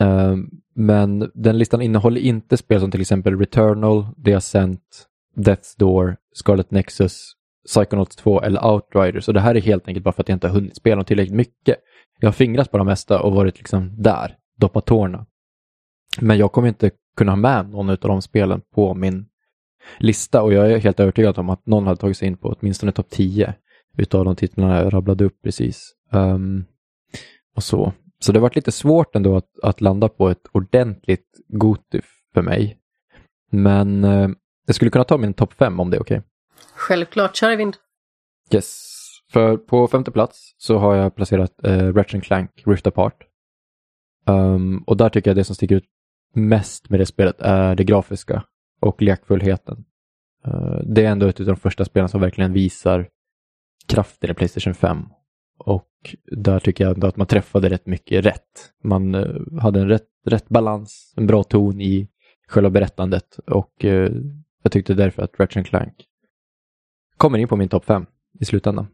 H: Ehm, men den listan innehåller inte spel som till exempel Returnal, The Ascent, Death's Door, Scarlet Nexus, Psychonauts 2 eller Outriders. Och det här är helt enkelt bara för att jag inte har hunnit spela dem tillräckligt mycket. Jag har fingrat på de mesta och varit liksom där, doppat tårna. Men jag kommer inte kunna ha med någon av de spelen på min lista och jag är helt övertygad om att någon hade tagit sig in på åtminstone topp 10 utav de titlarna jag rabblade upp precis. Um, och så. så det har varit lite svårt ändå att, att landa på ett ordentligt Goti för mig. Men eh, jag skulle kunna ta min topp 5 om det är okej.
B: Självklart, kör i vind.
H: Yes. För på femte plats så har jag placerat eh, Ratchet Clank Rift Apart. Um, och där tycker jag det som sticker ut mest med det spelet är det grafiska och lekfullheten. Uh, det är ändå ett av de första spelen som verkligen visar kraften i Playstation 5. Och där tycker jag ändå att man träffade rätt mycket rätt. Man uh, hade en rätt, rätt balans, en bra ton i själva berättandet och uh, jag tyckte därför att Ratchet Clank kommer in på min topp 5 i slutändan.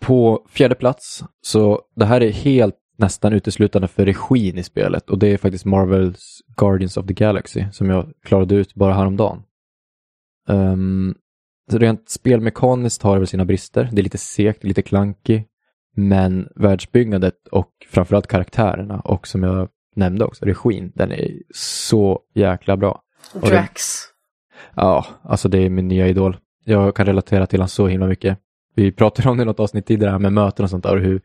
H: På fjärde plats, så det här är helt nästan uteslutande för regin i spelet och det är faktiskt Marvels Guardians of the Galaxy som jag klarade ut bara häromdagen. Um, så rent spelmekaniskt har det väl sina brister. Det är lite segt, lite klanky. Men världsbyggandet och framförallt karaktärerna och som jag nämnde också, regin, den är så jäkla bra. det-
B: Drax.
H: Ja, alltså det är min nya idol. Jag kan relatera till honom så himla mycket. Vi pratade om det i något avsnitt tidigare med möten och sånt där och hur,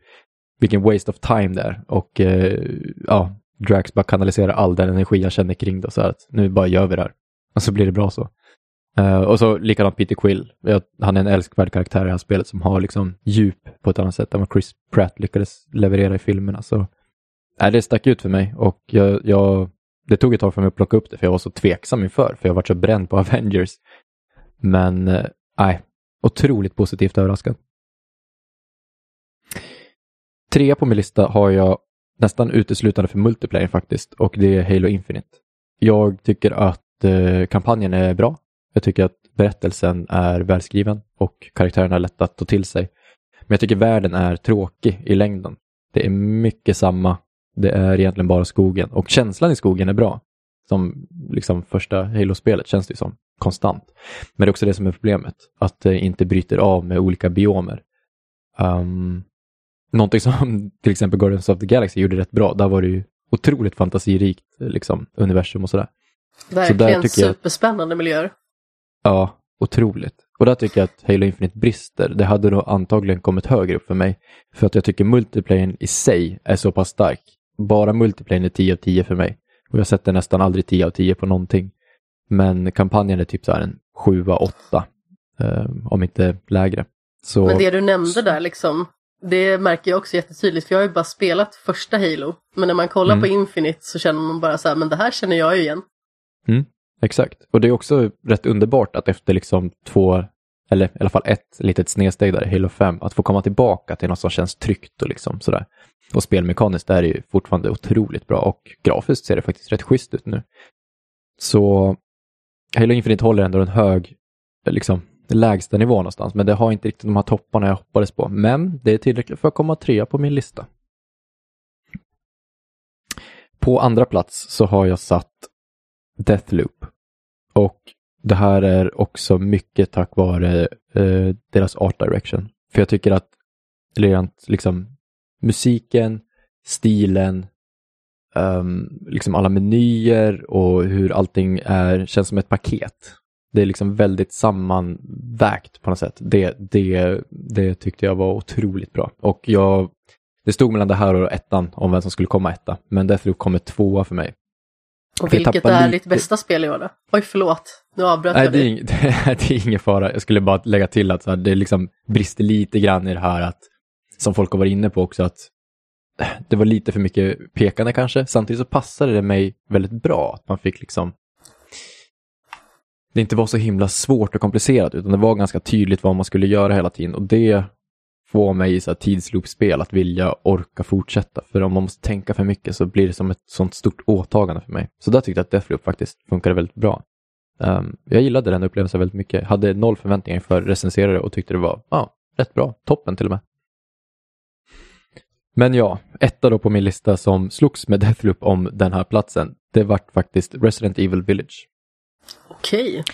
H: vilken waste of time det är. Och eh, ja, Drax bara kanaliserar all den energi jag känner kring det. Så här att nu bara gör vi det här. Och så blir det bra så. Uh, och så likadant Peter Quill. Jag, han är en älskvärd karaktär i det här spelet som har liksom djup på ett annat sätt än vad Chris Pratt lyckades leverera i filmerna. Så äh, det stack ut för mig och jag, jag det tog ett tag för mig att plocka upp det för jag var så tveksam inför, för jag var så bränd på Avengers. Men eh, nej, otroligt positivt överraskad. Trea på min lista har jag nästan uteslutande för multiplayer faktiskt och det är Halo Infinite. Jag tycker att eh, kampanjen är bra. Jag tycker att berättelsen är välskriven och karaktärerna är lätta att ta till sig. Men jag tycker världen är tråkig i längden. Det är mycket samma. Det är egentligen bara skogen och känslan i skogen är bra. Som liksom första Halo-spelet känns det som konstant. Men det är också det som är problemet, att det inte bryter av med olika biomer. Um, någonting som till exempel Guardians of the Galaxy gjorde rätt bra, där var det ju otroligt fantasirikt liksom, universum och sådär.
B: Verkligen så superspännande jag... miljöer.
H: Ja, otroligt. Och där tycker jag att Halo Infinite brister. Det hade nog antagligen kommit högre upp för mig. För att jag tycker multiplayern i sig är så pass stark. Bara multiplayern är 10 av 10 för mig. Och jag sätter nästan aldrig 10 av 10 på någonting. Men kampanjen är typ så här en 7-8. Eh, om inte lägre. Så...
B: Men det du nämnde där liksom, det märker jag också jättetydligt för jag har ju bara spelat första Halo. Men när man kollar mm. på Infinite så känner man bara så här, men det här känner jag ju igen.
H: Mm, exakt, och det är också rätt underbart att efter liksom två, eller i alla fall ett litet snedsteg där i Halo 5, att få komma tillbaka till något som känns tryggt och liksom sådär. Och spelmekaniskt är det ju fortfarande otroligt bra och grafiskt ser det faktiskt rätt schysst ut nu. Så Halo Infinite håller ändå en hög liksom, lägsta nivå någonstans, men det har inte riktigt de här topparna jag hoppades på. Men det är tillräckligt för att komma trea på min lista. På andra plats så har jag satt Deathloop. Och det här är också mycket tack vare eh, deras art direction. För jag tycker att rent liksom musiken, stilen, um, liksom alla menyer och hur allting är, känns som ett paket. Det är liksom väldigt sammanvägt på något sätt. Det, det, det tyckte jag var otroligt bra. Och jag, det stod mellan det här och ettan om vem som skulle komma etta. Men Deathloop kommer tvåa för mig.
B: Och vilket är lite... ditt bästa spel i år då? Oj, förlåt. Nu avbröt
H: Nej,
B: jag
H: dig. Det är, det är ingen fara. Jag skulle bara lägga till att här, det liksom brister lite grann i det här att, som folk har varit inne på också, att det var lite för mycket pekande kanske. Samtidigt så passade det mig väldigt bra att man fick liksom det inte var så himla svårt och komplicerat utan det var ganska tydligt vad man skulle göra hela tiden och det få mig i tidsloopspel att vilja orka fortsätta. För om man måste tänka för mycket så blir det som ett sånt stort åtagande för mig. Så där tyckte jag att Deathloop faktiskt funkade väldigt bra. Um, jag gillade den upplevelsen väldigt mycket. Hade noll förväntningar för recenserare och tyckte det var ah, rätt bra. Toppen till och med. Men ja, etta då på min lista som slogs med Deathloop om den här platsen, det vart faktiskt Resident Evil Village.
B: Okej.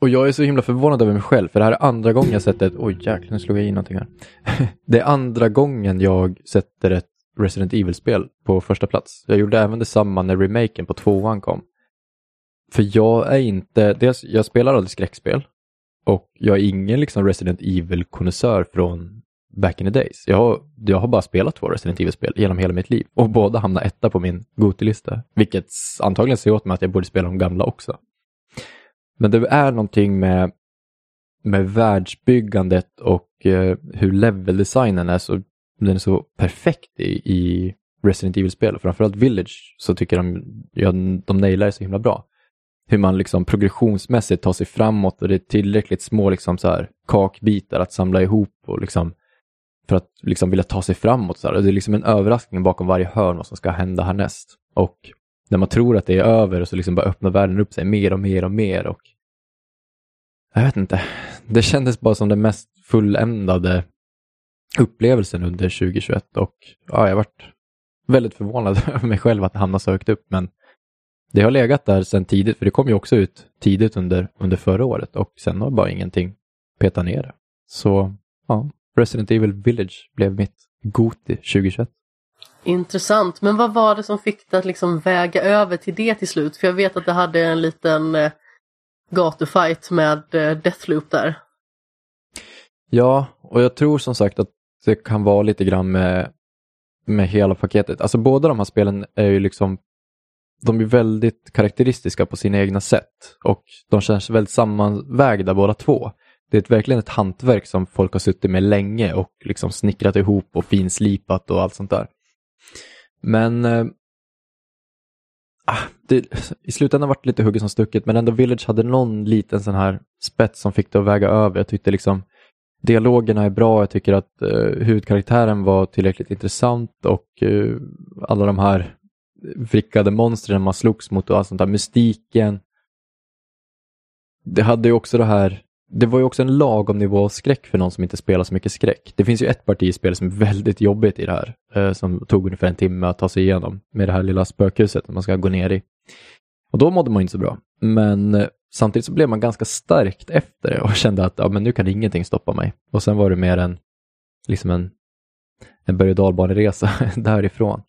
H: Och jag är så himla förvånad över mig själv, för det här är andra gången jag sätter ett... Oj jäklar, nu slog jag in någonting här. det är andra gången jag sätter ett Resident Evil-spel på första plats. Jag gjorde även detsamma när remaken på tvåan kom. För jag är inte... Dels, jag spelar aldrig skräckspel. Och jag är ingen liksom Resident Evil-konnässör från back in the days. Jag har, jag har bara spelat två Resident Evil-spel genom hela mitt liv. Och båda hamnar etta på min Goti-lista. Vilket antagligen säger åt mig att jag borde spela de gamla också. Men det är någonting med, med världsbyggandet och eh, hur leveldesignen är så, den är så perfekt i, i Resident Evil-spel. Framförallt Village så tycker de, ja, de nailar det så himla bra. Hur man liksom progressionsmässigt tar sig framåt och det är tillräckligt små liksom så här, kakbitar att samla ihop och liksom för att liksom vilja ta sig framåt. Så här. Det är liksom en överraskning bakom varje hörn vad som ska hända härnäst. Och när man tror att det är över och så liksom bara öppnar världen upp sig mer och mer och mer. Och jag vet inte, det kändes bara som den mest fulländade upplevelsen under 2021 och ja, jag varit väldigt förvånad över mig själv att det hamnade så högt upp. Men det har legat där sedan tidigt, för det kom ju också ut tidigt under, under förra året och sen har bara ingenting petat ner det. Så ja, Resident Evil Village blev mitt Goti 2021.
B: Intressant, men vad var det som fick dig att liksom väga över till det till slut? För jag vet att det hade en liten eh, gatufight med eh, Deathloop där.
H: Ja, och jag tror som sagt att det kan vara lite grann med, med hela paketet. Alltså båda de här spelen är ju liksom de är väldigt karaktäristiska på sina egna sätt och de känns väldigt sammanvägda båda två. Det är verkligen ett hantverk som folk har suttit med länge och liksom snickrat ihop och finslipat och allt sånt där. Men äh, det, i slutändan var det lite hugget som stucket, men ändå Village hade någon liten sån här spets som fick det att väga över. Jag tyckte liksom dialogerna är bra, jag tycker att uh, huvudkaraktären var tillräckligt intressant och uh, alla de här vrickade monstren man slogs mot och allt sånt där, mystiken. Det hade ju också det här, det var ju också en lagom nivå av skräck för någon som inte spelar så mycket skräck. Det finns ju ett parti i spelet som är väldigt jobbigt i det här, eh, som tog ungefär en timme att ta sig igenom med det här lilla spökhuset man ska gå ner i. Och då mådde man inte så bra. Men eh, samtidigt så blev man ganska starkt efter det och kände att ja, men nu kan ingenting stoppa mig. Och sen var det mer en, liksom en, en berg och dalbaneresa därifrån.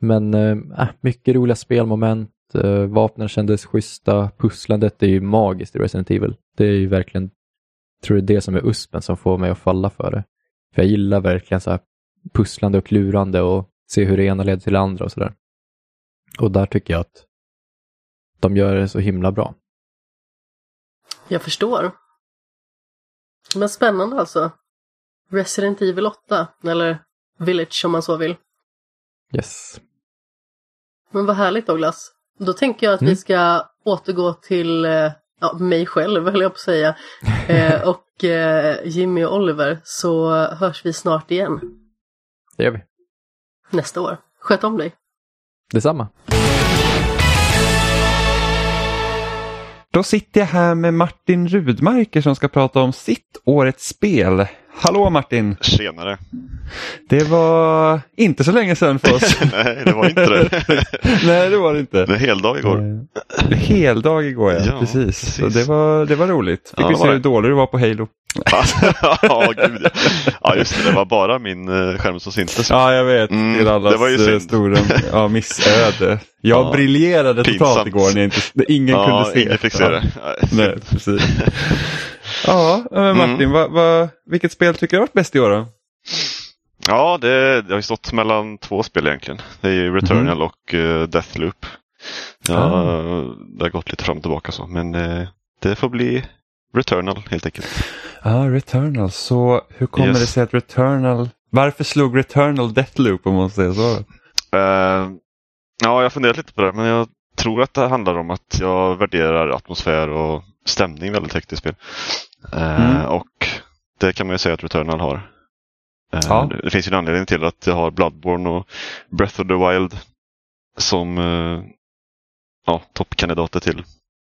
H: Men eh, äh, mycket roliga spelmoment, vapnen kändes schyssta, pusslandet är ju magiskt i Resident Evil. Det är ju verkligen, tror jag det som är uspen som får mig att falla för det. För jag gillar verkligen så här pusslande och klurande och se hur det ena leder till det andra och sådär. Och där tycker jag att de gör det så himla bra.
B: Jag förstår. Men spännande alltså. Resident Evil 8, eller Village om man så vill.
H: Yes.
B: Men vad härligt Douglas. Då tänker jag att
H: Mm.
B: vi ska återgå till eh, ja, mig själv, höll jag på att säga. Eh, och eh, Jimmy och Oliver, så hörs vi snart igen
H: Det gör vi.
B: nästa år. Sköt om dig.
H: Detsamma.
A: Då sitter jag här med Martin Rudmarker som ska prata om sitt årets spel. Hallå Martin!
I: Tjenare.
A: Det var inte så länge sedan för oss.
I: Nej, det var inte det.
A: Nej, det var det inte.
I: Det är heldag igår.
A: Eh, Heldag igår ja,
I: Ja,
A: precis.
I: precis.
A: Så det var, det var roligt. Fick
I: Ja,
A: vi se
I: var
A: hur dålig du var på Halo.
I: ja, gud. ja. ja, just det. Det var bara min eh, skärm som syntes.
A: Ja, jag vet.
I: Mm,
A: till allas
I: det var ju
A: eh, stora ja, missöde. Jag
I: Ja,
A: briljerade totalt igår när, inte, ingen
I: ja,
A: kunde se.
I: ingen fick se
A: Ja.
I: det. Nej,
A: Nej, precis. Ja, men Martin,
I: Mm.
A: vad, vad, vilket spel tycker du har varit bäst i år då?
I: Ja, det, det har ju stått mellan två spel egentligen. Det är ju Returnal
A: Mhm.
I: och uh, Deathloop. Ja,
A: Ah.
I: Det har gått lite fram och tillbaka så, men eh, det får bli Returnal helt enkelt.
A: Ja, Returnal. Så hur kommer
I: Yes.
A: det sig att Returnal... Varför slog Returnal Deathloop om man säger så?
I: Eh, ja, jag har funderat lite på det, men jag tror att det handlar om att jag värderar atmosfär och stämning väldigt högt i spel. Eh,
A: Mm.
I: Och det kan man ju säga att Returnal har. Eh,
A: Ja.
I: det, finns ju en anledning till att jag har Bloodborne och Breath of the Wild som ja, toppkandidater till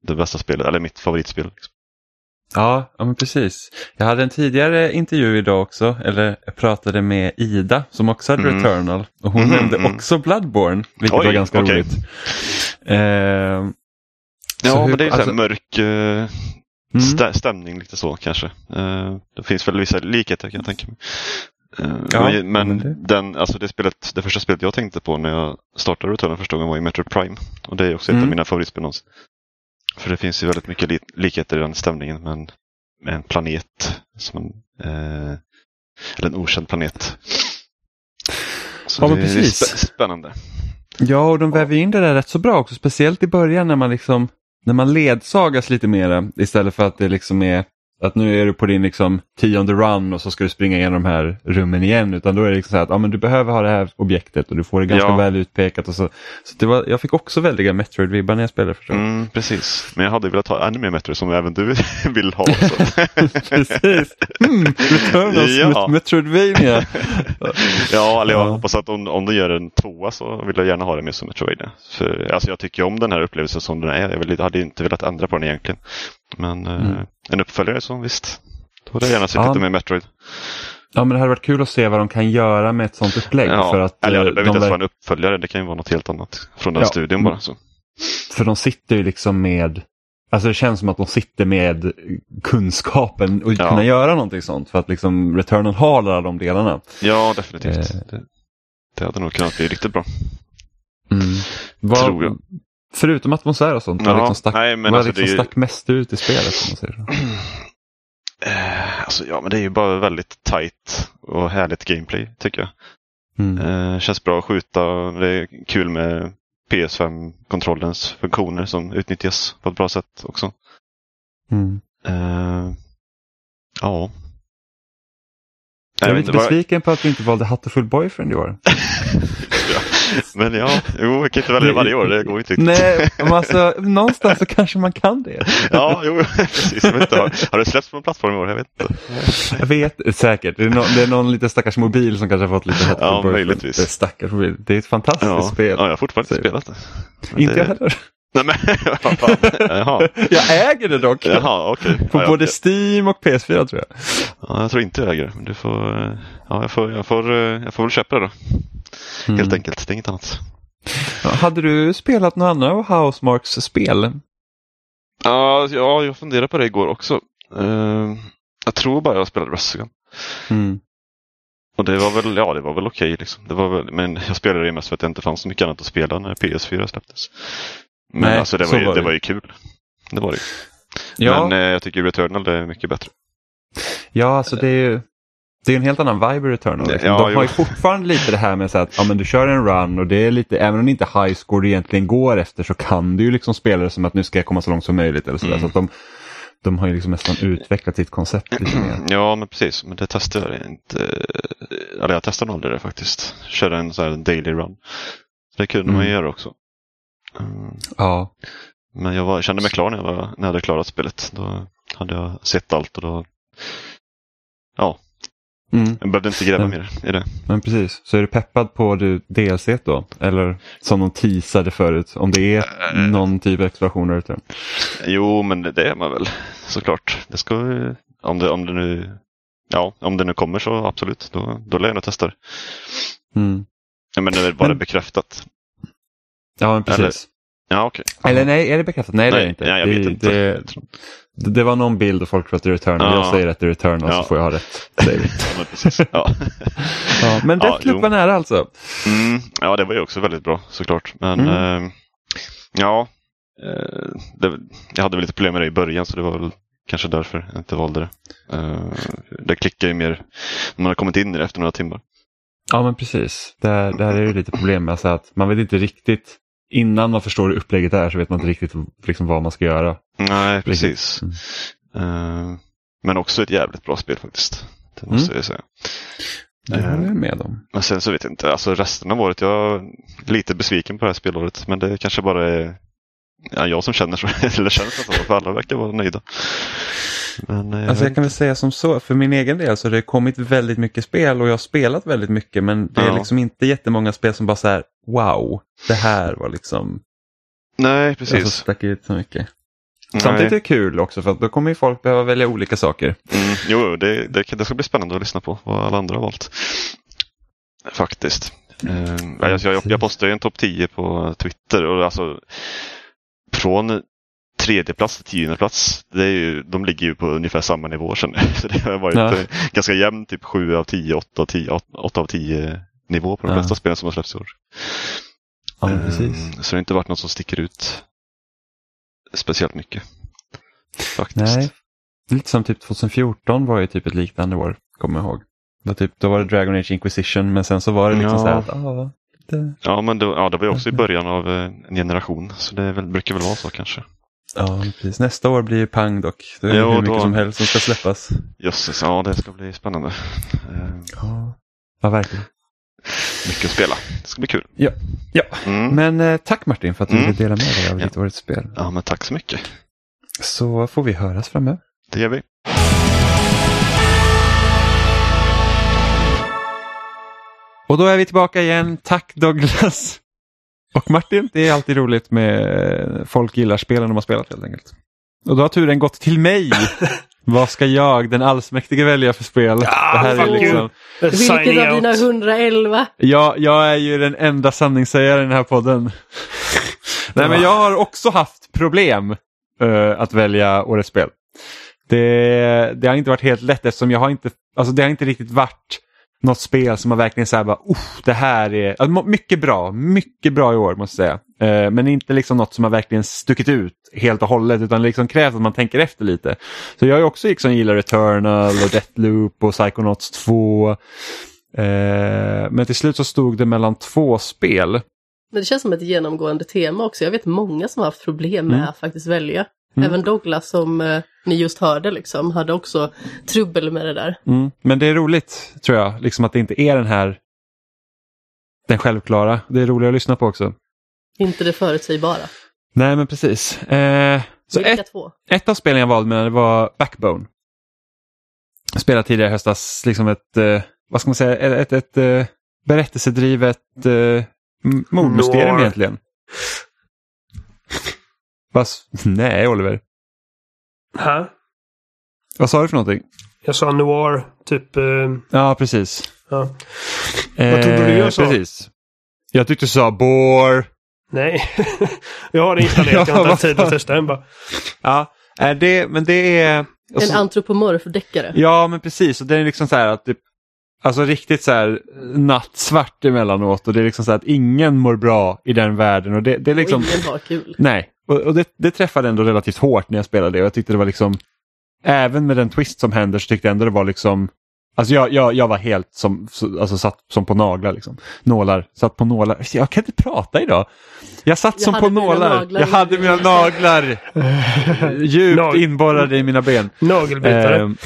I: det bästa spelet, eller mitt favoritspel. Liksom.
A: Ja, ja men precis. Jag hade en tidigare intervju idag också, eller jag pratade med Ida som också hade
I: Mm.
A: Returnal. Och hon
I: Mhm,
A: nämnde
I: mm.
A: också Bloodborne, vilket
I: Oj,
A: var ganska
I: okej.
A: roligt. Eh,
I: Ja,
A: hur-
I: men det är ju så
A: alltså-
I: mörk eh,
A: mm.
I: stä- stämning lite så kanske. Eh, det finns väl vissa likheter kan jag tänka mig. Eh,
A: Ja,
I: men men
A: det-
I: den, alltså det, spelet, det första spelet jag tänkte på när jag startade Returnal första gången var ju Metro Prime. Och det är också ett
A: Mm.
I: av mina favoritspel någonsin. För det finns ju väldigt mycket li likheter i den stämningen med en, med en planet. Som en, eh, eller en okänd planet. Så
A: Ja,
I: det, det är
A: precis.
I: spä- spännande.
A: Ja, och de väver in det där rätt så bra också, speciellt i början när man liksom när man ledsagas lite mera istället för att det liksom är att nu är du på din liksom tionde run och så ska du springa igenom de här rummen igen utan då är det liksom så här att ja, men du behöver ha det här objektet och du får det ganska
I: Ja.
A: väl utpekat och så. så det var, jag fick också väldiga Metroid-vibbar när jag spelade förstås.
I: Mm, precis. Men jag hade velat ha ännu mer Metro som även du vill ha.
A: Precis. Mm, Returnals
I: Ja.
A: Metroidvania.
I: Ja, eller jag
A: Ja.
I: hoppas att om, om de gör en tvåa så vill jag gärna ha det mer som Metroidvania. För, alltså jag tycker om den här upplevelsen som den är. Jag hade inte velat ändra på den egentligen. Men eh,
A: Mm.
I: en uppföljare så visst. Då hade jag gärna sett
A: Ja.
I: lite mer Metroid.
A: Ja, men det hade varit kul att se vad de kan göra med ett sånt upplägg.
I: Ja.
A: För, att,
I: eller ja, det
A: eh,
I: behöver
A: de
I: inte ens vara en uppföljare. Det kan ju vara något helt annat från den
A: Ja.
I: studion bara. Så.
A: för de sitter ju liksom med Alltså det känns som att de sitter med kunskapen och
I: Ja.
A: kunna göra någonting sånt för att liksom Returnal har alla de delarna.
I: Ja, definitivt.
A: Eh.
I: Det, det hade nog kunnat bli riktigt bra.
A: Vad,
I: Tror jag.
A: Förutom atmosfär och sånt, vad
I: Ja,
A: liksom stack,
I: nej, men
A: vad
I: alltså
A: liksom
I: är ju-
A: stack mest ut i spelet om man säger så?
I: Eh, alltså, ja, men det är ju bara väldigt tight och härligt gameplay tycker jag.
A: Mm.
I: Eh, känns bra att skjuta. Det är kul med PS5-kontrollens funktioner som utnyttjas på ett bra sätt också.
A: Mm.
I: Eh, ja.
A: Jag är lite
I: vad-
A: besviken på att vi inte valde Hatterfull Boyfriend i år.
I: Men ja, jo, jag kan inte välja varje år, det går inte riktigt.
A: Nej, men alltså någonstans så kanske man kan det.
I: Ja, jo, precis. Jag vet inte, har, har det släppts på en plattform i år? Jag vet inte.
A: Jag vet säkert. Det är, någon, det är någon liten stackars mobil som kanske har fått lite hett
I: Ja, möjligtvis.
A: Det är stackars mobil. Det är ett fantastiskt
I: Ja,
A: spel.
I: ja, jag har fortfarande inte spelat det. Men
A: Inte
I: det...
A: jag heller.
I: Nej, men vad fan. Jaha.
A: Jag äger det dock.
I: Jaha, okej.
A: På
I: Ja,
A: både Steam och PS4 tror jag.
I: ja, jag tror inte jag äger det. Men du får, eh, ja, jag, får, jag, får, eh, jag får väl köpa det då. Helt
A: Mm.
I: enkelt, det är inget annat.
A: Hade du spelat några andra av Housemarks spel?
I: Ja, ja, jag funderade på det igår också. Eh, jag tror bara jag spelade Resogun.
A: Mm.
I: Och det var väl, ja det var väl okej liksom. Det var väl, men jag spelade det mest för att det inte fanns så mycket annat att spela när PS4 släpptes. Men
A: Nej,
I: alltså det var, ju,
A: var
I: det
A: det.
I: var ju kul. Det var det ju.
A: Ja,
I: Men eh, jag tycker Returnal är mycket bättre.
A: ja, alltså det är ju det är en helt annan vibe i Returnal. Liksom.
I: Ja,
A: De har ju fortfarande lite det här med så att ja, men du kör en run och det är lite, även om det inte är high score du egentligen går efter så kan du ju liksom spela det som att nu ska jag komma så långt som möjligt. Eller sådär.
I: Mm.
A: Så att de, de har ju liksom nästan utvecklat sitt koncept lite mer.
I: Ja, men precis. Men det testade jag inte. Eller jag testade aldrig det faktiskt. Köra en sån här daily run. Det kunde man
A: Mm.
I: göra också. Mm.
A: Ja,
I: Men jag var, kände mig klar när jag, var, när jag hade klarat spelet. Då hade jag sett allt och då... Ja,
A: mm.
I: jag behövde inte gräva mer i det.
A: men precis. Så är du peppad på du DLC då? Eller som de teasade förut, om det är
I: Eh.
A: någon typ av exploration där ute?
I: Jo, men det är man väl såklart. Det ska om det, om det nu Ja, om det nu kommer så absolut. Då, då lär jag nog testa det.
A: Mm.
I: Ja, Men det är bara
A: Men-
I: bekräftat.
A: Ja, men precis.
I: Ja, okej.
A: Eller nej, är det bekräftat? Nej, det är det inte.
I: Nej, jag
A: det,
I: vet inte.
A: Det, det, det var någon bild och folk tror att det är Returnal.
I: Ja.
A: Jag säger att det är Returnal
I: Ja.
A: så får jag ha rätt. Säger.
I: Ja. Ja.
A: Men Deathloop var nära alltså.
I: Mm, ja, det var ju också väldigt bra såklart. Men
A: Mm.
I: eh, ja, det, jag hade väl lite problem med det i början så det var väl kanske därför jag inte valde det. Eh, det klickar ju mer när man har kommit in i det efter några timmar.
A: Ja, men precis. Där, där är det lite problem med så att man vet inte riktigt, innan man förstår hur upplägget är så vet man inte riktigt liksom, vad man ska göra.
I: Nej, precis.
A: Mm.
I: Eh, men också ett jävligt bra spel faktiskt. Det måste jag ju säga.
A: Det håller jag med om.
I: Men sen så vet jag inte, alltså resten av året, jag är lite besviken på det här spelåret. Men det kanske bara är ja, jag som känner så, eller känner så, för alla verkar vara nöjda. Men, eh,
A: Alltså jag kan väl säga som så, för min egen del så har det kommit väldigt mycket spel och jag har spelat väldigt mycket men det är
I: Ja.
A: liksom inte jättemånga spel som bara så här, wow, det här var liksom,
I: Nej,
A: alltså
I: precis.
A: stack ut så mycket.
I: Nej.
A: Samtidigt är det kul också för då kommer ju folk behöva välja olika saker.
I: Mm, jo, det, det, det ska bli spännande att lyssna på vad alla andra har valt. Faktiskt. Eh, jag, jag, jag postade en topp 10 på Twitter och alltså från tredje plats till tionde plats, det är ju, de ligger ju på ungefär samma nivå jag. Så det har varit
A: Ja.
I: eh, ganska jämnt, typ 7 av 10, 8 av 10, 8 av 10 nivå på de
A: Ja.
I: flesta spelen som har släppts i år.
A: Ja, men
I: Eh,
A: precis.
I: Så det har inte varit något som sticker ut speciellt mycket. Faktiskt.
A: Nej, lite som typ 2014 var ju typ ett liknande år, kommer jag ihåg. Då, typ, då var det Dragon Age Inquisition men sen så var det liksom
I: Ja.
A: så här att, ah, det,
I: Ja, men det, ja, det var ju också i början av eh, en generation. Så det väl, brukar väl vara så kanske.
A: ja precis. Nästa år blir ju pang dock. Det är
I: Jo,
A: hur mycket
I: då-
A: som helst som ska släppas.
I: Jösses, ja det ska bli spännande. Eh,
A: Ja, ja verkligen.
I: mycket att spela. Det ska bli kul.
A: Ja, ja.
I: Mm.
A: Men eh, tack Martin för att du
I: Mm.
A: ville dela med dig av
I: Ja.
A: ditt årets spel.
I: Ja, men tack så mycket.
A: Så får vi höras framöver.
I: Det gör vi.
A: Och då är vi tillbaka igen. Tack Douglas och Martin. Det är alltid roligt med folk gillar spelen de har spelat helt enkelt. Och då har turen gått till mig. Vad ska jag, den allsmäktige, välja för spel? det här är liksom,
B: Vilket av dina
C: out.
B: 111?
A: jag, jag är ju den enda sanningssägaren i den här podden. Nej men jag har också haft problem eh, att välja årets spel. Det, det har inte varit helt lätt eftersom jag har inte, alltså det har inte riktigt varit något spel som har verkligen så här bara, "Uff, det här är mycket bra, mycket bra i år måste jag säga. Eh, men inte liksom något som har verkligen stuckit ut helt och hållet utan liksom krävs att man tänker efter lite. Så jag har också liksom gillat Returnal och Deathloop och Psychonauts 2. Eh, men till slut så stod det mellan två spel.
B: Men det känns som ett genomgående tema också. Jag vet många som har haft problem med
A: Mm.
B: att faktiskt välja.
A: Mm.
B: Även Douglas som eh, ni just hörde liksom hade också trubbel med det där.
A: Mm. Men det är roligt tror jag, liksom att det inte är den här den självklara. Det är roligt att lyssna på också.
B: Inte det förutsägbara.
A: Nej men precis. Eh, så ett,
B: två?
A: ett av spelen jag valde mellan det var Backbone. Jag spelade tidigare i höstas liksom ett, eh, vad ska man säga, ett, ett, ett eh, berättelsedrivet eh, mordmysterium egentligen. Fast, nej Oliver.
C: Här.
A: Vad sa du för någonting?
C: Jag sa noir, typ... Eh,
A: Ja, precis.
C: ja. Vad trodde du jag sa?
A: Precis. Jag tyckte du sa bore.
C: Nej. jag har det installerat. Jag har inte haft tid att testa den bara.
A: Ja, är det, men det är... och
B: En
A: så-
B: antropomorf-deckare.
A: Ja, men precis. Och det är liksom så här att typ, Alltså riktigt så här nattsvart emellanåt och det är liksom så här att ingen mår bra i den världen. Och det, det är liksom...
B: Och ingen har kul.
A: Nej, och, och det, det träffade ändå relativt hårt när jag spelade det. Och jag tyckte det var liksom, även med den twist som händer så tyckte jag ändå det var liksom, alltså jag, jag, jag var helt som, så- alltså satt som på naglar liksom. Nålar, satt på nålar. Jag kan inte prata idag. Jag satt
B: Jag
A: som på nålar.
B: naglar
A: jag hade mina naglar djupt
C: Nag-
A: inborrade i mina ben.
C: Nagelbitare.
A: Ehm,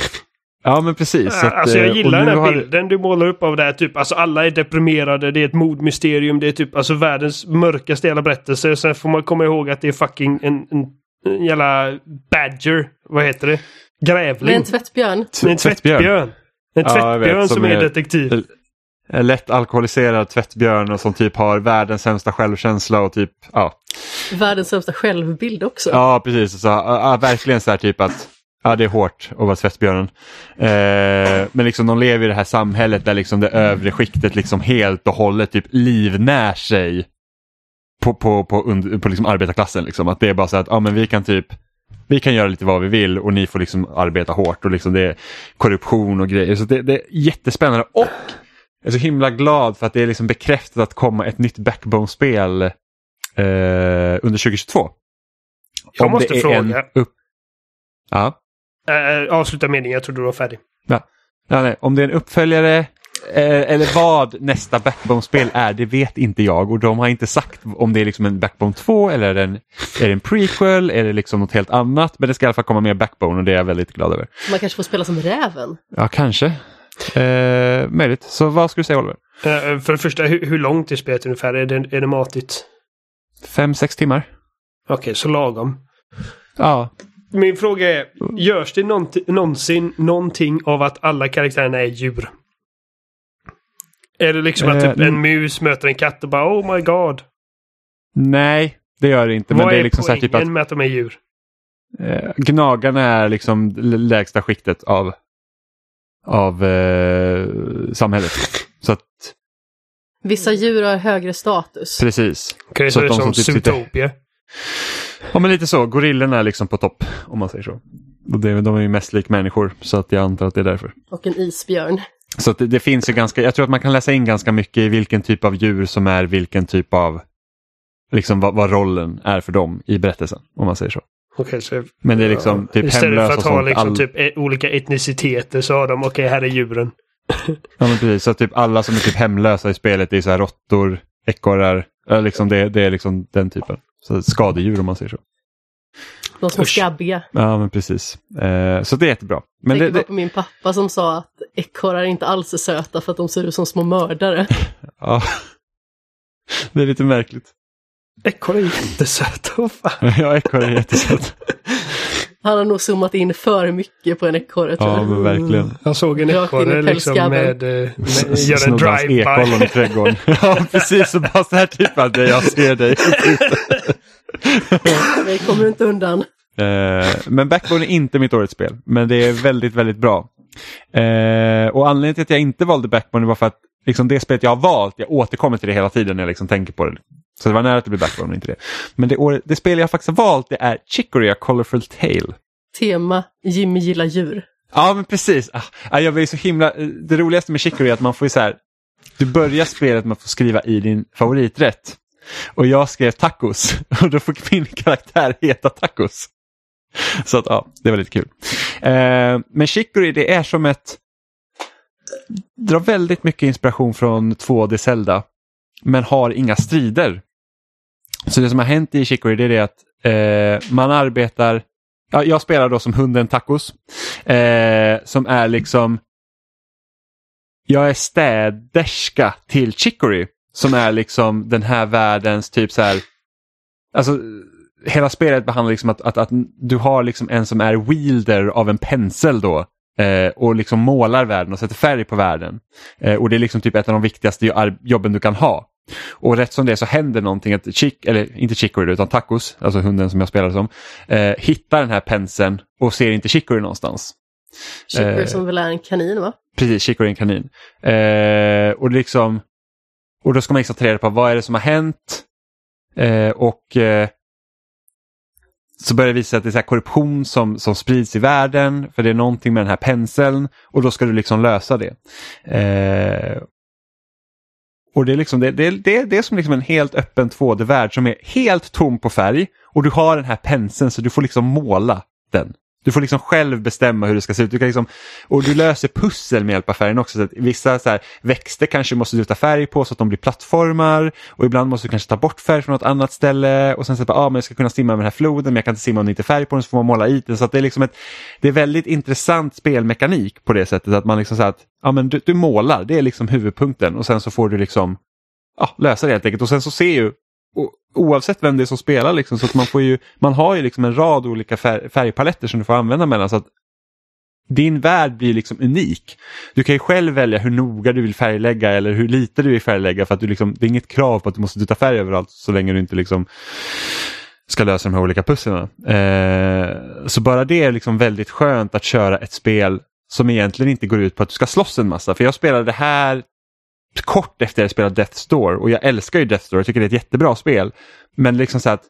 A: ja men precis. så att,
C: alltså
A: eh,
C: jag
A: och
C: gillar den här
A: har-
C: bilden du målar upp av det här. Typ, alltså alla är deprimerade, det är ett mordmysterium, det är typ alltså världens mörkaste jävla berättelse. Sen får man komma ihåg att det är fucking en, en, en jävla badger. Vad heter det? Grävling.
B: Med en tvättbjörn.
C: Nej, en tvättbjörn. En
A: Ja, vet,
C: tvättbjörn
A: som
C: som är
A: är-
C: detektiv.
A: En lätt alkoholiserad tvättbjörn och som typ har världens sämsta självkänsla och typ, ja.
B: Världens sämsta självbild också.
A: Ja, precis. Så, ja, ja, verkligen så här typ att ja, det är hårt att vara tvättbjörnen. Eh, men liksom de lever i det här samhället där liksom det övre skiktet liksom helt och hållet typ livnär sig på, på, på, under, på liksom arbetarklassen. Liksom. Att det är bara så att ja, men vi kan typ vi kan göra lite vad vi vill och ni får liksom arbeta hårt och liksom det är korruption och grejer. Så det, det är jättespännande och jag är så himla glad för att det är liksom bekräftat att komma ett nytt Backbone-spel eh, under 2022.
C: Jag
A: Om
C: måste fråga.
A: En upp... Ja.
C: Äh, avsluta meningen, jag trodde du var färdig.
A: Ja, nej, om det är en uppföljare eh, eller vad nästa Backbone-spel är, det vet inte jag. Och de har inte sagt om det är liksom en Backbone 2 eller är det en, är det en prequel eller liksom något helt annat. Men det ska i alla fall komma mer Backbone och det är jag väldigt glad över.
B: Man kanske får spela som räven.
A: Ja, kanske. Eh, möjligt. Så vad skulle du säga Oliver?
C: Eh, för det första, hur, hur långt är spelet ungefär? Är det, är det matigt?
A: Fem, sex timmar?
C: Okej, så lagom.
A: Ja.
C: Min fråga är, görs det någonsin någonting av att alla karaktärerna är djur? Är det liksom att
A: Eh,
C: typ en mus möter en katt och bara oh my god?
A: Nej, det gör det inte. Men
C: Vad
A: det är
C: är
A: liksom så här
C: poängen
A: typ att
C: med att de är djur?
A: eh, gnagarna är liksom lägsta skiktet av, av eh, samhället. Så att
B: Vissa djur har högre status.
A: precis.
C: Okej,
A: Så
C: så,
A: att
C: det är som
A: typ sitter-
C: Zootopia.
A: Ja men lite så, gorillorna är liksom på topp om man säger så. Och det, de är ju mest lik människor så att jag antar att det är därför.
B: Och en isbjörn.
A: Så att det, det finns ju ganska, jag tror att man kan läsa in ganska mycket i vilken typ av djur som är vilken typ av, liksom vad, vad rollen är för dem i berättelsen om man säger så.
C: Okej, så
A: Men det är liksom typ
C: Istället
A: hemlösa
C: för att ha
A: sånt.
C: liksom
A: all-
C: typ e- olika etniciteter så har de, okej här är djuren.
A: Ja men precis, så att typ alla som är typ hemlösa i spelet är så här råttor, ekorrar, ja, liksom det, det är liksom den typen. Så skadedjur om man säger så.
B: De små
C: Usch.
B: skabbiga.
A: Ja men precis. Eh, så det är jättebra. Men
B: Tänker
A: det,
B: på min pappa som sa att ekorrar inte alls är söta för att de ser ut som små mördare.
A: ja. det är lite märkligt.
C: Ekorrar är jättesöta, vad fan.
A: ja, ekorre är jättesött.
B: Han har nog zoomat in för mycket på en ekorre tror
A: Ja
B: jag.
A: men verkligen.
C: Jag såg en ekorre liksom med, eh, med
A: S-
C: gör en
A: Snubbans ekollon i
C: drive-by.
A: trädgården. ja precis, så bara så här typ att jag ser dig.
B: Vi kommer inte undan.
A: Eh, men Backbone är inte mitt årets spel, men det är väldigt, väldigt bra. Eh, och anledningen till att jag inte valde Backbone var för att liksom det spelet jag har valt, jag återkommer till det hela tiden när jag liksom tänker på det. Så det var nära att det blev Backbone och inte det. Men det, år, det spel jag faktiskt har valt det är Chicory A Colorful Tale.
B: Tema Jimmy gillar djur.
A: Ja men precis. Ah, ah, jag blir så himla... Det roligaste med Chicory är att man får ju så här... Du börjar spelet med att få skriva i din favoriträtt. Och jag skrev tacos och då fick min karaktär heta tacos. Så att ja, det var lite kul. Eh, men Chicory det är som ett... Drar väldigt mycket inspiration från 2D Zelda. Men har inga strider. Så det som har hänt i Chicory det är det att eh, man arbetar... Ja, jag spelar då som hunden Tacos. Eh, som är liksom... Jag är städerska till Chicory. som är liksom den här världens typ så här, alltså hela spelet behandlar liksom att, att, att du har liksom en som är wielder av en pensel då eh, och liksom målar världen och sätter färg på världen. Eh, och det är liksom typ ett av de viktigaste jobben du kan ha. Och rätt som det så händer någonting att Chick, eller inte Chicory utan Tacos, alltså hunden som jag spelar som, eh, hittar den här penseln och ser inte Chicory någonstans.
B: Chicory
A: Eh.
B: som väl är en kanin va?
A: Precis, Chicory är en kanin. Eh, och, liksom, och då ska man liksom ta reda på vad är det som har hänt. Eh, och eh, så börjar det visa att det är så korruption som, som sprids i världen. För det är någonting med den här penseln. Och då ska du liksom lösa det. Eh, och det är, liksom, det, det, det, det är som liksom en helt öppen 2D-värld som är helt tom på färg. Och du har den här penseln så du får liksom måla den. Du får liksom själv bestämma hur det ska se ut. Du kan liksom, och du löser pussel med hjälp av färgen också. Så att vissa så här, växter kanske måste du ta färg på så att de blir plattformar. Och ibland måste du kanske ta bort färg från något annat ställe. Och sen så att ah, men jag ska kunna simma med den här floden men jag kan inte simma om det inte är färg på den så får man måla i den. Så att det är liksom ett det är väldigt intressant spelmekanik på det sättet att man liksom så att ja, men du, du målar, det är liksom huvudpunkten. Och sen så får du liksom ja, lösa det helt enkelt. Och sen så ser ju oavsett vem det är som spelar liksom, så att man får ju, man har ju liksom en rad olika färg, färgpaletter som du får använda mellan. Så att din värld blir liksom unik. Du kan ju själv välja hur noga du vill färglägga eller hur lite du vill färglägga för att du liksom, det är inget krav på att du måste ta färg överallt så länge du inte liksom ska lösa de här olika pusslen. Eh, så bara det är liksom väldigt skönt att köra ett spel som egentligen inte går ut på att du ska slåss en massa. För jag spelade det här kort efter jag spelat Death Store och jag älskar ju Death Store, jag tycker det är ett jättebra spel. Men liksom så att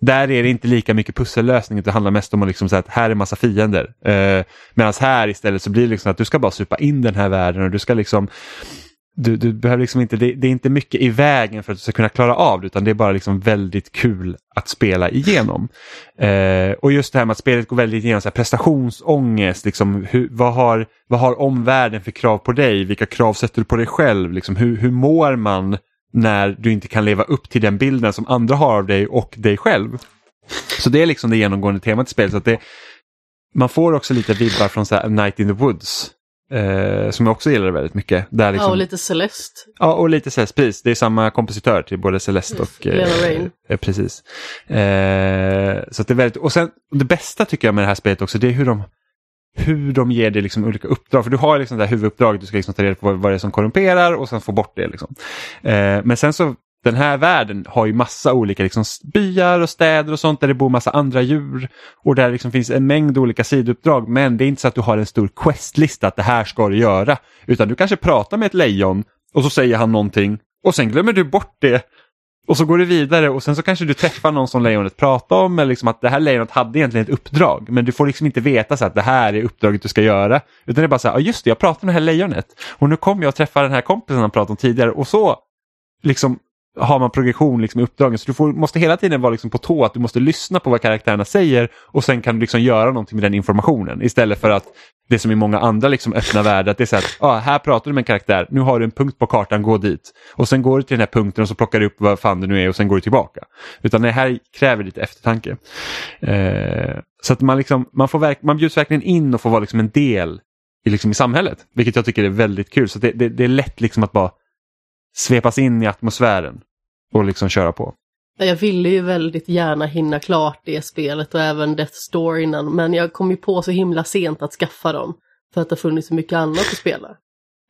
A: där är det inte lika mycket pussellösning, det handlar mest om att liksom så att här är massa fiender. Eh, Medan här istället så blir det liksom att du ska bara supa in den här världen och du ska liksom du, du behöver liksom inte, det, det är inte mycket i vägen för att du ska kunna klara av det utan det är bara liksom väldigt kul att spela igenom. Eh, och just det här med att spelet går väldigt igenom så här prestationsångest, liksom, hur, vad, har, vad har omvärlden för krav på dig, vilka krav sätter du på dig själv, liksom, hur, hur mår man när du inte kan leva upp till den bilden som andra har av dig och dig själv. Så det är liksom det genomgående temat i spelet. Så att det, man får också lite vibbar från så här, A Night in the Woods. Eh, som jag också gillar väldigt mycket. Där liksom,
B: Ja, och lite Celeste.
A: Ja, och lite Celeste, precis. Det är samma kompositör till både Celeste
B: Yes,
A: och...
B: Lena Rain.
A: Eh, precis. Eh, så det är väldigt, och sen det bästa tycker jag med det här spelet också, det är hur de, hur de ger dig liksom olika uppdrag. För du har liksom det här huvuduppdraget, du ska liksom ta reda på vad, vad det är som korrumperar och sen få bort det. Liksom. Eh, men sen så, den här världen har ju massa olika liksom, byar och städer och sånt där det bor massa andra djur. Och där liksom finns en mängd olika sidouppdrag. Men det är inte så att du har en stor questlista att det här ska du göra. Utan du kanske pratar med ett lejon och så säger han någonting och sen glömmer du bort det. Och så går du vidare och sen så kanske du träffar någon som lejonet pratar om eller liksom att det här lejonet hade egentligen ett uppdrag men du får liksom inte veta så att det här är uppdraget du ska göra. Utan det är bara så här, ja just det, jag pratade med det här lejonet och nu kommer jag att träffa den här kompisen han pratade om tidigare och så liksom har man progression liksom i uppdragen. Så du får, måste hela tiden vara liksom på tå att du måste lyssna på vad karaktärerna säger och sen kan du liksom göra någonting med den informationen. Istället för att det som i många andra liksom öppna världar, att det är så här, ah, här pratar du med en karaktär, nu har du en punkt på kartan, gå dit. Och sen går du till den här punkten och så plockar du upp vad fan det nu är och sen går du tillbaka. Utan det här kräver lite eftertanke. Eh, så att man, liksom, man, får verk, man bjuds verkligen in och får vara liksom en del i, liksom i samhället. Vilket jag tycker är väldigt kul. Så det, det, det är lätt liksom att bara svepas in i atmosfären och liksom köra på.
B: Jag ville ju väldigt gärna hinna klart det spelet och även Death Store innan, men jag kom ju på så himla sent att skaffa dem. För att det har funnits så mycket annat att spela.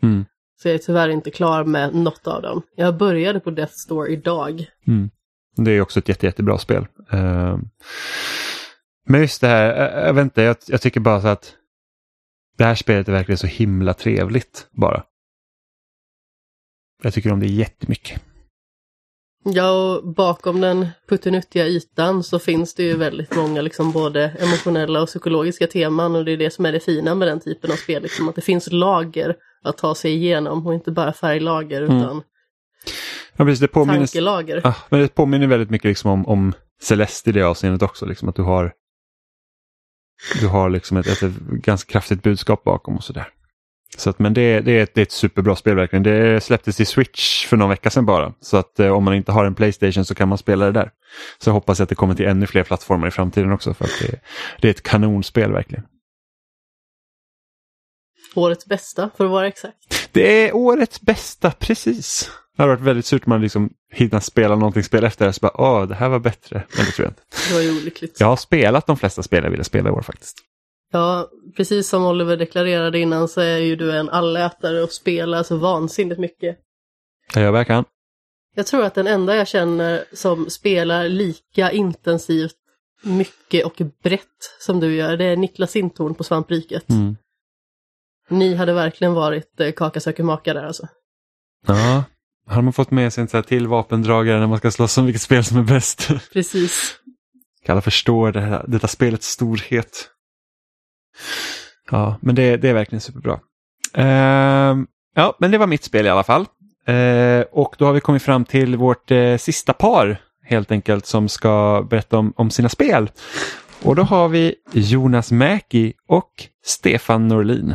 A: Mm.
B: Så jag är tyvärr inte klar med något av dem. Jag började på Death Store idag.
A: Mm. Det är också ett jätte, jättebra spel. Uh, men just det här, jag vet inte, jag, jag tycker bara så att det här spelet är verkligen så himla trevligt bara. Jag tycker om det jättemycket.
B: Ja, och bakom den puttinuttiga ytan så finns det ju väldigt många liksom både emotionella och psykologiska teman och det är det som är det fina med den typen av spel, liksom att det finns lager att ta sig igenom och inte bara färglager
A: Mm.
B: utan
A: Ja, precis, det påminner,
B: tankelager.
A: ja, men det påminner väldigt mycket liksom om, om Celeste i det avseendet också. Liksom, att du har, du har liksom ett, ett, ganska kraftigt budskap bakom och sådär. Så att, men det, det, är ett, det är ett superbra spel verkligen. Det släpptes till Switch för någon vecka sedan bara. Så att eh, om man inte har en Playstation så kan man spela det där. Så jag hoppas att det kommer till ännu fler plattformar i framtiden också. För att det, det är ett kanonspel verkligen.
B: Årets bästa, för att vara exakt.
A: Det är årets bästa, precis. Det hade varit väldigt surt om man liksom hinner spela någonting spel efter det så bara åh, det här var bättre. Men det tror jag inte.
B: Det var ju olyckligt.
A: Jag har spelat de flesta spel jag ville spela i år faktiskt.
B: Ja, precis som Oliver deklarerade innan så är ju du en allätare och spelar så vansinnigt mycket.
A: Jag vad jag kan.
B: Jag tror att den enda jag känner som spelar lika intensivt, mycket och brett som du gör, det är Niklas Sintorn på Svampriket.
A: Mm.
B: Ni hade verkligen varit eh, kaka söker maka där alltså.
A: Ja, har man fått med sig en till vapendragare när man ska slåss om vilket spel som är bäst?
B: Precis.
A: Alla förstår det här, detta spelets storhet. Ja, men det, det är verkligen superbra. Uh, ja, men det var mitt spel i alla fall. Uh, och då har vi kommit fram till vårt uh, sista par helt enkelt som ska berätta om, om sina spel. Och då har vi Jonas Mäki och Stefan Norlin.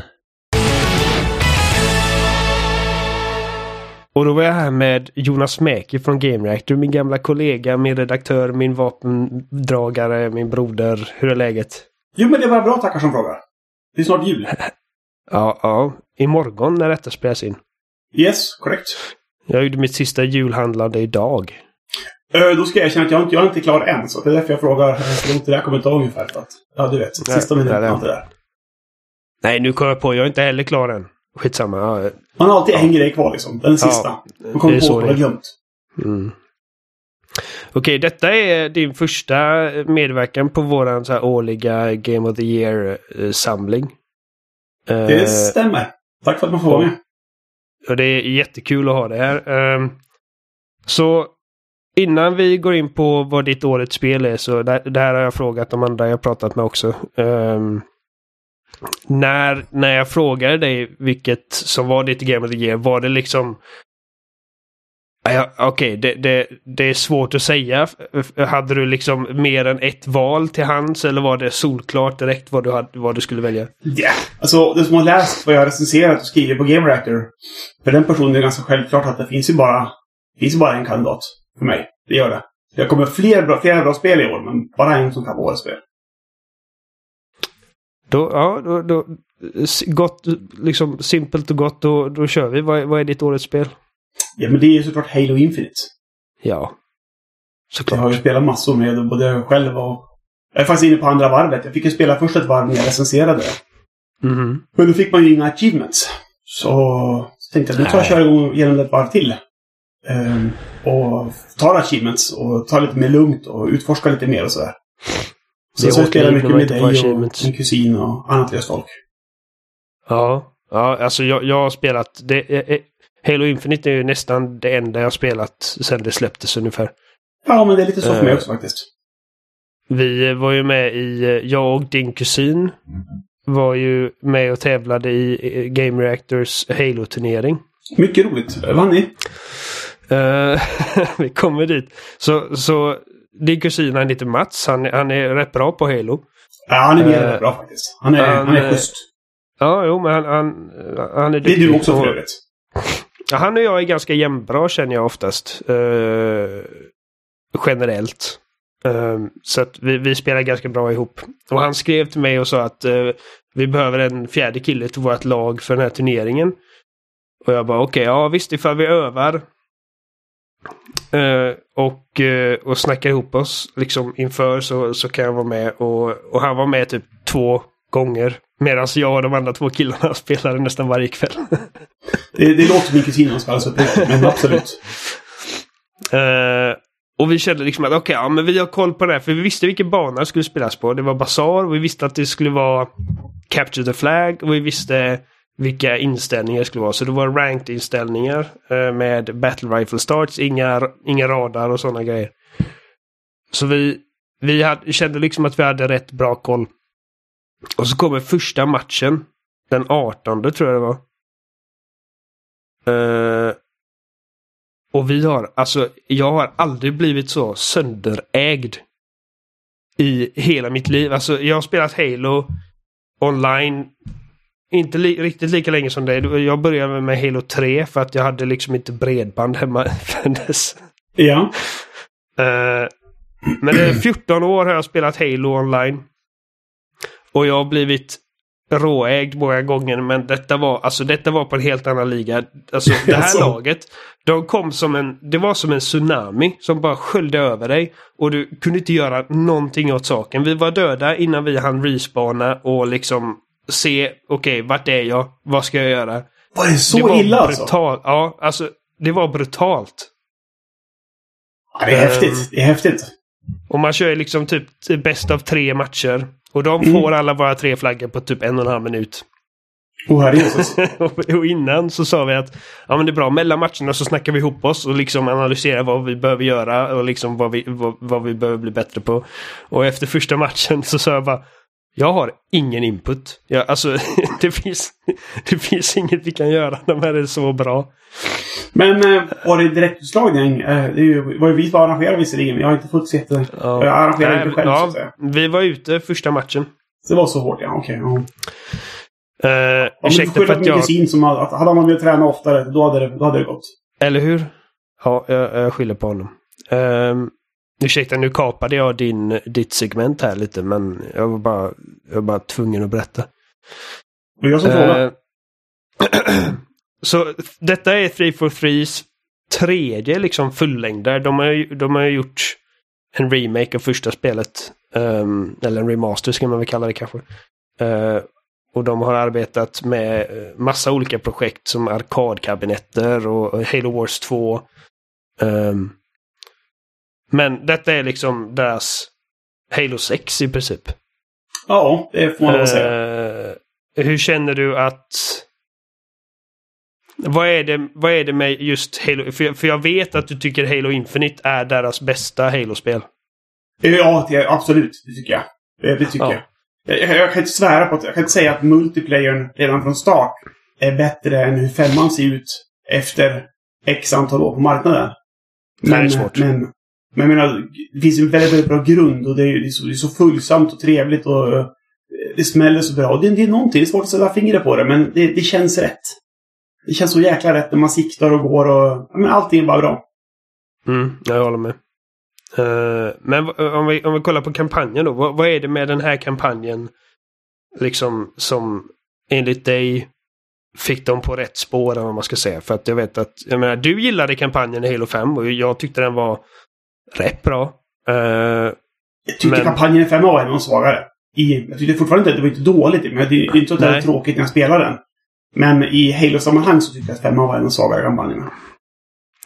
C: Och då var jag här med Jonas Mäki från Game Reactor, min gamla kollega, min redaktör, min vapendragare, min broder. Hur är läget?
J: Jo, men det var bra tackar som frågar. Det är snart jul.
C: Ja, ja. Imorgon när detta spelas in.
J: Yes, korrekt.
C: Jag gjorde mitt sista julhandlande idag.
J: Ö, då ska jag erkänna att jag, inte- jag är inte klar än, så det är därför jag frågar eh, hur långt det där kommer ta ungefär. För att, ja, du vet. Sista minuten allt det där.
C: Nej, nu kom jag på. Jag är inte heller klar än. Skitsamma. Ja,
J: Man har alltid en grej kvar liksom. Den sista.
C: Ja,
J: Man kommer
C: det är
J: på att man har glömt.
C: Mm. Okej, detta är din första medverkan på våran så här årliga Game of the Year-samling.
J: Det stämmer. Tack för att man får vara med.
C: Och det är jättekul att ha det här. Ehm, så innan vi går in på vad ditt årets spel är, så det, det här har jag frågat de andra jag pratat med också. Ehm, när, när jag frågade dig vilket som var ditt Game of the Year, var det liksom... Ja, Okej, det, det, det är svårt att säga. Hade du liksom mer än ett val till hands eller var det solklart direkt vad du, hade, vad du skulle välja?
J: Ja, alltså den som har läst vad jag har recenserat och skrivit på Game Reactor. För den personen är det ganska självklart att det finns ju bara, finns ju bara en kandidat för mig. Det gör det. Det kommer fler bra, flera bra spel i år, men bara en som kan vara årets spel.
C: Då, ja, då, då, gott, liksom simpelt och gott, då, då kör vi. Vad, vad är ditt årets spel?
J: Ja, men det är ju såklart Halo Infinite.
C: Ja.
J: Jag har
C: Såklart.
J: ju spelat massor med både jag själv och... Jag är faktiskt inne på andra varvet. Jag fick ju spela först ett varv när jag recenserade.
C: Mhm.
J: Men då fick man ju inga achievements. Så, så tänkte jag nu tar jag och kör igång igenom ett varv till. Ehm, och tar achievements och tar lite mer lugnt och utforskar lite mer och sådär. Så, jag spelar mycket med dig och min kusin och annat löst folk.
C: Ja. Ja, alltså jag, jag har spelat... Det, är- är- Halo Infinite är ju nästan det enda jag spelat sen det släpptes ungefär.
J: Ja, men det är lite så för mig
C: Eh.
J: också faktiskt.
C: Vi var ju med i... Jag och din kusin var ju med och tävlade i eh, Game Reactors Halo-turnering.
J: Mycket roligt. Vann ni?
C: Eh, vi kommer dit. Så, så din kusin, han heter Mats. Han, han är rätt bra på Halo.
J: Ja, han är mer
C: Eh,
J: bra faktiskt. Han är,
C: han,
J: han är
C: eh,
J: schysst.
C: Ja, jo, men han, han, han är
J: Det är du också för övrigt.
C: Ja, han och jag är ganska jämnbra känner jag oftast. Uh, generellt. Uh, så att vi, vi spelar ganska bra ihop. Och han skrev till mig och sa att uh, vi behöver en fjärde kille till vårt lag för den här turneringen. Och jag bara okej, ja visst ifall vi övar. Uh, och, och snackar ihop oss liksom inför så, så kan jag vara med. Och, och han var med typ två gånger. Medan jag och de andra två killarna spelade nästan varje kväll.
J: Det, det låter som min kusin ska uppriktigt, men absolut.
C: Eh, och vi kände liksom att okej, ja, men vi har koll på det här. För vi visste vilken bana det skulle spelas på. Det var Bazaar och vi visste att det skulle vara Capture the Flag. Och vi visste vilka inställningar det skulle vara. Så det var ranked inställningar eh, med Battle Rifle Starts. Inga, inga radar och sådana grejer. Så vi, vi hade, kände liksom att vi hade rätt bra koll. Och så kommer första matchen. Den 18 tror jag det var. Eh, och vi har, alltså jag har aldrig blivit så sönderägd i hela mitt liv. Alltså jag har spelat Halo online inte li riktigt lika länge som dig. Jag började med Halo 3 för att jag hade liksom inte bredband hemma förrän dess.
J: Ja.
C: Eh, men det är 14 år har jag spelat Halo online. Och jag har blivit råägd många gånger men detta var, alltså detta var på en helt annan liga. Alltså det här
J: Alltså.
C: laget, de kom som en, det var som en tsunami som bara sköljde över dig. Och du kunde inte göra någonting åt saken. Vi var döda innan vi hann respawna och liksom se, okej, vart är jag? Vad ska jag göra?
J: Var det så
C: det var
J: illa alltså?
C: brutalt. Ja, alltså det var brutalt.
J: Ja, det är
C: Ehm.
J: häftigt. Det är häftigt.
C: Och man kör liksom typ bäst av tre matcher. Och de
J: Mm.
C: får alla våra tre flaggor på typ en och en halv minut.
J: Oh,
C: och innan så sa vi att ja, men det är bra, mellan matcherna så snackar vi ihop oss och liksom analyserar vad vi behöver göra och liksom vad vi, vad, vad vi behöver bli bättre på. Och efter första matchen så sa jag bara jag har ingen input. Jag, alltså, det, finns, det finns inget vi kan göra. De här är så bra.
J: Men eh, var det direktutslagning? Eh, det var ju vi som arrangerade visserligen, men jag har inte fått sett det. Jag arrangerade
C: Nej,
J: inte själv så
C: ja,
J: att säga.
C: Vi var ute första matchen.
J: Så det var så hårt, ja. Okej. ja.
C: Uh,
J: Om du
C: ursäkta för att jag...
J: kusin som hade, att hade man velat träna oftare, då hade det, då hade det gått.
C: Eller hur? Ja, jag, jag skyller på honom. Um, ursäkta, nu kapade jag din, ditt segment här lite, men jag var bara, jag var bara tvungen att berätta.
J: Det var jag som.
C: Eh, så detta är 343s tredje liksom fullängdare. De har, de har gjort en remake av första spelet. ehm, eller en remaster ska man väl kalla det kanske. Eh, och de har arbetat med eh, massa olika projekt som arkadkabinetter och Halo Wars 2. Ehm, men detta är liksom deras Halo 6 i princip.
J: Ja, det får man att säga.
C: Eh, hur känner du att... Vad är, det, vad är det med just Halo? För, för jag vet att du tycker Halo Infinite är deras bästa Halo-spel.
J: Eh, Ja, det, absolut. Det tycker jag. Det, det tycker
C: Ja.
J: jag. jag. Jag jag kan inte svära på att... Jag kan inte säga att multiplayern redan från start är bättre än hur femman ser ut efter X antal år på marknaden.
C: Nej, det är svårt.
J: Men, men jag menar, det finns en väldigt, väldigt bra grund och det är, det är, så, det är så fullsamt och trevligt och eh, det smäller så bra. Och det, det är någonting, det är svårt att sätta fingret på det, men det, det känns rätt. Det känns så jäkla rätt när man siktar och går och... Ja, men allting är bara bra.
C: Mm, jag håller med. Uh, men om vi, om vi kollar på kampanjen då. Vad, vad är det med den här kampanjen liksom som enligt dig fick dem på rätt spår eller vad man ska säga? För att jag vet att, jag menar, du gillade kampanjen i Halo 5 och jag tyckte den var rätt bra. Eh,
J: Jag tyckte
C: Men-
J: kampanjen i 5 var en av de svagare. I, jag tyckte fortfarande inte att det var inte dåligt, men det är inte så att det
C: Nej.
J: tråkigt när jag spelade den. Men i Halo-sammanhang så tyckte jag att 5 var en av de svagare kampanjerna.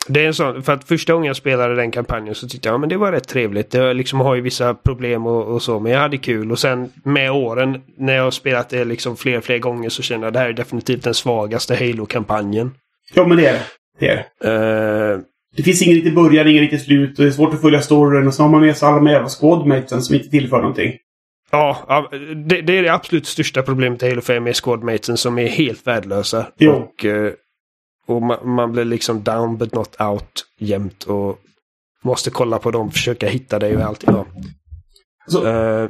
C: Det är en sån, för att första gången jag spelade den kampanjen så tyckte jag ja, men det var rätt trevligt. Det liksom har ju vissa problem och, och så, men jag hade kul. Och sen med åren, när jag har spelat det liksom fler fler gånger så känner jag att det här är definitivt den svagaste Halo-kampanjen.
J: Ja, men det är det. Det är det.
C: Eh,
J: Det finns ingen riktig början, ingen riktig slut och det är svårt att följa storyn. Och så har man med sig alla de jävla squadmatesen som inte tillför någonting.
C: ja, det, det är det absolut största problemet i Halo 5 med squadmatesen som är helt värdelösa.
J: Jo.
C: Och, eh, och man, man blir liksom down but not out jämt och måste kolla på dem, försöka hitta dig och allt. Ja.
J: Så,
C: Eh,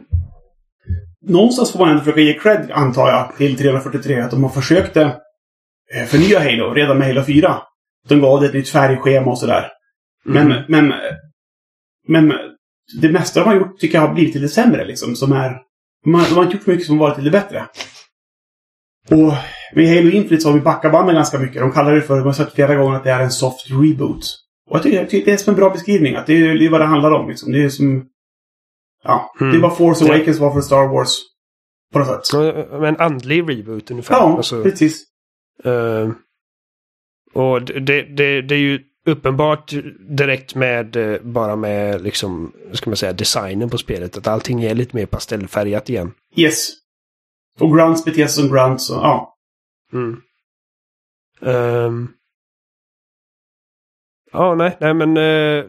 J: någonstans får man ändå försöka ge cred, antar jag, till 343. Att de har försökt eh, förnya Halo redan med Halo 4. De gav det ett nytt färgschema och sådär. Men,
C: Mm.
J: men, men det mesta de har gjort tycker jag har blivit lite sämre liksom. Som är, de, har, de har inte gjort så mycket som varit lite bättre. Och med Halo Infinite så har vi backat bandet ganska mycket. De kallar det för, de har sagt flera gånger att det är en soft reboot. Och jag tycker, jag tycker det är som en bra beskrivning. Att det är, det är vad det handlar om liksom. Det är som... Ja,
C: Mm.
J: det är vad Force Awakens var för Star Wars. På något sätt.
C: En andlig reboot ungefär.
J: Ja,
C: Alltså,
J: precis.
C: eh, och det, det, det är ju uppenbart direkt med eh, bara med liksom, ska man säga, designen på spelet. Att allting är lite mer pastellfärgat igen.
J: Yes. Och Grunts beter sig som Grunts. Och, ja.
C: Mm. Ehm. ja, nej, nej men... eh,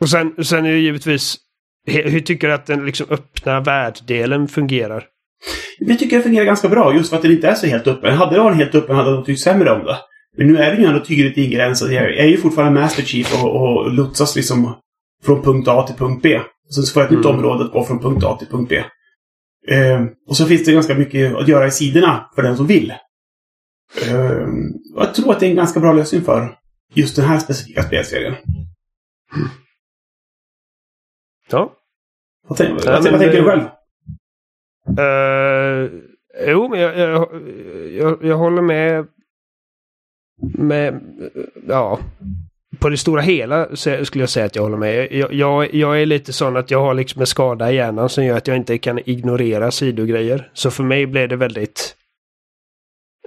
C: och sen, sen är det givetvis... Hur tycker du att den liksom öppna världdelen fungerar?
J: Jag tycker det fungerar ganska bra just för att den inte är så helt öppen. Hade det varit helt öppen hade de tyckt sämre om det. Men nu är det ju ändå tydligt ingränsat. Jag är ju fortfarande Master Chief och, och lotsas liksom från punkt A till punkt B. Och sen så får jag ett nytt
C: Mm.
J: område att gå från punkt A till punkt B. Eh, och så finns det ganska mycket att göra i sidorna för den som vill. Eh, jag tror att det är en ganska bra lösning för just den här specifika spelserien.
C: Ja.
J: Vad, tänk,
C: Ja,
J: vad,
C: men
J: vad tänker du själv?
C: Uh, jo, men jag, jag, jag, jag håller med. Med, ja. På det stora hela så skulle jag säga att jag håller med. Jag, jag, jag är lite sån att jag har liksom en skada i hjärnan som gör att jag inte kan ignorera sidogrejer. Så för mig blev det väldigt...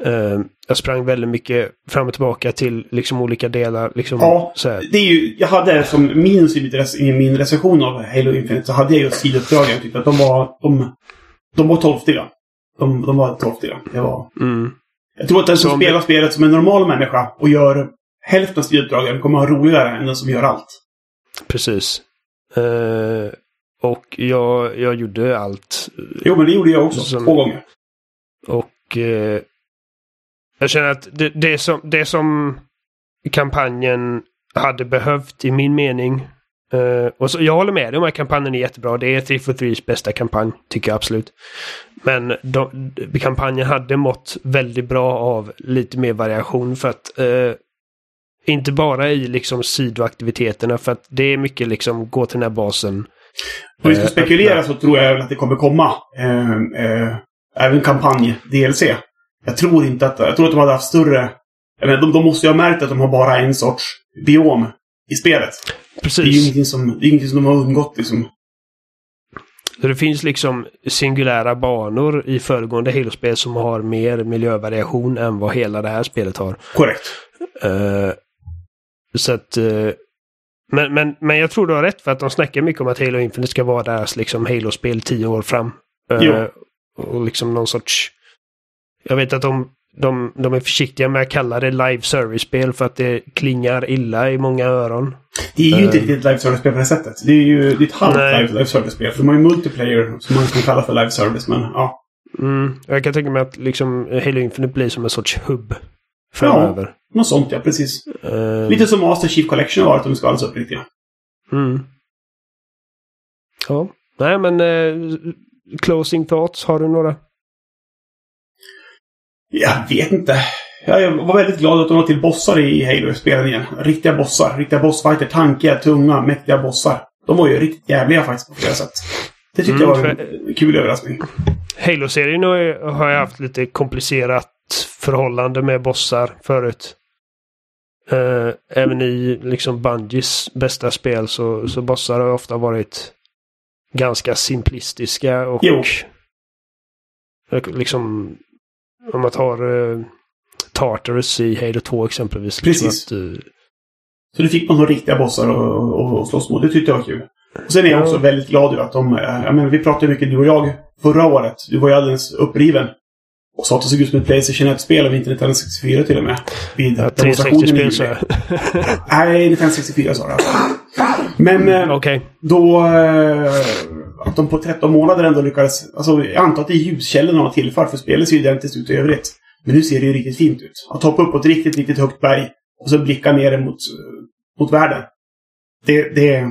C: Uh, jag sprang väldigt mycket fram och tillbaka till liksom olika delar. Liksom,
J: Ja, det är ju, jag hade som minus i, min recension av Halo Infinite så hade jag just sidouppdragen. Tyckte att de var, de, de var torftiga. De, de var torftiga. Det var...
C: Mm.
J: Jag tror att den som
C: Som-
J: spelar spelet som en normal människa och gör hälften av sidouppdragen kommer ha roligare än den som gör allt.
C: Precis. Eh, och jag, jag gjorde allt.
J: Jo, men det gjorde jag också.
C: Som-
J: Två gånger.
C: Och eh, jag känner att det, det, som, det som kampanjen hade behövt i min mening. Eh, och så, jag håller med dig om att kampanjen är jättebra. Det är 3 for 3s bästa kampanj, tycker jag absolut. Men de, kampanjen hade mått väldigt bra av lite mer variation för att eh, inte bara i liksom sidoaktiviteterna för att det är mycket liksom gå till den här basen.
J: Om vi ska
C: Eh,
J: spekulera så tror jag att det kommer komma eh, även kampanj-DLC. Jag tror inte att... Jag tror att de hade haft större... Jag menar, de, de måste ju ha märkt att de har bara en sorts biom i spelet. Det är ju
C: Precis.
J: ingenting som, det är ingenting som de har undgått liksom.
C: Så det finns liksom singulära banor i föregående Halo-spel som har mer miljövariation än vad hela det här spelet har.
J: Korrekt.
C: Eh, så att... eh, men, men, men jag tror du har rätt för att de snackar mycket om att Halo Infinite ska vara deras liksom Halo-spel tio år fram.
J: Jo.
C: och liksom någon sorts... Jag vet att de, de, de är försiktiga med att kalla det live service-spel för att det klingar illa i många öron.
J: Det är ju inte
C: Eh.
J: riktigt ett live service-spel på det sättet. Det är ju det är ett halvt live, live service-spel. För de har ju multiplayer som man kan kalla för live service. Men ja.
C: Mm, jag kan tänka mig att liksom Halo Infinite blir som en sorts hubb framöver.
J: Något sånt ja, precis.
C: Eh,
J: Lite som Master Chief Collection har varit om vi ska vara alldeles uppriktiga.
C: Mm. Ja, nej men eh, closing thoughts, har du några?
J: Jag vet inte. Ja, Jag var väldigt glad att de var till bossar i Halo-spelen igen. Riktiga bossar. Riktiga bossfighter. Tankiga, tunga, mäktiga bossar. De var ju riktigt jävliga faktiskt på flera sätt. Det tyckte
C: Mm,
J: jag var en kul överraskning.
C: Halo-serien har jag haft lite komplicerat förhållande med bossar förut. Eh, även i liksom Bungies bästa spel så, så bossar har ofta varit ganska simplistiska och
J: Jo.
C: och liksom om man tar uh, Tartarus i Halo 2 exempelvis.
J: Precis.
C: Liksom att, eh,
J: Så nu fick man så riktiga bossar och, och, och slåss mot. Det tyckte jag var kul. Och sen är jag
C: Ja.
J: också väldigt glad över att de... eh, Jag menar, vi pratade mycket du och jag förra året. Du var ju alldeles uppriven. Och sa att det såg ut som ett Playstation 1-spel och inte Nintendo 64 till och med. Vid
C: ja,
J: demonstrationen i
C: 360-spel
J: juli.
C: så jag.
J: Nej, Nintendo 64 sa jag. Men eh,
C: Okej.
J: då... Eh, att de på 13 månader ändå lyckades... Alltså, jag antar att det är ljuskällorna de har tillfört, för spelet ser ju identiskt ut i övrigt. Men nu ser det ju riktigt fint ut. Att hoppa upp på ett riktigt, riktigt högt berg och så blicka ner mot, mot världen. Det, det,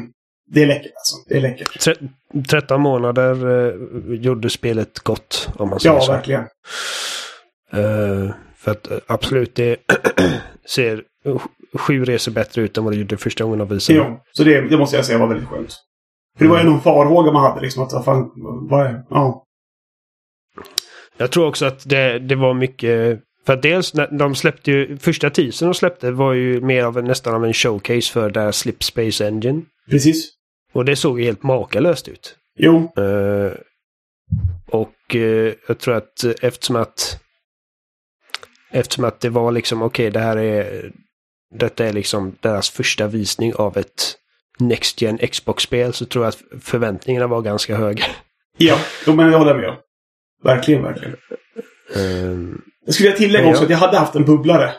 J: det är läckert alltså. Det är läckert.
C: Tre- 13 månader eh, gjorde spelet gott, om man säger
J: Ja,
C: så.
J: verkligen.
C: Eh, för att eh, absolut, det ser sju resor bättre ut än vad det gjorde första gången de visade.
J: Jo, så det, det måste jag säga var väldigt skönt. För det var ju någon farhåga man hade liksom att, vad fan, vad är, ja.
C: Jag tror också att det, det var mycket... För att dels när de släppte ju... Första teasern de släppte var ju mer av en, nästan av en showcase för deras Slip Space Engine.
J: Precis.
C: Och det såg ju helt makalöst ut.
J: Jo,
C: Eh, och eh, jag tror att eftersom att eftersom att det var liksom okej det här är detta är liksom deras första visning av ett Next Gen Xbox-spel så tror jag att förväntningarna var ganska höga.
J: ja. Men jag håller med. Verkligen, verkligen.
C: Eh,
J: Jag skulle tillägga
C: Ja.
J: också att jag hade haft en bubblare.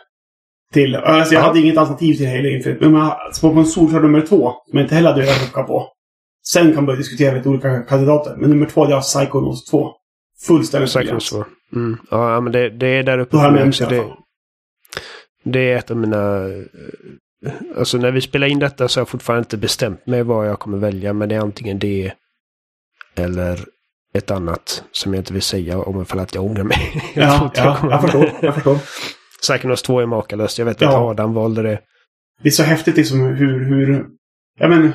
J: Till. Alltså jag
C: Ja.
J: hade inget alternativ till Halo Infinite. Men man, på konsol så nummer två, som jag inte heller hade velat rucka på. Sen kan man börja diskutera lite olika kandidater. Men nummer två hade jag haft Psychonauts 2. Fullständigt briljant.
C: så. Mm. Ja, ja, men det, det är där uppe
J: Då har jag nämnt
C: Det, det är ett av mina... Alltså när vi spelar in detta så har jag fortfarande inte bestämt mig vad jag kommer välja. Men det är antingen det eller ett annat som jag inte vill säga om ifall att jag ångrar mig. jag
J: Ja,
C: jag
J: ja, jag förstår. Jag förstår.
C: Psychonauts 2 är makalöst. Jag vet
J: Ja.
C: att Adam valde det.
J: Det är så häftigt liksom hur, hur... Ja men...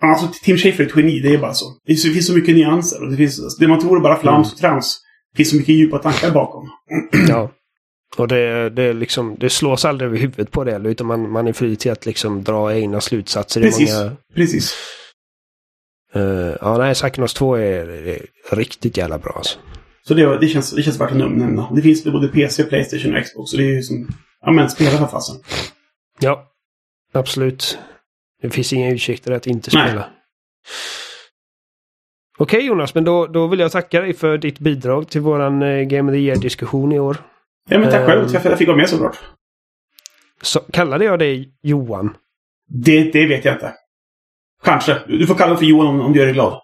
J: Alltså, Tim Schafer är ett geni, det är bara så. Det finns så mycket nyanser. Och det, finns, det man tror är bara flams och trams. Det finns så mycket djupa tankar bakom.
C: Ja. Och det, det, liksom, det slås aldrig över huvudet på det heller, utan man, man är fri till att liksom dra egna slutsatser.
J: Precis.
C: Många,
J: Precis.
C: eh, ja, nej, Psychonauts 2 är, är riktigt jävla bra alltså.
J: Så det, det, känns, det känns värt att nämna. Det finns både PC, Playstation och Xbox. Så det är ju som... Ja, men spela för fasen.
C: Ja, absolut. Det finns inga ursäkter att inte
J: Nej.
C: spela. Okej Jonas, men då, då vill jag tacka dig för ditt bidrag till våran eh, Game of the Year-diskussion i år.
J: Ja, men tack själv
C: Ehm.
J: att jag fick vara med såklart.
C: Så, kallade jag dig Johan?
J: Det, det vet jag inte. Kanske. Du får kalla mig för Johan om, om du gör dig glad.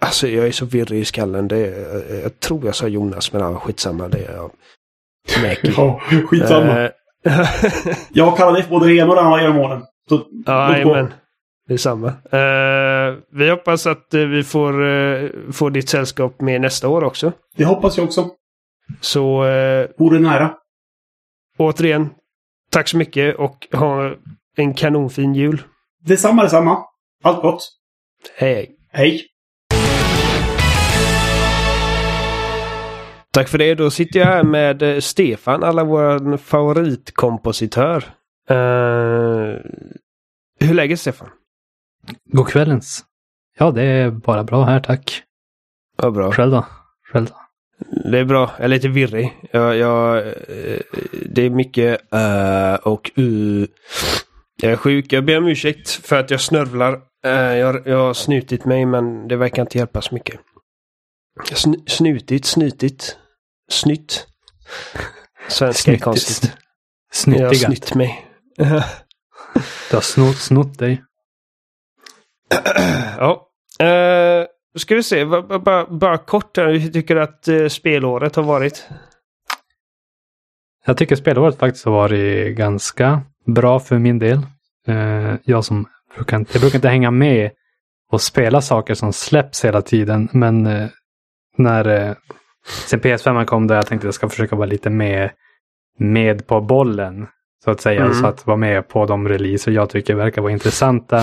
C: Alltså jag är så virrig i skallen. Det, är- jag tror jag sa Jonas, men ja, skitsamma. Det är jag.
J: Ja, skitsamma.
C: Eh,
J: Jag har kallat dig för både det ena och det andra genom åren. Så,
C: Ja,
J: låt gå.
C: men Det är samma. Eh, vi hoppas att eh, vi får, uh, får ditt sällskap med nästa år också.
J: Det hoppas jag också.
C: Så uh,
J: Vore nära.
C: återigen, tack så mycket och ha en kanonfin jul.
J: Detsamma, detsamma. Allt gott.
C: Hej hej. Tack för det. Då sitter jag här med eh, Stefan, alla vår favoritkompositör. Eh, hur är läget Stefan?
K: God kvällens. Ja, det är bara bra här, tack.
C: Ja, bra.
K: Själv då? Själv då?
C: Det är bra. Jag är lite virrig. Jag, jag, eh, det är mycket uh, och uh. Jag är sjuk. Jag ber om ursäkt för att jag snörvlar. Eh, jag, jag har snutit mig men det verkar inte hjälpa så mycket. Sn snutit, snutit, snytt. Svenska är konstigt. Jag har snytt mig.
K: Du har snott, snott dig.
C: ja. Uh, ska vi se, bara, bara- bara, kort här. Hur tycker du att uh, spelåret har varit?
K: Jag tycker spelåret faktiskt har varit ganska bra för min del. Eh, jag som brukar, inte- jag brukar inte hänga med och spela saker som släpps hela tiden. Men eh, när eh, sen PS5 kom där jag tänkte att jag ska försöka vara lite med, med på bollen. Så att säga.
C: Mm.
K: Så att vara med på de releaser jag tycker verkar vara intressanta.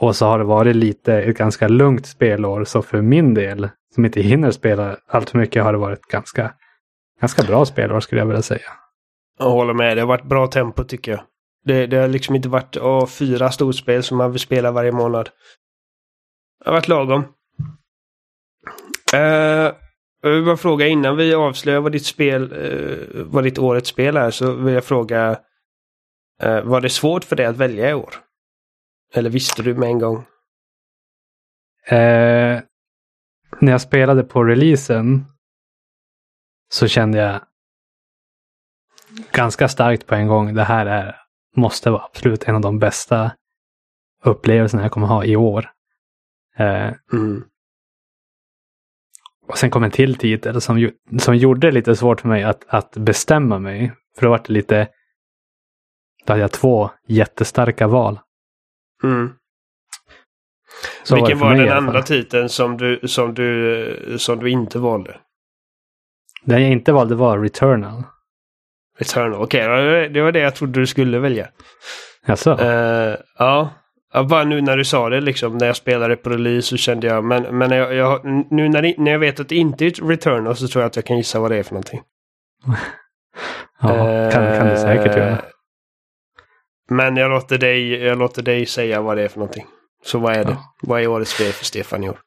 K: Och så har det varit lite ett ganska lugnt spelår. Så för min del, som inte hinner spela allt för mycket, har det varit ganska, ganska bra spelår skulle jag vilja säga.
C: Jag håller med. Det har varit bra tempo tycker jag. Det, det har liksom inte varit åh, fyra storspel som man vill spela varje månad. Det har varit lagom. Uh, jag vill bara fråga innan vi avslöjar vad ditt spel, uh, vad ditt årets spel är, så vill jag fråga. Uh, var det svårt för dig att välja i år? Eller visste du med en gång?
K: Eh, när jag spelade på releasen så kände jag ganska starkt på en gång. Det här är, måste vara absolut en av de bästa upplevelserna jag kommer ha i år. Eh,
C: Mm.
K: och sen kom en till titel som, som gjorde det lite svårt för mig att, att bestämma mig. För då var det lite... Då hade jag två jättestarka val.
C: Mm. Vilken var
K: i
C: den andra titeln som du, som, du, som du inte valde?
K: Den jag inte valde var Returnal.
C: Eternal. Okej, det var- det var det jag trodde du skulle välja.
K: Alltså,
C: Eh, ja. ja, bara nu när du sa det liksom, när jag spelade på release så kände jag, men, men jag, jag, nu när, det, när jag vet att det inte är Returnal så tror jag att jag kan gissa vad det är för någonting.
K: ja, kan, kan du säkert
C: Eh,
K: göra.
C: Men jag låter, dig, jag låter dig säga vad det är för någonting. Så vad är det?
K: Ja.
C: Vad är årets spel för Stefan i år?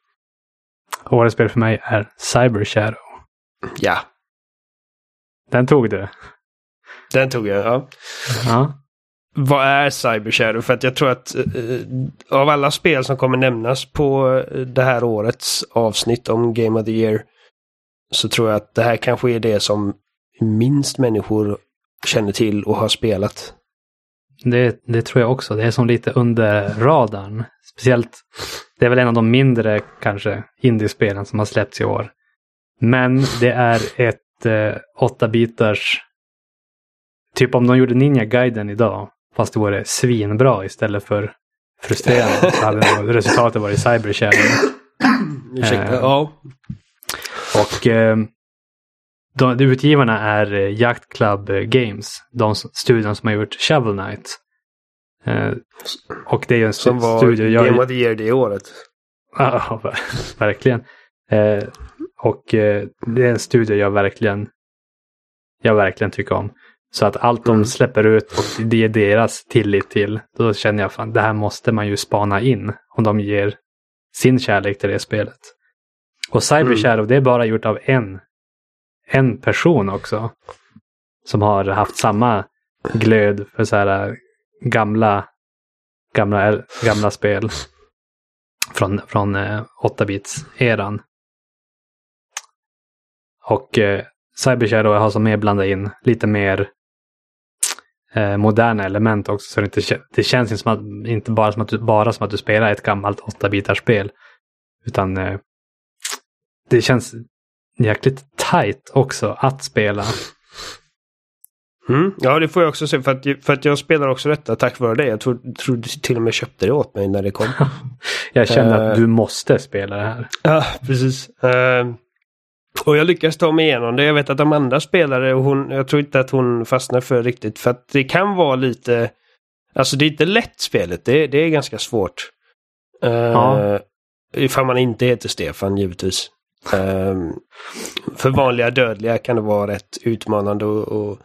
K: Årets spel för mig är Cyber Shadow.
C: Ja,
K: Den tog du.
C: den tog jag. Ja.
K: Ja.
C: Vad är Cyber Shadow? För att jag tror att eh, av alla spel som kommer nämnas på eh, det här årets avsnitt om Game of the Year så tror jag att det här kanske är det som minst människor känner till och har spelat.
K: Det, det tror jag också. Det är som lite under radarn. Speciellt, det är väl en av de mindre kanske indiespelen som har släppts i år. Men det är ett eh, 8-bitars... Typ om de gjorde Ninja Gaiden idag, fast det vore svinbra istället för frustrerande, så hade resultatet varit Cyber Shadow.
C: Ursäkta.
K: Eh,
C: ja.
K: Och eh, de, de utgivarna är eh, Yacht Club eh, Games, de studion som har gjort Shovel Knight. Eh, och det är ju en
C: Som var
K: studio. Jag,
C: Game of the Year det året.
K: Ja, ver- verkligen. Eh, och eh, det är en studio jag verkligen, jag verkligen tycker om. Så att allt de släpper ut och det är deras tillit till, då känner jag fan det här måste man ju spana in om de ger sin kärlek till det spelet. Och Cyber
C: Mm.
K: Shadow, det är bara gjort av en, en person också. Som har haft samma glöd för så här äh, gamla, gamla, gamla spel från, från äh, eh, 8-bits-eran. Och eh, Cyber Shadow har som mer blandat in lite mer eh, moderna element också. Så det, inte, det känns inte, som att, inte bara, som att du, bara som att du spelar ett gammalt 8-bitars spel. Utan eh, det känns jäkligt tight också att spela.
C: Mm. Ja, det får jag också se. För att, för att jag spelar också detta tack vare det. Jag tror, tror du till och med köpte det åt mig när det kom.
K: Jag känner att
C: Eh.
K: du måste spela det här.
C: Ja, precis. Eh, och jag lyckas ta mig igenom det. Jag vet att Amanda spelade och hon, jag tror inte att hon fastnar för riktigt. För att det kan vara lite... Alltså det är inte lätt spelet. Det, det är ganska svårt. Uh,
K: Ja.
C: Ifall man inte heter Stefan givetvis. Eh, för vanliga dödliga kan det vara rätt utmanande och, och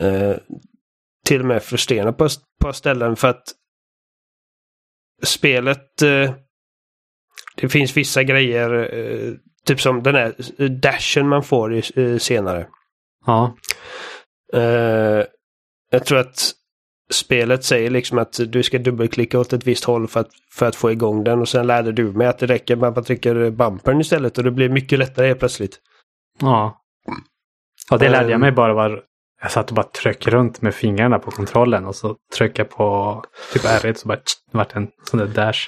C: eh, till och med frustrerande på, på ställen för att spelet eh, det finns vissa grejer, eh, typ som den här dashen man får senare.
K: Ja,
C: jag tror att spelet säger liksom att du ska dubbelklicka åt ett visst håll för att, för att få igång den och sen lärde du mig att det räcker med att man trycker bumpern istället och det blir mycket lättare helt plötsligt.
K: ja. Och det lärde jag
C: Ehm.
K: mig bara var jag satt och bara tryckte runt med fingrarna på kontrollen och så tryckte jag på typ R1 så bara tsch, vart en sån där dash.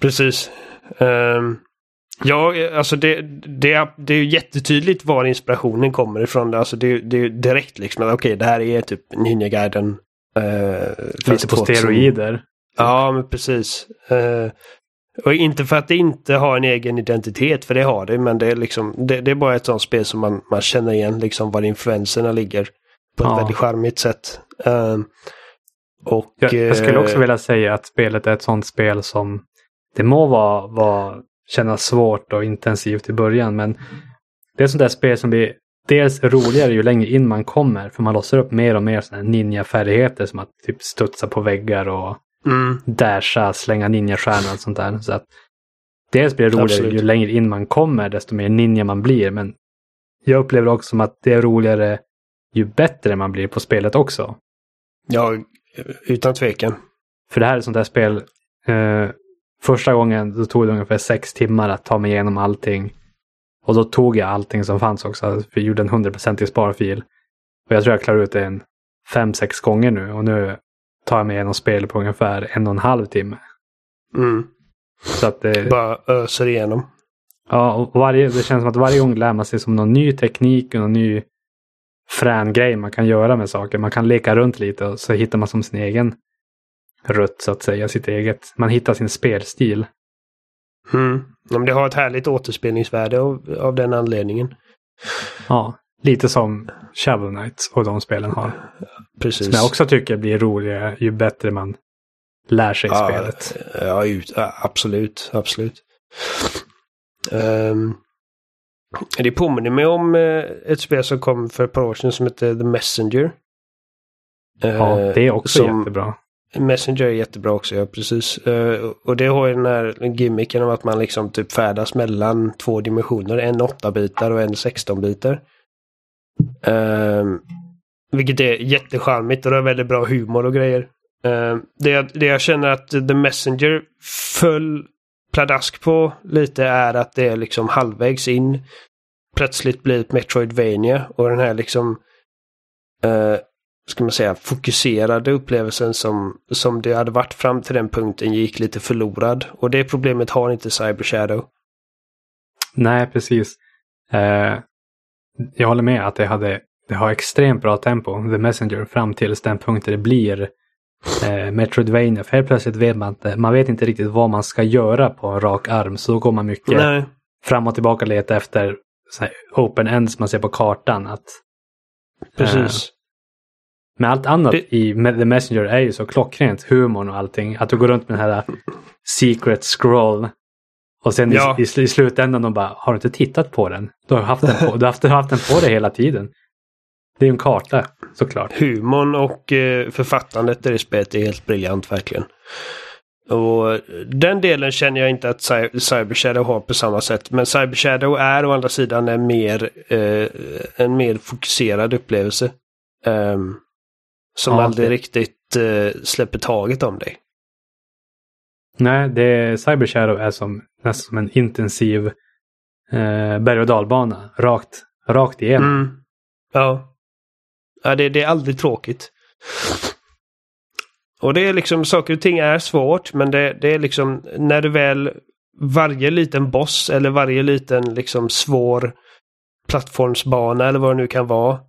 C: Precis. Um, ja, alltså det, det, det är ju jättetydligt var inspirationen kommer ifrån. Alltså det, det är direkt liksom att okej, det här är typ Ninja-guiden. Uh,
K: Lite på steroider.
C: Ja, men precis. Eh, och inte för att det inte har en egen identitet, för det har det, men det är liksom det, det är bara ett sånt spel som man, man känner igen liksom var influenserna ligger. På ett
K: Ja.
C: väldigt charmigt sätt. Eh, och...
K: Jag, jag skulle också
C: eh,
K: vilja säga att spelet är ett sånt spel som det må vara, vara kännas svårt och intensivt i början men det är ett sånt där spel som blir dels roligare ju längre in man kommer för man låser upp mer och mer här ninja-färdigheter som att typ studsa på väggar och
C: Mm,
K: dasha, slänga ninjastjärnor och sånt där. Så att dels blir det roligare
C: Absolut.
K: ju längre in man kommer desto mer ninja man blir men jag upplever också som att det är roligare ju bättre man blir på spelet också.
C: ja, utan tvekan.
K: För det här är ett sånt där spel. Eh, första gången då tog det ungefär sex timmar att ta mig igenom allting. Och då tog jag allting som fanns också. Vi gjorde en 100% sparfil. Och jag tror jag klarar ut det en fem, sex gånger nu. Och nu tar jag mig igenom spel på ungefär en och en halv timme.
C: Mm,
K: Så att det,
C: bara öser igenom.
K: ja, och varje, det känns som att varje gång lär man sig som någon ny teknik och någon ny frän grej man kan göra med saker. Man kan leka runt lite och så hittar man som sin egen rutt så att säga. Sitt eget. Man hittar sin spelstil.
C: Mm. Ja, det har ett härligt återspelningsvärde av, av den anledningen.
K: Ja, lite som Shovel Knight och de spelen har.
C: Precis.
K: Som jag också tycker blir roligare ju bättre man lär sig
C: ja,
K: spelet.
C: Ja, ut, ja, absolut. Absolut. Ehm, det påminner mig om eh, ett spel som kom för ett par år sedan som heter The Messenger.
K: Ja,
C: Eh,
K: det är också
C: som-
K: jättebra.
C: Messenger är jättebra också, ja precis. Eh, och det har ju den här gimmicken om att man liksom typ färdas mellan två dimensioner. En 8-bitar och en 16-bitar. Eh, vilket är jättecharmigt och det har väldigt bra humor och grejer. Eh, det, jag- det jag känner att The Messenger föll pladask på lite är att det är liksom halvvägs in plötsligt blir ett Metroidvania och den här liksom Uh, ska man säga, fokuserade upplevelsen som, som det hade varit fram till den punkten gick lite förlorad. Och det problemet har inte Cyber Shadow.
K: Nej, precis. Eh, jag håller med att det, hade, det har extremt bra tempo, The Messenger, fram till den punkten det blir eh, Metroidvania. För helt plötsligt vet man inte, man vet inte riktigt vad man ska göra på en rak arm. Så då går man mycket
C: Nej.
K: fram och tillbaka och letar efter open ends man ser på kartan. Att,
C: Precis.
K: Men allt annat
C: Det-
K: i The Messenger är ju så klockrent. Humorn och allting. Att du går runt med den här secret scroll. Och sen
C: Ja.
K: i, i, slutändan de bara, har du inte tittat på den? Du har haft den på, du har haft, du har haft den på dig hela tiden. Det är ju en karta såklart.
C: Humorn och eh, författandet i det spelet är helt briljant verkligen. Och den delen känner jag inte att Cy- Cyber Shadow har på samma sätt. Men Cyber Shadow är å andra sidan en mer, eh, en mer fokuserad upplevelse. Ehm, som
K: Ja,
C: aldrig
K: det-
C: riktigt eh, släpper taget om dig.
K: Nej, det, Cyber Shadow är som, nästan som en intensiv eh, berg och dalbana. Rakt, rakt igenom.
C: Mm. Ja. ja det, det är aldrig tråkigt. Och det är liksom, saker och ting är svårt men det, det är liksom när du väl varje liten boss eller varje liten liksom svår plattformsbana eller vad det nu kan vara.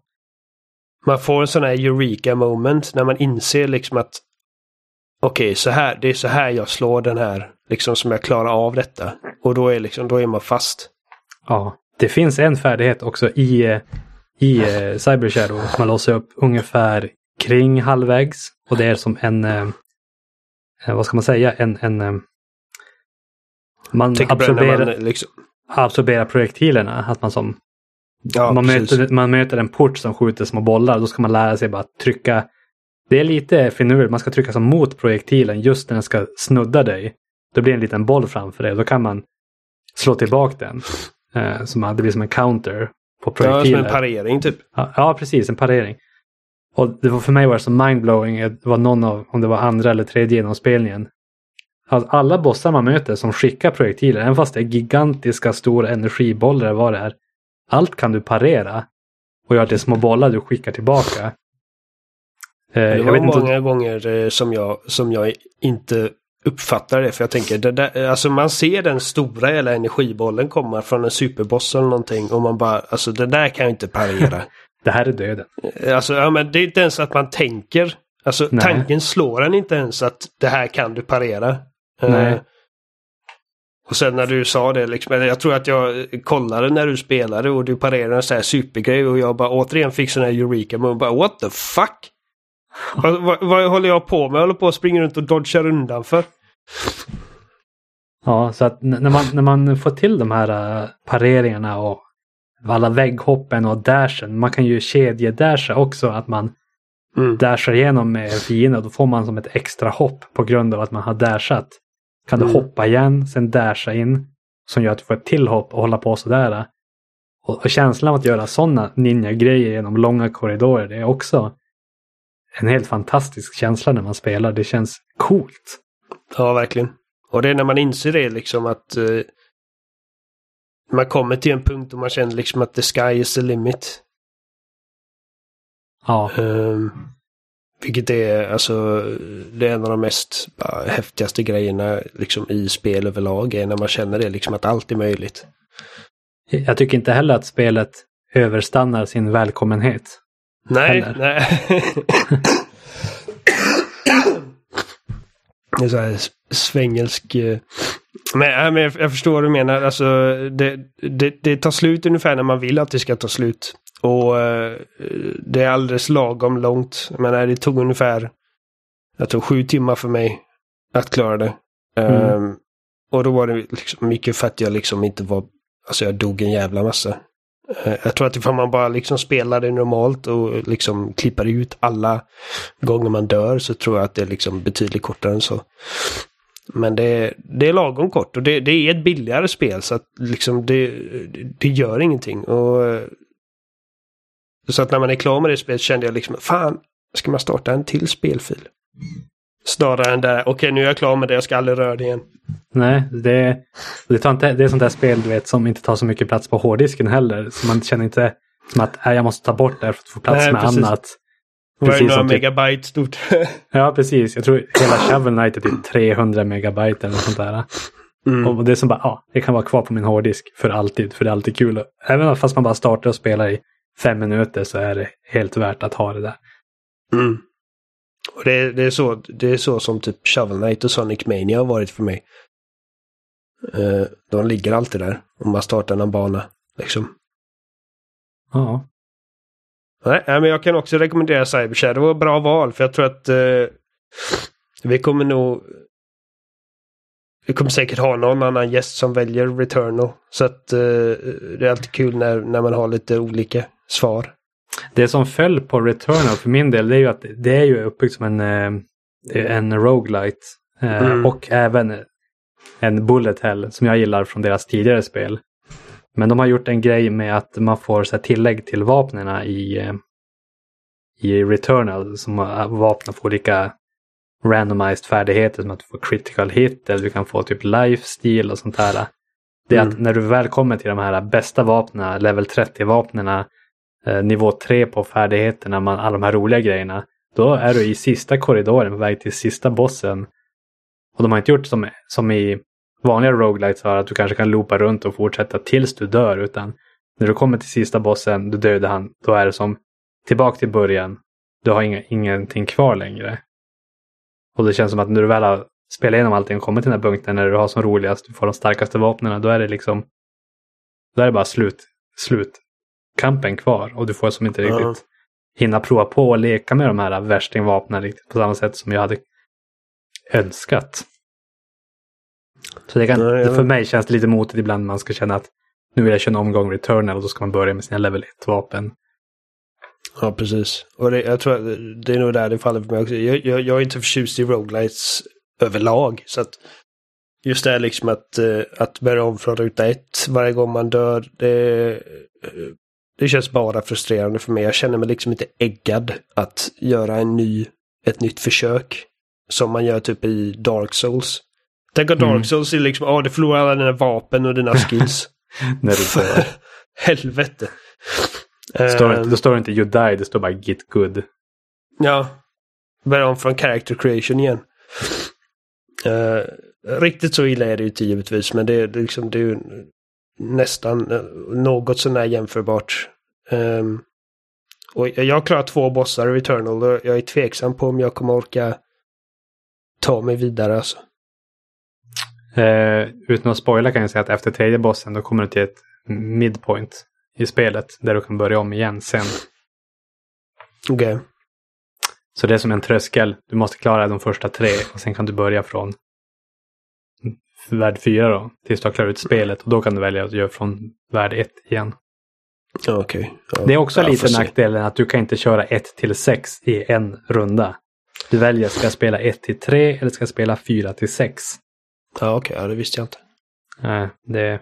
C: Man får en sån här eureka moment när man inser liksom att okej, så här, det är så här jag slår den här, liksom som jag klarar av detta. Och då är, liksom, då är man fast.
K: Ja, det finns en färdighet också i, i eh, Cyber Shadow. Man låser upp ungefär kring halvvägs. Och det är som en, eh, eh, vad ska man säga, en, en eh, man absorberar,
C: man, liksom,
K: absorberar projektilerna. Att man som
C: ja,
K: man,
C: precis.
K: möter, man möter en port som skjuter små bollar. Då ska man lära sig bara att trycka. Det är lite finurligt. Man ska trycka som mot projektilen just när den ska snudda dig. Då blir det en liten boll framför dig. Då kan man slå tillbaka den. Eh, som, det blir som en counter på
C: Ja, som en parering typ.
K: Ja, ja, precis. En parering. Och det var, för mig var det så mindblowing. Det var någon av, om det var andra eller tredje genomspelningen. Att alla bossar man möter som skickar projektiler, även fast det är gigantiska stora energibollar vad det är. Allt kan du parera och göra till små bollar du skickar tillbaka. Eh,
C: Det var många gånger eh, som jag, som jag inte uppfattar det. För jag tänker, det där, alltså man ser den stora hela energibollen komma från en superboss eller någonting. Och man bara, alltså det där kan jag inte parera.
K: det här är döden.
C: alltså, ja, men det är inte ens att man tänker. Alltså
K: Nej.
C: tanken slår en inte ens att det här kan du parera. Eh,
K: Nej.
C: Och sen när du sa det, liksom, jag tror att jag kollade när du spelade och du parerade en sån här supergrej och jag bara återigen fick sån här eureka men bara what the fuck? vad, vad, vad håller jag på med? Jag håller på att springa runt och dodgar undan för.
K: Ja, så att när man, när man får till de här äh, pareringarna och alla vägghoppen och dashen. Man kan ju kedjedasha också. Att man
C: Mm.
K: dashar igenom med en fiende. Då får man som ett extra hopp på grund av att man har dashat. Kan du
C: Mm.
K: hoppa igen, sen dasha in. Som gör att du får ett till hopp och hålla på sådär. Och, och känslan av att göra sådana ninja-grejer genom långa korridorer. Det är också en helt fantastisk känsla när man spelar. Det känns coolt.
C: Ja, verkligen. Och det är när man inser det liksom att eh, man kommer till en punkt och man känner liksom att the sky is the limit.
K: Ja.
C: Um, vilket är alltså det är en av de mest bara, häftigaste grejerna liksom, i spel överlag. Är när man känner det liksom att allt är möjligt.
K: Jag tycker inte heller att spelet överstannar sin välkommenhet.
C: Nej,
K: Heller.
C: nej. det är så här svängelsk... eh, Men, ja, men jag, jag förstår vad du menar. Alltså, det, det, det tar slut ungefär när man vill att det ska ta slut. Och eh, det är alldeles lagom långt. Men det tog ungefär, jag tror sju timmar för mig att klara det.
K: Mm.
C: Ehm, och då var det liksom mycket för att jag liksom inte var, alltså jag dog en jävla massa. Eh, Jag tror att ifall man bara liksom spelar det normalt och liksom klipper ut alla gånger man dör så tror jag att det är liksom betydligt kortare än så. Men det är, det är lagom kort och det, det är ett billigare spel så att liksom det, det gör ingenting. Och, eh, så att när man är klar med det spelet kände jag liksom, fan, ska man starta en till spelfil? Snarare än där, okej nu är jag klar med det, jag ska aldrig röra det igen.
K: Nej, det, det, tar inte, det är sånt där spel du vet, som inte tar så mycket plats på hårddisken heller. Så man känner inte som att nej, jag måste ta bort det här för att få plats
C: Nej,
K: med
C: precis.
K: annat.
C: Var det
K: Precis
C: några
K: typ,
C: megabyte stort?
K: ja, precis. Jag tror hela Shovel Knight är typ 300 megabyte eller sånt där.
C: Mm.
K: Och det är som bara, ja, det kan vara kvar på min hårddisk för alltid. För det är alltid kul. Även fast man bara startar och spelar i fem minuter så är det helt värt att ha det där.
C: Mm. Och det, det, är så, det är så som typ Shovel Knight och Sonic Mania har varit för mig. Eh, de ligger alltid där om man startar någon bana. Liksom.
K: Ja.
C: Nej, men jag kan också rekommendera Cyber Shadow. Det var ett bra val för jag tror att eh, vi kommer nog... Vi kommer säkert ha någon annan gäst som väljer Returnal. Så att eh, det är alltid kul när, när man har lite olika svar.
K: Det som föll på Returnal för min del det är ju att det är ju uppbyggt som en, eh, en roguelite. eh,
C: Mm.
K: Och även en bullet hell som jag gillar från deras tidigare spel. Men de har gjort en grej med att man får så tillägg till vapnena i, eh, i Returnal. Som vapnen får olika randomized färdigheter som att du får critical hit eller du kan få typ lifesteal och sånt där. Det är att
C: Mm.
K: när du väl kommer till de här bästa vapnena, level 30-vapnena, eh, nivå 3 på färdigheterna, man, alla de här roliga grejerna. Då är du i sista korridoren på väg till sista bossen. Och de har inte gjort som, som i vanliga roguelites att du kanske kan loopa runt och fortsätta tills du dör. Utan när du kommer till sista bossen, du dödar han, då är det som tillbaka till början. Du har inga, ingenting kvar längre. Och det känns som att när du väl har spelat igenom allting och kommit till den här punkten när du har som roligast, du får de starkaste vapnen, då är det liksom då är det bara slut, slutkampen kvar och du får som inte riktigt hinna prova på och leka med de här värstingvapnen riktigt på samma sätt som jag hade önskat. Så det kan,
C: ja.
K: för mig känns det lite motigt ibland när man ska känna att nu vill jag köra en omgång Returnal och då ska man börja med sina level 1-vapen.
C: Ja, precis. Och det, jag tror att det är nog där det faller för mig också. Jag, jag, jag är inte förtjust i roguelites överlag. Så att just det här liksom att, eh, att börja om från ruta ett varje gång man dör. Det, eh, det känns bara frustrerande för mig. Jag känner mig liksom inte äggad att göra en ny, ett nytt försök. Som man gör typ i Dark Souls. Tänk att Dark
K: Mm.
C: Souls är liksom, ja du förlorar alla dina vapen och dina skills.
K: När du dör.
C: Helvete.
K: Det står,
C: Eh,
K: inte, det står inte you die, det står bara get good.
C: Ja. Börja om från character creation igen. Eh, riktigt så illa är det ju inte givetvis, men det är liksom det är ju nästan eh, något sånär jämförbart. Ehm, och jag har klarat två bossar i Returnal och jag är tveksam på om jag kommer orka ta mig vidare alltså.
K: Eh, utan att spoila kan jag säga att efter tredje bossen då kommer du till ett midpoint i spelet där du kan börja om igen sen.
C: Okej.
K: Så det är som en tröskel. Du måste klara de första tre och sen kan du börja från värld fyra då. Tills du har klarat ut spelet och då kan du välja att göra från värld ett igen.
C: Ja.
K: Det är också lite nackdelen att du kan inte köra 1 till 6 i en runda. Du väljer, ska jag spela 1 till 3 eller ska jag spela 4 till 6?
C: Ja, okej. Ja, det visste jag inte.
K: Nej, det,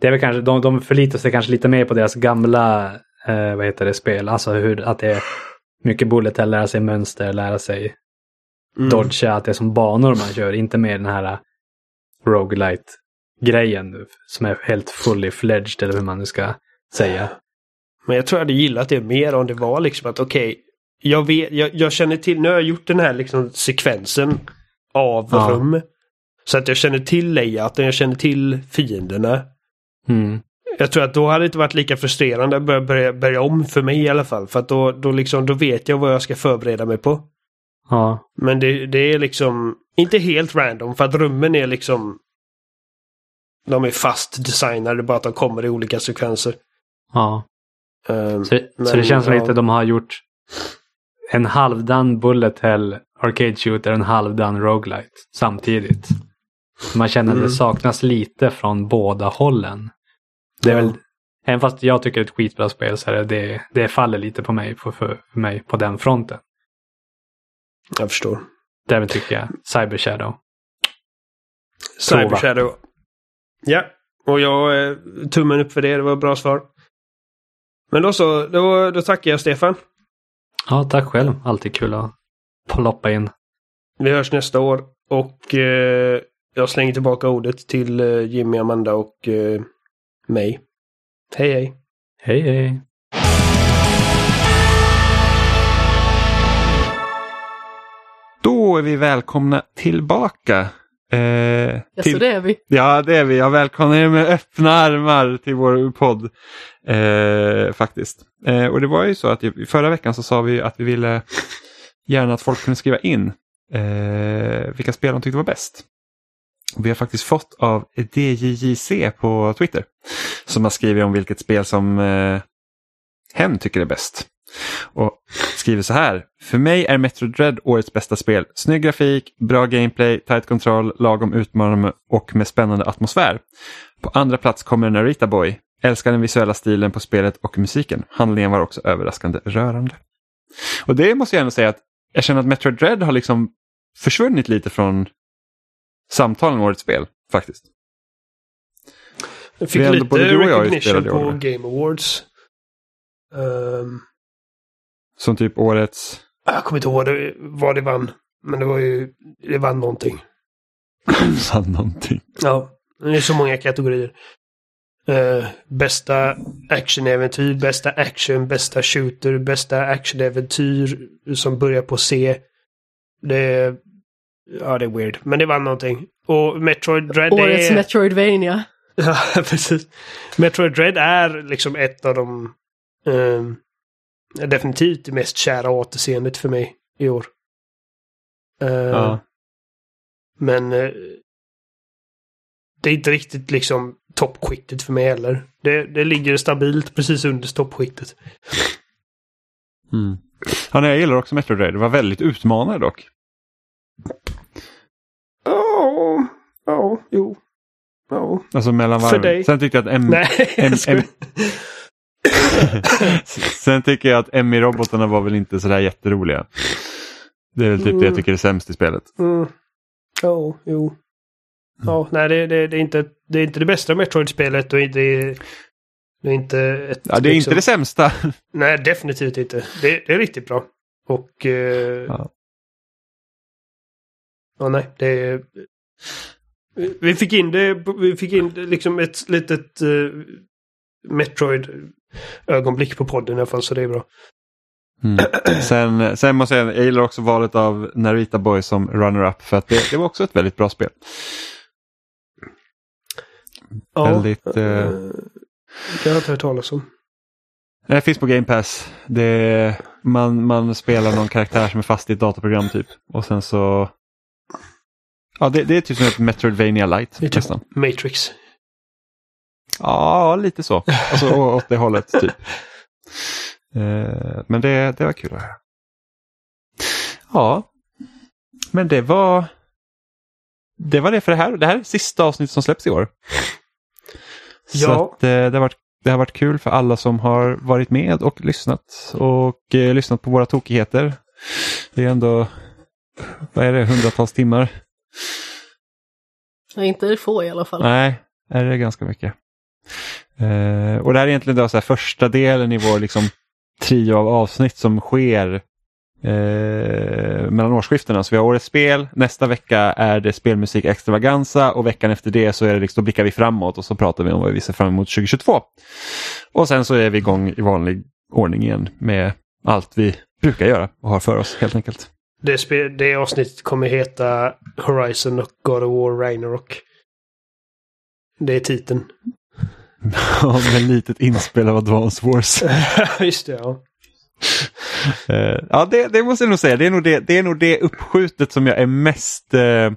K: det är väl kanske, de, de förlitar sig kanske lite mer på deras gamla, eh, vad heter det, spel. Alltså hur, att det är mycket bullet hell, lära sig mönster, lära sig
C: Mm.
K: dodga, att det är som banor man kör, inte mer den här roguelite grejen som är helt fully fledged eller hur man nu ska säga.
C: Men jag tror jag hade gillat det mer om det var liksom att okej, jag, vet, jag, jag känner till, nu har jag gjort den här liksom sekvensen av
K: Ja.
C: rum. Så att jag känner till layouten, jag känner till fienderna.
K: Mm.
C: Jag tror att då hade det inte varit lika frustrerande att börja, börja, börja om för mig i alla fall. För att då, då, liksom, då vet jag vad jag ska förbereda mig på.
K: Ja,
C: Men det, det är liksom inte helt random för att rummen är liksom de är fast designade, bara att de kommer i olika sekvenser.
K: ja.
C: Ehm,
K: Så, så
C: Men,
K: det känns som
C: ja.
K: lite de har gjort en halvdan bullet hell arcade shooter och en halvdan roguelite samtidigt. Man känner att
C: Mm.
K: det saknas lite från båda hållen. Det är
C: Ja.
K: väl, även fast jag tycker det är ett skitbra spel så är det, det, det faller lite på mig, för, för, för mig på den fronten.
C: Jag förstår.
K: Därmed tycker jag Cyber Shadow.
C: Cyber
K: Prova.
C: Shadow. Ja, och jag eh, tummen upp för det. Det var ett bra svar. Men då så, då, då tackar jag Stefan.
K: Ja, tack själv. Alltid kul att ploppa in.
C: Vi hörs nästa år och eh, jag slänger tillbaka ordet till eh, Jimmy, Amanda och eh, mig. Hej hej!
K: Hej hej!
A: Då är vi välkomna tillbaka. Eh,
B: Ja, så
A: till,
B: det är vi.
A: ja, det är vi. Jag välkomnar er med öppna armar till vår podd. Eh, faktiskt. Eh, och det var ju så att förra veckan så sa vi att vi ville gärna att folk kunde skriva in eh, vilka spel de tyckte var bäst. Vi har faktiskt fått av DJJC på Twitter som har skrivit om vilket spel som eh, hen tycker är bäst. Och skriver så här. För mig är Metro Dread årets bästa spel. Snygg grafik, bra gameplay, tight kontroll, lagom utmanande och med spännande atmosfär. På andra plats kommer Narita Boy. Älskar den visuella stilen på spelet och musiken. Handlingen var också överraskande rörande. Och det måste jag ändå säga att jag känner att Metro Dread har liksom försvunnit lite från samtalen årets spel faktiskt.
C: Den fick lite recognition på. Game Awards. Ehm,
A: Som typ årets...
C: jag kommer inte ihåg vad det vann. Men det var ju... Det vann någonting.
A: sa någonting.
C: Ja, det är så många kategorier. Eh, bästa actionäventyr, bästa action, bästa shooter, bästa actionäventyr som börjar på C. Det är... Ja, det är weird. Men det vann någonting. Och Metroid Dread
B: Årets
C: är...
B: Metroidvania.
C: Ja, precis. Metroid Dread är liksom ett av de... ehm, definitivt det mest kära återseendet för mig i år. Eh,
A: Ja.
C: Men eh, det är inte riktigt liksom toppskiktet för mig heller. Det, det ligger stabilt precis under toppskiktet.
A: Mm. Ja, nej, jag gillar också Metroid Dread. Det var väldigt utmanande dock.
C: Ja, ja, jo. Ja.
A: Alltså mellan
C: För
A: varven.
C: dig.
A: Sen tyckte jag att M...
C: Nej,
A: M. M... Sen tycker jag att Emmy-robotarna var väl inte sådär jätteroliga. Det är väl typ det
C: Mm.
A: jag tycker är sämst i spelet.
C: Mm. Ja, jo. Ja, nej det, det, det, är inte, det är inte det bästa Metroid-spelet och det, det är inte ett...
A: Ja, det är
C: liksom-
A: inte det sämsta.
C: Nej, definitivt inte. Det, det är riktigt bra. Och... Eh,
A: Ja.
C: Ja. nej, det är... Vi fick in det, vi fick in liksom ett litet eh, Metroid-ögonblick på podden i alla fall, så det är bra.
A: Mm. Sen, sen måste jag säga, jag gillar också valet av Narita Boy som runner-up för att det, det var också ett väldigt bra spel.
C: Ja,
A: Väldigt, eh,
C: det har jag inte hört talas om.
A: Det finns på Game Pass. Det, man, man spelar någon karaktär som är fast i ett dataprogram typ. Och sen så... Ja, det, det är typ som ett Metroidvania light
C: Det är typ
A: nästan.
C: Matrix.
A: Ja, lite så. Alltså åt det hållet typ. Eh, men det, det var kul att höra. Ja, men det var... Det var det för det här. Det här är sista avsnittet som släpps i år. Så
C: Ja.
A: att, eh, det, har varit, det har varit kul för alla som har varit med och lyssnat. Och eh, lyssnat på våra tokigheter. Det är ändå, vad är det, hundratals timmar?
B: Nej, inte få i alla fall.
A: Nej, är det ganska mycket. Eh, och det här är egentligen då så här första delen i vår liksom, trio av avsnitt som sker eh, mellan årsskiftena. Så vi har årets spel, nästa vecka är det spelmusik extravaganza och veckan efter det så är det liksom, då blickar vi framåt och så pratar vi om vad vi ser fram emot 2022. Och sen så är vi igång i vanlig ordning igen med allt vi brukar göra och har för oss helt enkelt.
C: Det, det avsnittet kommer heta Horizon och God of War Ragnarok. Det är titeln.
A: med litet inspel av Advance Wars.
C: Just det, ja.
A: Eh, ja, det, det måste jag nog säga. Det är nog det, det, är nog det uppskjutet som jag är mest... Uh,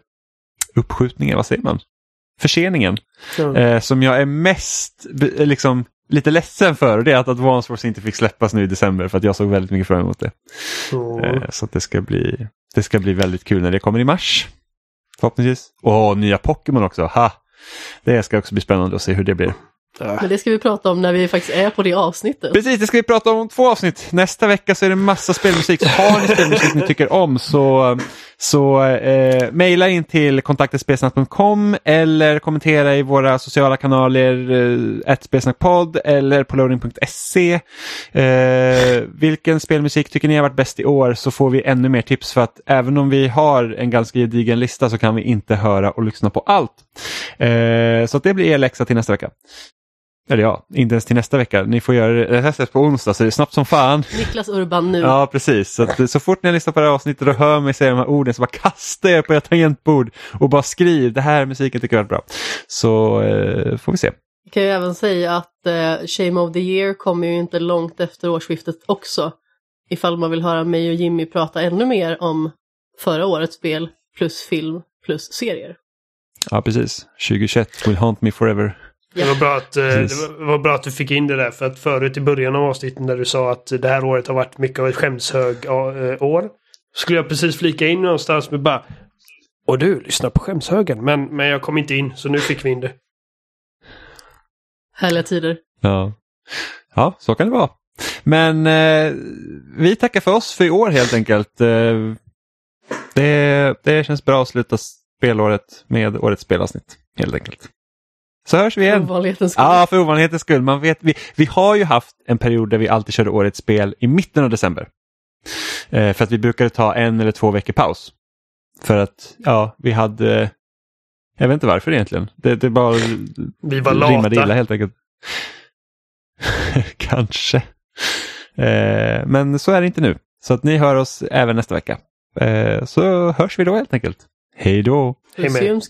A: uppskjutningen, vad säger man? Förseningen.
C: Ja.
A: Eh, som jag är mest be- liksom, lite ledsen för. Det är att Advance Wars inte fick släppas nu i december. För att jag såg väldigt mycket fram emot det.
C: Så-
A: Eh, så att det, ska bli, det ska bli väldigt kul när det kommer i mars. Förhoppningsvis. Och nya Pokémon också. Ha! Det ska också bli spännande att se hur det blir.
B: Men det ska vi prata om när vi faktiskt är på det avsnittet.
A: Precis, det ska vi prata om om två avsnitt. Nästa vecka så är det massa spelmusik. Så har ni spelmusik ni tycker om så, så eh, mejla in till kontaktespelsnack.com eller kommentera i våra sociala kanaler, eh, spelsnackpodd eller på loading.se. Eh, vilken spelmusik tycker ni har varit bäst i år så får vi ännu mer tips för att även om vi har en ganska gedigen lista så kan vi inte höra och lyssna på allt. Eh, så att det blir er läxa till nästa vecka. Eller ja, inte ens till nästa vecka. Ni får göra det, släpps på onsdag så det är snabbt som fan.
B: Niklas Urban nu.
A: Ja, precis. Så, att, så fort ni har lyssnat på det här avsnittet och hör mig säga de här orden så bara kasta er på ert tangentbord och bara skriv det här musiken tycker jag är bra. Så eh, får vi se.
B: Jag kan ju även säga att eh, Shame of the Year kommer ju inte långt efter årsskiftet också. Ifall man vill höra mig och Jimmy prata ännu mer om förra årets spel plus film plus serier.
A: Ja, precis. 2021 will haunt me forever.
C: Det var, bra att, eh, det var- bra att du fick in det där. För att förut i början av avsnittet när du sa att det här året har varit mycket av ett skämshög eh, år. Skulle jag precis flika in någonstans med bara Och du, lyssnar på skämshögen. Men, men jag kom inte in så nu fick vi in det.
B: Härliga tider.
A: Ja. ja, så kan det vara. Men eh, vi tackar för oss för i år helt enkelt. Eh, det, det känns bra att sluta spelåret med årets spelavsnitt helt enkelt. Så hörs vi igen.
B: Ovanlighetens skull.
A: Ja, för ovanlighetens skull. Man vet, vi, vi har ju haft en period där vi alltid körde årets spel i mitten av december. Eh, för att vi brukade ta en eller två veckor paus. För att, ja, vi hade... Jag vet inte varför egentligen. Det, det bara
C: Vi var
A: rimmade illa
C: lata.
A: helt enkelt. Kanske. Eh, men så är det inte nu. Så att ni hör oss även nästa vecka. Eh, så hörs vi då helt enkelt. Hej då!
C: Hej med.